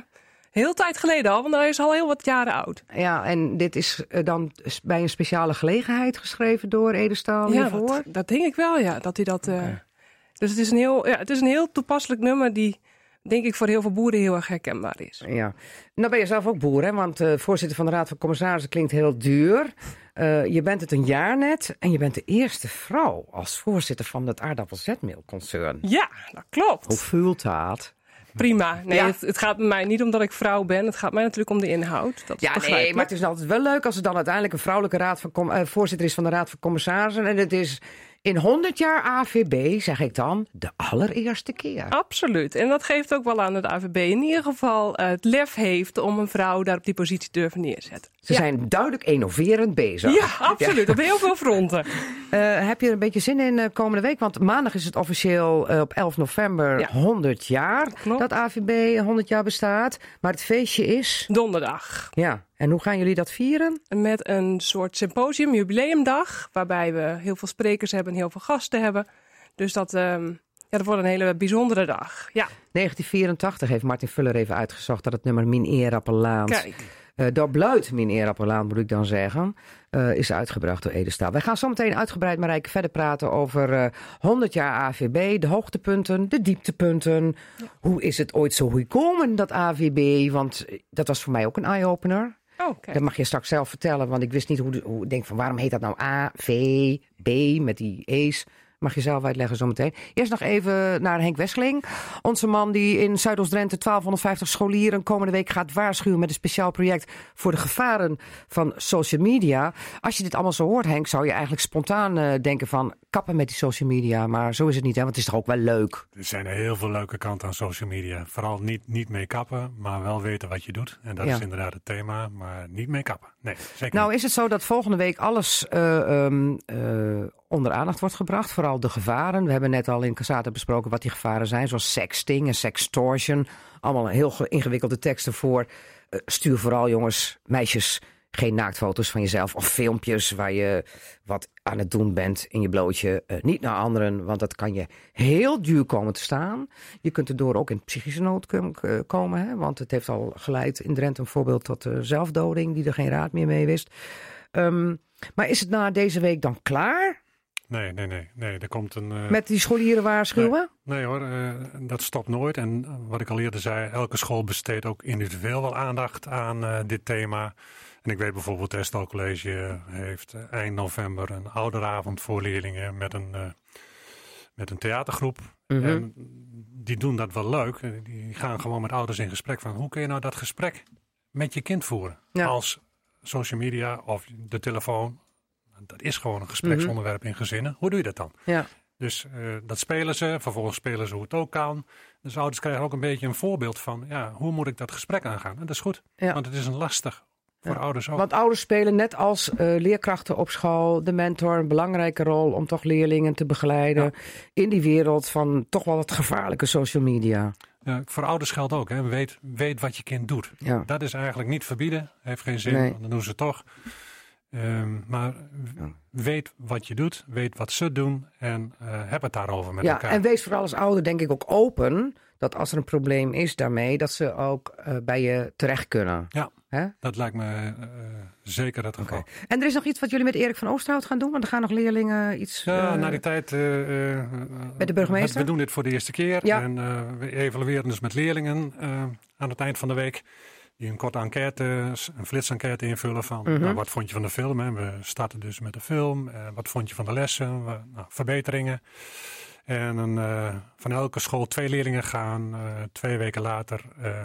heel tijd geleden al, want hij is al heel wat jaren oud. Ja, en dit is uh, dan bij een speciale gelegenheid geschreven door Edestaal ja, hiervoor? Dat, dat denk ik wel, ja. Dat hij dat. Okay. Dus het is, een heel, ja, het is een heel toepasselijk nummer die denk ik voor heel veel boeren heel erg herkenbaar is. Ja. Nou ben je zelf ook boer, hè? want uh, voorzitter van de Raad van Commissarissen klinkt heel duur. Uh, je bent het een jaar net en je bent de eerste vrouw als voorzitter van het aardappelzetmeelconcern. Ja, dat klopt. Hoe voelt dat? Prima. Nee, ja. het, het, gaat mij niet omdat ik vrouw ben. Het gaat mij natuurlijk om de inhoud. Dat ja, nee, maar het is altijd wel leuk als er dan uiteindelijk een vrouwelijke raad van, uh, voorzitter is van de Raad van Commissarissen. En het is in 100 jaar AVB, zeg ik dan, de allereerste keer. Absoluut. En dat geeft ook wel aan dat de AVB in ieder geval uh, het lef heeft om een vrouw daar op die positie te durven neerzetten. Ze ja. zijn duidelijk innoverend bezig. Ja, absoluut. Ja. Op heel veel fronten. Uh, *laughs* heb je er een beetje zin in uh, komende week? Want maandag is het officieel op 11 november ja. 100 jaar Klopt. dat AVB 100 jaar bestaat. Maar het feestje is... Donderdag. Ja. En hoe gaan jullie dat vieren? Met een soort symposium, jubileumdag, waarbij we heel veel sprekers hebben en heel veel gasten hebben. Dus dat, um, ja, dat wordt een hele bijzondere dag. Ja. 1984 heeft Martin Fuller even uitgezocht dat het nummer Min Eerappelaans... Kijk. Uh, door Bluit, Min moet ik dan zeggen, uh, is uitgebracht door Edestaal. Wij gaan zo meteen uitgebreid, Marijke, verder praten over uh, 100 jaar AVB, de hoogtepunten, de dieptepunten. Ja. Hoe is het ooit zo gekomen, dat AVB? Want dat was voor mij ook een eye-opener. Oh. Dat mag je straks zelf vertellen, want ik wist niet hoe, hoe denk van waarom heet dat nou A, V, B met die E's. Mag je zelf uitleggen zometeen. Eerst nog even naar Henk Wesseling. Onze man die in Zuidoost-Drenthe 1250 scholieren komende week gaat waarschuwen met een speciaal project voor de gevaren van social media. Als je dit allemaal zo hoort, Henk, zou je eigenlijk spontaan uh, denken van kappen met die social media. Maar zo is het niet, hè? want het is toch ook wel leuk. Er zijn heel veel leuke kanten aan social media. Vooral niet, niet mee kappen, maar wel weten wat je doet. En dat ja. is inderdaad het thema, maar niet mee kappen. Nee, zeker Nou niet. is het zo dat volgende week alles uh, um, uh, onder aandacht wordt gebracht. Vooral de gevaren. We hebben net al in Casata besproken wat die gevaren zijn. Zoals sexting en sextortion. Allemaal heel ingewikkelde teksten voor. Uh, stuur vooral jongens, meisjes, geen naaktfoto's van jezelf. Of filmpjes waar je wat aan het doen bent in je blootje. Uh, niet naar anderen, want dat kan je heel duur komen te staan. Je kunt erdoor ook in psychische nood komen. Hè? Want het heeft al geleid in Drenthe een voorbeeld tot uh, zelfdoding. Die er geen raad meer mee wist. Um, maar is het na deze week dan klaar? Nee, nee, nee. nee. Er komt een, uh... Met die scholieren waarschuwen? Nee, nee hoor, uh, dat stopt nooit. En wat ik al eerder zei, elke school besteedt ook individueel wel aandacht aan uh, dit thema. En ik weet bijvoorbeeld, het Estal College heeft eind november een ouderavond voor leerlingen met een, met een theatergroep. Mhm. En die doen dat wel leuk. Die gaan gewoon met ouders in gesprek van hoe kun je nou dat gesprek met je kind voeren? Ja. Als social media of de telefoon dat is gewoon een gespreksonderwerp mm-hmm. in gezinnen. Hoe doe je dat dan? Ja. Dus uh, dat spelen ze. Vervolgens spelen ze hoe het ook kan. Dus ouders krijgen ook een beetje een voorbeeld van... ja, hoe moet ik dat gesprek aangaan? En dat is goed. Ja. Want het is een lastig voor ja. ouders ook. Want ouders spelen net als uh, leerkrachten op school... de mentor een belangrijke rol om toch leerlingen te begeleiden... Ja. in die wereld van toch wel het gevaarlijke social media. Ja, voor ouders geldt ook. Hè. Weet, weet wat je kind doet. Ja. Dat is eigenlijk niet verbieden. Heeft geen zin. Nee. Dan doen ze toch. Um, maar weet wat je doet, weet wat ze doen en uh, heb het daarover met ja, elkaar. En wees vooral als ouder denk ik ook open dat als er een probleem is daarmee, dat ze ook uh, bij je terecht kunnen. Ja, Hè? dat lijkt me uh, zeker het geval. Okay. En er is nog iets wat jullie met Erik van Oosterhout gaan doen? Want er gaan nog leerlingen iets... Ja, na die tijd... met de burgemeester? We doen dit voor de eerste keer. Ja. En we evalueren dus met leerlingen aan het eind van de week die een korte enquête, een flitsenquête invullen van Mhm. nou, wat vond je van de film. Hè? We starten dus met de film. Uh, wat vond je van de lessen? Nou, verbeteringen. En een, uh, van elke school twee leerlingen gaan uh, twee weken later uh,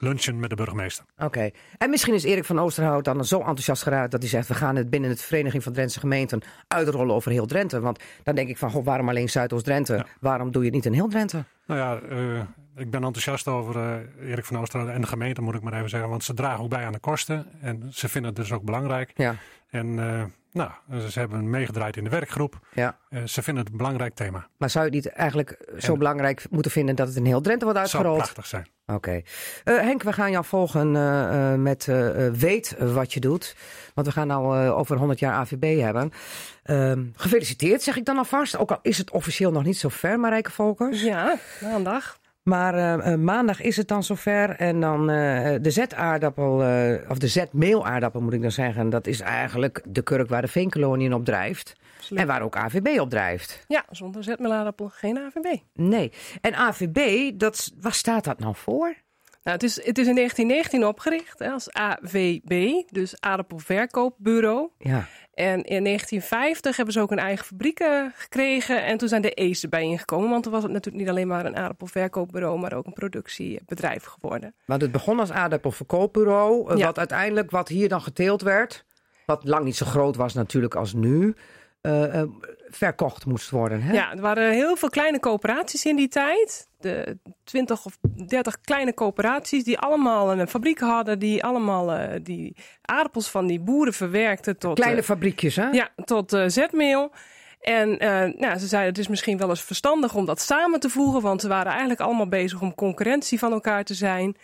lunchen met de burgemeester. Oké. Okay. En misschien is Erik van Oosterhout dan zo enthousiast geraakt dat hij zegt... we gaan het binnen het Vereniging van Drentse Gemeenten uitrollen over heel Drenthe. Want dan denk ik van, goh, waarom alleen Zuidoost-Drenthe? Ja. Waarom doe je het niet in heel Drenthe? Nou ja, uh, ik ben enthousiast over uh, Erik van Oosterhout en de gemeente, moet ik maar even zeggen. Want ze dragen ook bij aan de kosten. En ze vinden het dus ook belangrijk. Ja. En uh, Nou, ze hebben meegedraaid in de werkgroep. Ja. ze vinden het een belangrijk thema. Maar zou je het niet eigenlijk zo belangrijk moeten vinden dat het een heel Drenthe wordt uitgerold? Het zou prachtig zijn. Oké. Henk, we gaan jou volgen met Weet wat je doet. Want we gaan nou over 100 jaar AVB hebben. Ehm, gefeliciteerd, zeg ik dan alvast. Ook al is het officieel nog niet zo ver, Marijke Volkers. Ja, maandag. Maar uh, maandag is het dan zover. En dan uh, de zetaardappel, of de zetmeelaardappel moet ik dan zeggen. Dat is eigenlijk de kurk waar de veenkolonie op drijft. En waar ook AVB op drijft. Ja, zonder zetmeelaardappel geen AVB. Nee. En AVB, dat, waar staat dat nou voor? Nou, het, is, het is in 1919 opgericht hè, als AVB, dus Aardappelverkoopbureau. Ja. En in 1950 hebben ze ook een eigen fabriek gekregen. En toen zijn de E's erbij ingekomen. Want toen was het natuurlijk niet alleen maar een aardappelverkoopbureau, maar ook een productiebedrijf geworden. Want het begon als aardappelverkoopbureau. Wat uiteindelijk, wat hier dan geteeld werd, wat lang niet zo groot was natuurlijk als nu. Uh, verkocht moest worden. Hè? Ja, er waren heel veel kleine coöperaties in die tijd. De 20 of 30 kleine coöperaties die allemaal een fabriek hadden, die allemaal uh, die aardappels van die boeren verwerkten tot. Kleine fabriekjes, hè? Ja, tot zetmeel. En nou, ze zeiden het is misschien wel eens verstandig om dat samen te voegen, want ze waren eigenlijk allemaal bezig om concurrentie van elkaar te zijn.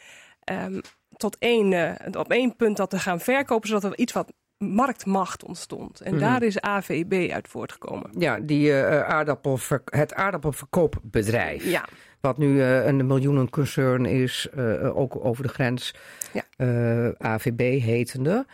Um, tot één, op één punt dat te gaan verkopen, zodat er iets wat marktmacht ontstond. En mhm. daar is AVB uit voortgekomen. Ja, die, uh, aardappelver het aardappelverkoopbedrijf. Ja. Wat nu uh, een miljoenenconcern is, uh, ook over de grens. Ja. AVB hetende.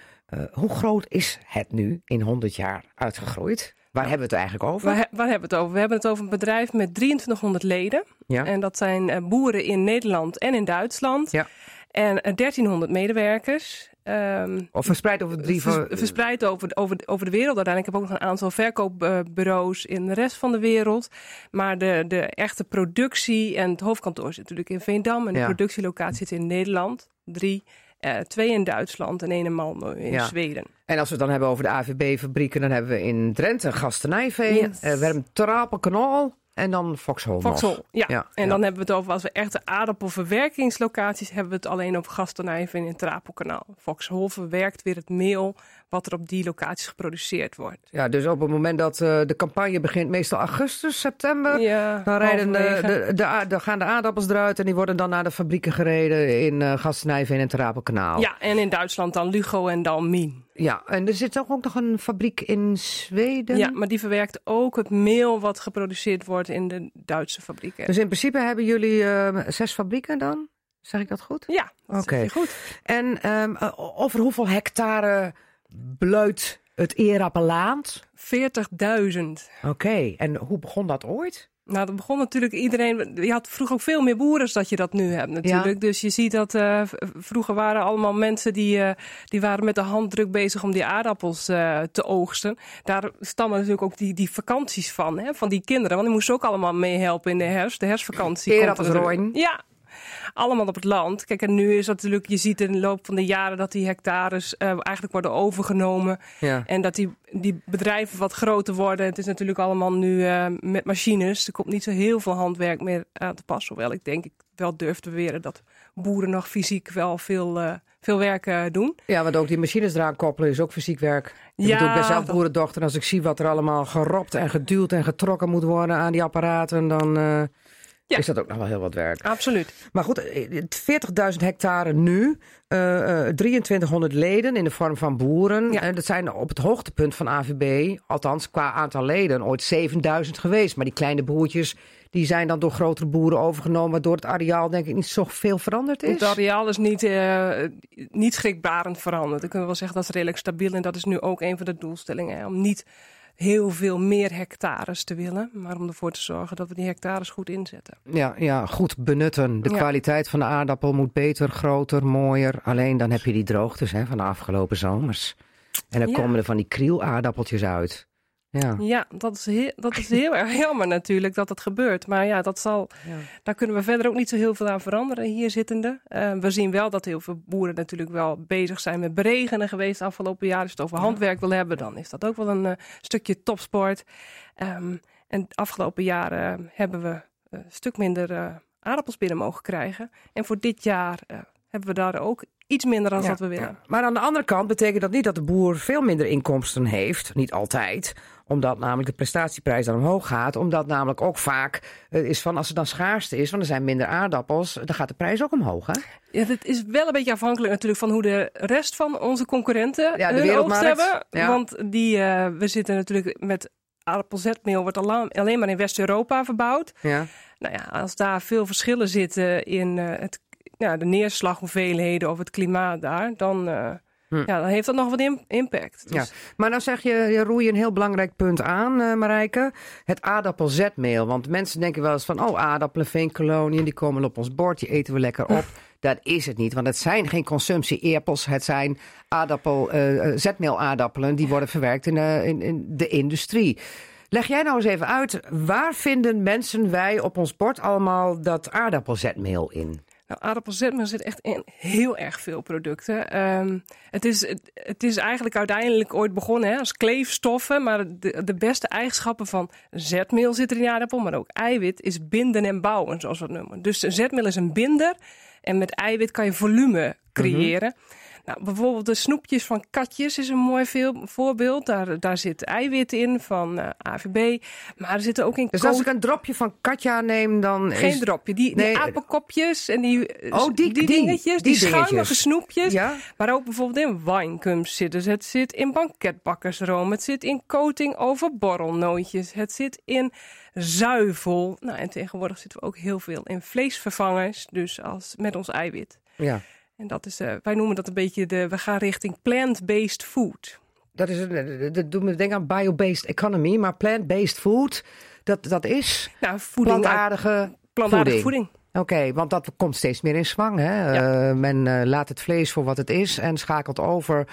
hoe groot is het nu in 100 jaar uitgegroeid? Waar hebben we het eigenlijk over? Waar, waar, hebben we het over? We hebben het over een bedrijf met 2300 leden. Ja. En dat zijn boeren in Nederland en in Duitsland. Ja. En 1300 medewerkers. Um, of verspreid over drie vers, Verspreid over, over, over de wereld. Uiteindelijk heb ik ook nog een aantal verkoopbureaus in de rest van de wereld. Maar de, de echte productie en het hoofdkantoor zit natuurlijk in Veendam. En de productielocatie zit in Nederland. Drie. Uh, twee in Duitsland en één in Malmö in Zweden. En als we het dan hebben over de AVB-fabrieken, dan hebben we in Drenthe Gastenijveen. Yes. Uh. En dan Foxhol Foxhol, ja. ja. En dan hebben we het over, als we echte aardappelverwerkingslocaties hebben we het alleen over Gastenijven in het Trapelkanaal. Foxhol verwerkt weer het meel wat er op die locaties geproduceerd wordt. Ja, dus op het moment dat uh, de campagne begint, meestal augustus, september, ja, dan rijden de, de, de, de, gaan de aardappels eruit en die worden dan naar de fabrieken gereden in uh, in het Trapelkanaal. Ja, en in Duitsland dan Lugo en dan Mien. Ja, en er zit ook nog een fabriek in Zweden. Ja, maar die verwerkt ook het meel wat geproduceerd wordt in de Duitse fabrieken. Dus in principe hebben jullie uh, zes fabrieken dan? Zeg ik dat goed? Ja, okay. goed. En um, over hoeveel hectare bluit het Eerappellaand? 40.000. Oké, en hoe begon dat ooit? Nou, dat begon natuurlijk iedereen. Je had vroeger ook veel meer boeren dan dat je dat nu hebt, natuurlijk. Dus je ziet dat uh, vroeger waren allemaal mensen die, uh, die waren met de hand druk bezig om die aardappels uh, te oogsten. Daar stammen natuurlijk ook die, die vakanties van, hè, van die kinderen. Want die moesten ook allemaal meehelpen in de herfst, de herfstvakantie. Aardappelsrooien. Ja, allemaal op het land. Kijk, en nu is dat natuurlijk, je ziet in de loop van de jaren dat die hectares uh, eigenlijk worden overgenomen. Ja. En dat die, die bedrijven wat groter worden. Het is natuurlijk allemaal nu uh, met machines. Er komt niet zo heel veel handwerk meer aan te passen. Hoewel ik denk ik wel durf te beweren dat boeren nog fysiek wel veel, uh, veel werk doen. Ja, want ook die machines eraan koppelen is ook fysiek werk. Ik ja, bedoel, ik ben zelf boerendochter. Als ik zie wat er allemaal geropt en geduwd en getrokken moet worden aan die apparaten, dan ja. is dat ook nog wel heel wat werk. Absoluut. Maar goed, 40.000 hectare nu, uh, uh, 2300 leden in de vorm van boeren. En dat zijn op het hoogtepunt van AVB, althans qua aantal leden, ooit 7000 geweest. Maar die kleine boertjes, die zijn dan door grotere boeren overgenomen, waardoor het areaal denk ik niet zo veel veranderd is. Het areaal is niet, uh, niet schrikbarend veranderd. Dan kunnen we wel zeggen dat is redelijk stabiel en dat is nu ook een van de doelstellingen. Hè, om niet heel veel meer hectares te willen. Maar om ervoor te zorgen dat we die hectares goed inzetten. Ja, ja goed benutten. De kwaliteit van de aardappel moet beter, groter, mooier. Alleen dan heb je die droogtes hè, van de afgelopen zomers. En dan komen er van die krielaardappeltjes uit. Ja, ja dat, is heel, dat is heel *laughs* erg jammer natuurlijk dat dat gebeurt. Maar ja, dat zal, ja. daar kunnen we verder ook niet zo heel veel aan veranderen hier zittende. Uh, we zien wel dat heel veel boeren natuurlijk wel bezig zijn met beregenen geweest de afgelopen jaar. Als je het over handwerk wil hebben, dan is dat ook wel een uh, stukje topsport. Um, en de afgelopen jaren hebben we een stuk minder aardappels binnen mogen krijgen. En voor dit jaar hebben we daar ook iets minder dan wat we willen. Maar aan de andere kant betekent dat niet dat de boer veel minder inkomsten heeft. Niet altijd omdat namelijk de prestatieprijs dan omhoog gaat. Omdat namelijk ook vaak uh, is van als er dan schaarste is, want er zijn minder aardappels, dan gaat de prijs ook omhoog. Hè? Ja, het is wel een beetje afhankelijk natuurlijk van hoe de rest van onze concurrenten ja, de hun oogst hebben. Want die, uh, we zitten natuurlijk met aardappelzetmeel wordt alleen maar in West-Europa verbouwd. Ja. Nou ja, als daar veel verschillen zitten in het, ja, de neerslaghoeveelheden of het klimaat daar, dan... Hm. Ja, dan heeft dat nog wat impact. Dus... Ja. Maar dan zeg je, je roei een heel belangrijk punt aan, uh, Marijke. Het aardappelzetmeel. Want mensen denken wel eens van, oh, aardappelen, veenkoloniën, die komen op ons bord, die eten we lekker op. *laughs* Dat is het niet, want het zijn geen consumptie-eerpels. Het zijn aardappel, uh, zetmeelaardappelen die worden verwerkt in in, in de industrie. Leg jij nou eens even uit, waar vinden mensen wij op ons bord allemaal dat aardappelzetmeel in? Nou, aardappelzetmeel zit echt in heel erg veel producten. Um, het, is, het, is eigenlijk uiteindelijk ooit begonnen hè, als kleefstoffen. Maar de, de beste eigenschappen van zetmeel zitten in aardappel. Maar ook eiwit is binden en bouwen, zoals we het noemen. Dus zetmeel is een binder. En met eiwit kan je volume creëren. Nou, bijvoorbeeld de snoepjes van katjes is een mooi veel, voorbeeld. Daar, daar zit eiwit in van uh, eh, AVB. Maar er zitten ook in... Dus als ik een dropje van katja neem, dan Geen dropje. Die, nee. die apenkopjes en die, eh, oh, die, die, dingetjes. Die, die schuimige snoepjes. Ja? Waar ook bijvoorbeeld in winegums zit. Dus het zit in banketbakkersroom. Het zit in coating over borrelnootjes. Het zit in zuivel. Nou, en tegenwoordig zitten we ook heel veel in vleesvervangers. Dus als, met ons eiwit. Ja. En dat is, uh, wij noemen dat een beetje de, we gaan richting plant-based food. Dat, is, dat doet me denken aan bio-based economy, maar plant-based food, dat, dat is nou, voeding, plantaardige, plantaardige voeding. Oké, want dat komt steeds meer in zwang. Hè? Ja. Uh, men uh, laat het vlees voor wat het is en schakelt over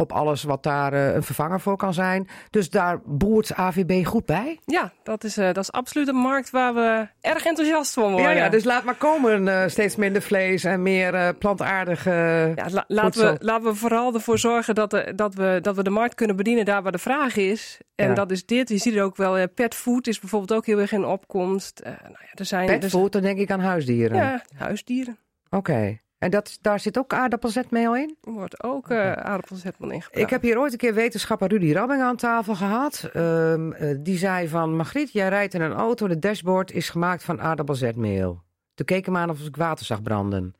op alles wat daar uh, een vervanger voor kan zijn. Dus daar boert AVB goed bij? Ja, dat is, uh, dat is absoluut een markt waar we erg enthousiast van worden. Ja, ja dus laat maar komen uh, steeds minder vlees en meer plantaardige ja, la laten, we, laten we vooral ervoor zorgen dat, de, dat, we, dat we de markt kunnen bedienen daar waar de vraag is. En ja. dat is dit. Je ziet het ook wel. Pet food is bijvoorbeeld ook heel erg in opkomst. nou ja, er zijn, pet food, dan denk ik aan huisdieren. Ja, huisdieren. Oké. En dat, daar zit ook aardappelzetmeel in? Er wordt ook uh, aardappelzetmeel in gebruikt. Ik heb hier ooit een keer wetenschapper Rudy Rabbing aan tafel gehad. Um, uh, die zei van, Margriet, jij rijdt in een auto, de dashboard is gemaakt van aardappelzetmeel. Toen keek ik me aan of ik water zag branden.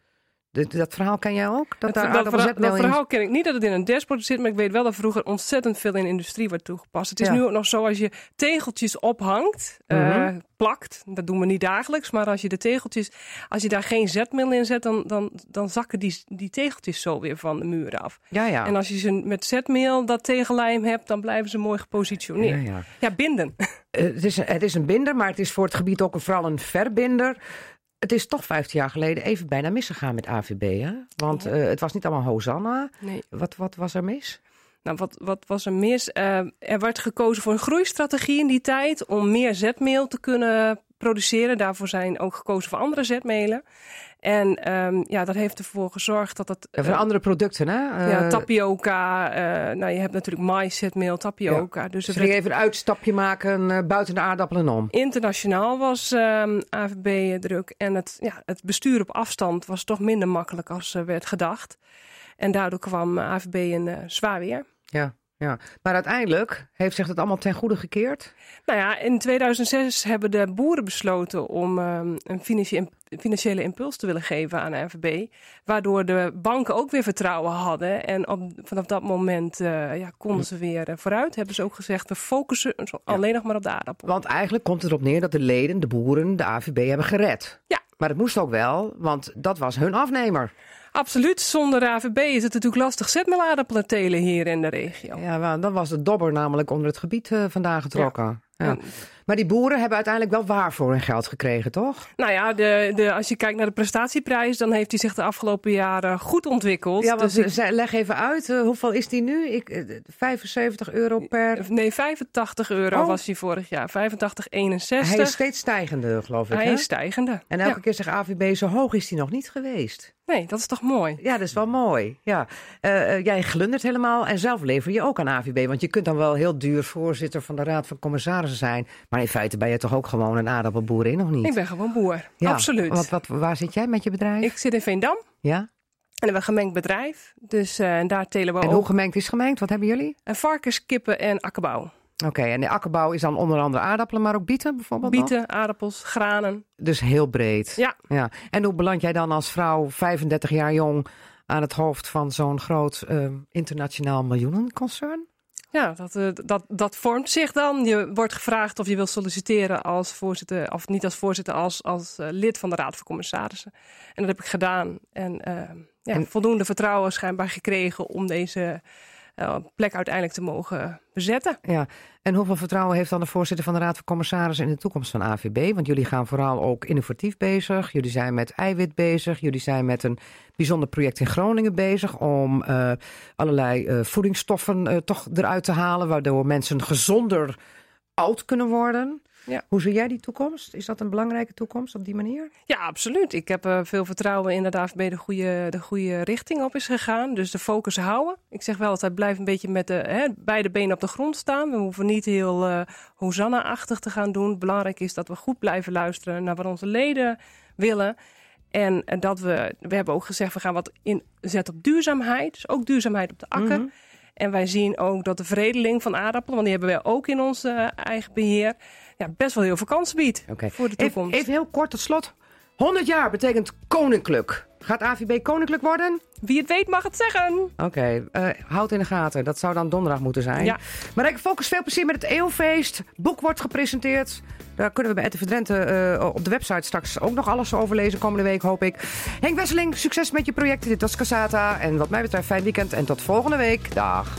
Dat verhaal ken jij ook? Dat, dat, dat, verhaal, dat verhaal ken ik niet dat het in een dashboard zit, maar ik weet wel dat vroeger ontzettend veel in de industrie werd toegepast. Het is nu ook nog zo als je tegeltjes ophangt, mm -hmm. uh, plakt, dat doen we niet dagelijks, maar als je de tegeltjes, als je daar geen zetmeel in zet, dan, dan, dan zakken die, die tegeltjes zo weer van de muur af. Ja, ja. En als je ze met zetmeel dat tegellijm hebt, dan blijven ze mooi gepositioneerd. Ja, ja. ja binden. Uh, het, is, het is een binder, maar het is voor het gebied ook vooral een verbinder. Het is toch 15 jaar geleden even bijna misgegaan met AVB, hè? Want uh, het was niet allemaal Hosanna. Nee. Wat, wat was er mis? Nou, wat, wat was er mis? Uh, er werd gekozen voor een groeistrategie in die tijd om meer zetmeel te kunnen produceren. Daarvoor zijn ook gekozen voor andere zetmelen. En um, ja, dat heeft ervoor gezorgd dat het... Ja, voor uh, andere producten, hè? Uh, ja, tapioca. Uh, nou, je hebt natuurlijk mais, zetmeel, tapioca. Ja. Dus, dus werd... even een uitstapje maken buiten de aardappelen om. Internationaal was um, AVB druk. En het, ja, het bestuur op afstand was toch minder makkelijk als werd gedacht. En daardoor kwam AVB in zwaar weer. Ja. Ja, maar uiteindelijk heeft zich dat allemaal ten goede gekeerd? Nou ja, in 2006 hebben de boeren besloten om um, een financiële impuls te willen geven aan de NVB. Waardoor de banken ook weer vertrouwen hadden. En op, vanaf dat moment uh, ja, konden ze weer uh, vooruit. Hebben ze ook gezegd, we focussen alleen nog maar op de aardappel. Want eigenlijk komt het erop neer dat de leden, de boeren, de AVB hebben gered. Ja. Maar het moest ook wel, want dat was hun afnemer. Absoluut. Zonder AVB is het natuurlijk lastig zetmelaardappelen telen hier in de regio. Ja, dan was de dobber namelijk onder het gebied uh, vandaan getrokken. Ja. ja. Maar die boeren hebben uiteindelijk wel waar voor hun geld gekregen, toch? Nou ja, de, de, als je kijkt naar de prestatieprijs, dan heeft hij zich de afgelopen jaren goed ontwikkeld. Ja, dus ik... leg even uit, uh, hoeveel is die nu? Ik, 75 eh, euro per... Nee, 85 euro oh. was hij vorig jaar. 85, 61. Hij is steeds stijgende, geloof ik. Hij is stijgende. En elke ja. keer zegt AVB, zo hoog is hij nog niet geweest. Nee, dat is toch mooi? Ja, dat is wel mooi. Ja. Uh, uh, jij glundert helemaal en zelf lever je ook aan AVB. Want je kunt dan wel heel duur voorzitter van de Raad van Commissarissen zijn. Maar in feite ben je toch ook gewoon een aardappelboer in, of niet? Ik ben gewoon boer, ja. absoluut. Wat, wat, waar zit jij met je bedrijf? Ik zit in Veendam. Ja? En we hebben een gemengd bedrijf. Dus en daar telen we en ook. hoe gemengd is gemengd? Wat hebben jullie? En varkens, kippen en akkerbouw. Oké, en de akkerbouw is dan onder andere aardappelen, maar ook bieten bijvoorbeeld? Bieten, aardappels, granen. Dus heel breed. Ja. ja. En hoe beland jij dan als vrouw, 35 jaar jong, aan het hoofd van zo'n groot uh, internationaal miljoenenconcern? Ja, dat, uh, dat, dat vormt zich dan. Je wordt gevraagd of je wil solliciteren als voorzitter, of niet als voorzitter, als, als uh, lid van de Raad van Commissarissen. En dat heb ik gedaan. En, ja, en voldoende vertrouwen schijnbaar gekregen om deze uh, plek uiteindelijk te mogen bezetten. Ja, en hoeveel vertrouwen heeft dan de voorzitter van de Raad van Commissarissen in de toekomst van AVB? Want jullie gaan vooral ook innovatief bezig. Jullie zijn met eiwit bezig. Jullie zijn met een bijzonder project in Groningen bezig om uh, allerlei uh, voedingsstoffen toch eruit te halen, waardoor mensen gezonder oud kunnen worden. Ja. Hoe zie jij die toekomst? Is dat een belangrijke toekomst op die manier? Ja, absoluut. Ik heb uh, veel vertrouwen in dat de AVB de goede, de goede richting op is gegaan. Dus de focus houden. Ik zeg wel altijd, blijf een beetje met de, hè, beide benen op de grond staan. We hoeven niet heel uh, Hosanna-achtig te gaan doen. Belangrijk is dat we goed blijven luisteren naar wat onze leden willen. En dat we, we hebben ook gezegd, we gaan wat inzetten op duurzaamheid. Dus ook duurzaamheid op de akker. Mm -hmm. En wij zien ook dat de veredeling van aardappelen, want die hebben wij ook in ons uh, eigen beheer, ja, best wel heel veel kansen biedt okay. voor de toekomst. Even, even heel kort tot slot. 100 jaar betekent koninklijk. Gaat AVB koninklijk worden? Wie het weet mag het zeggen. Oké, okay, uh, houd in de gaten. Dat zou dan donderdag moeten zijn. Ja. Maar ik focus veel plezier met het Eeuwfeest. Boek wordt gepresenteerd. Daar kunnen we bij RTV Drenthe uh, op de website straks ook nog alles over lezen komende week, hoop ik. Henk Wesseling, succes met je projecten. Dit was Casata. En wat mij betreft, fijn weekend. En tot volgende week. Dag.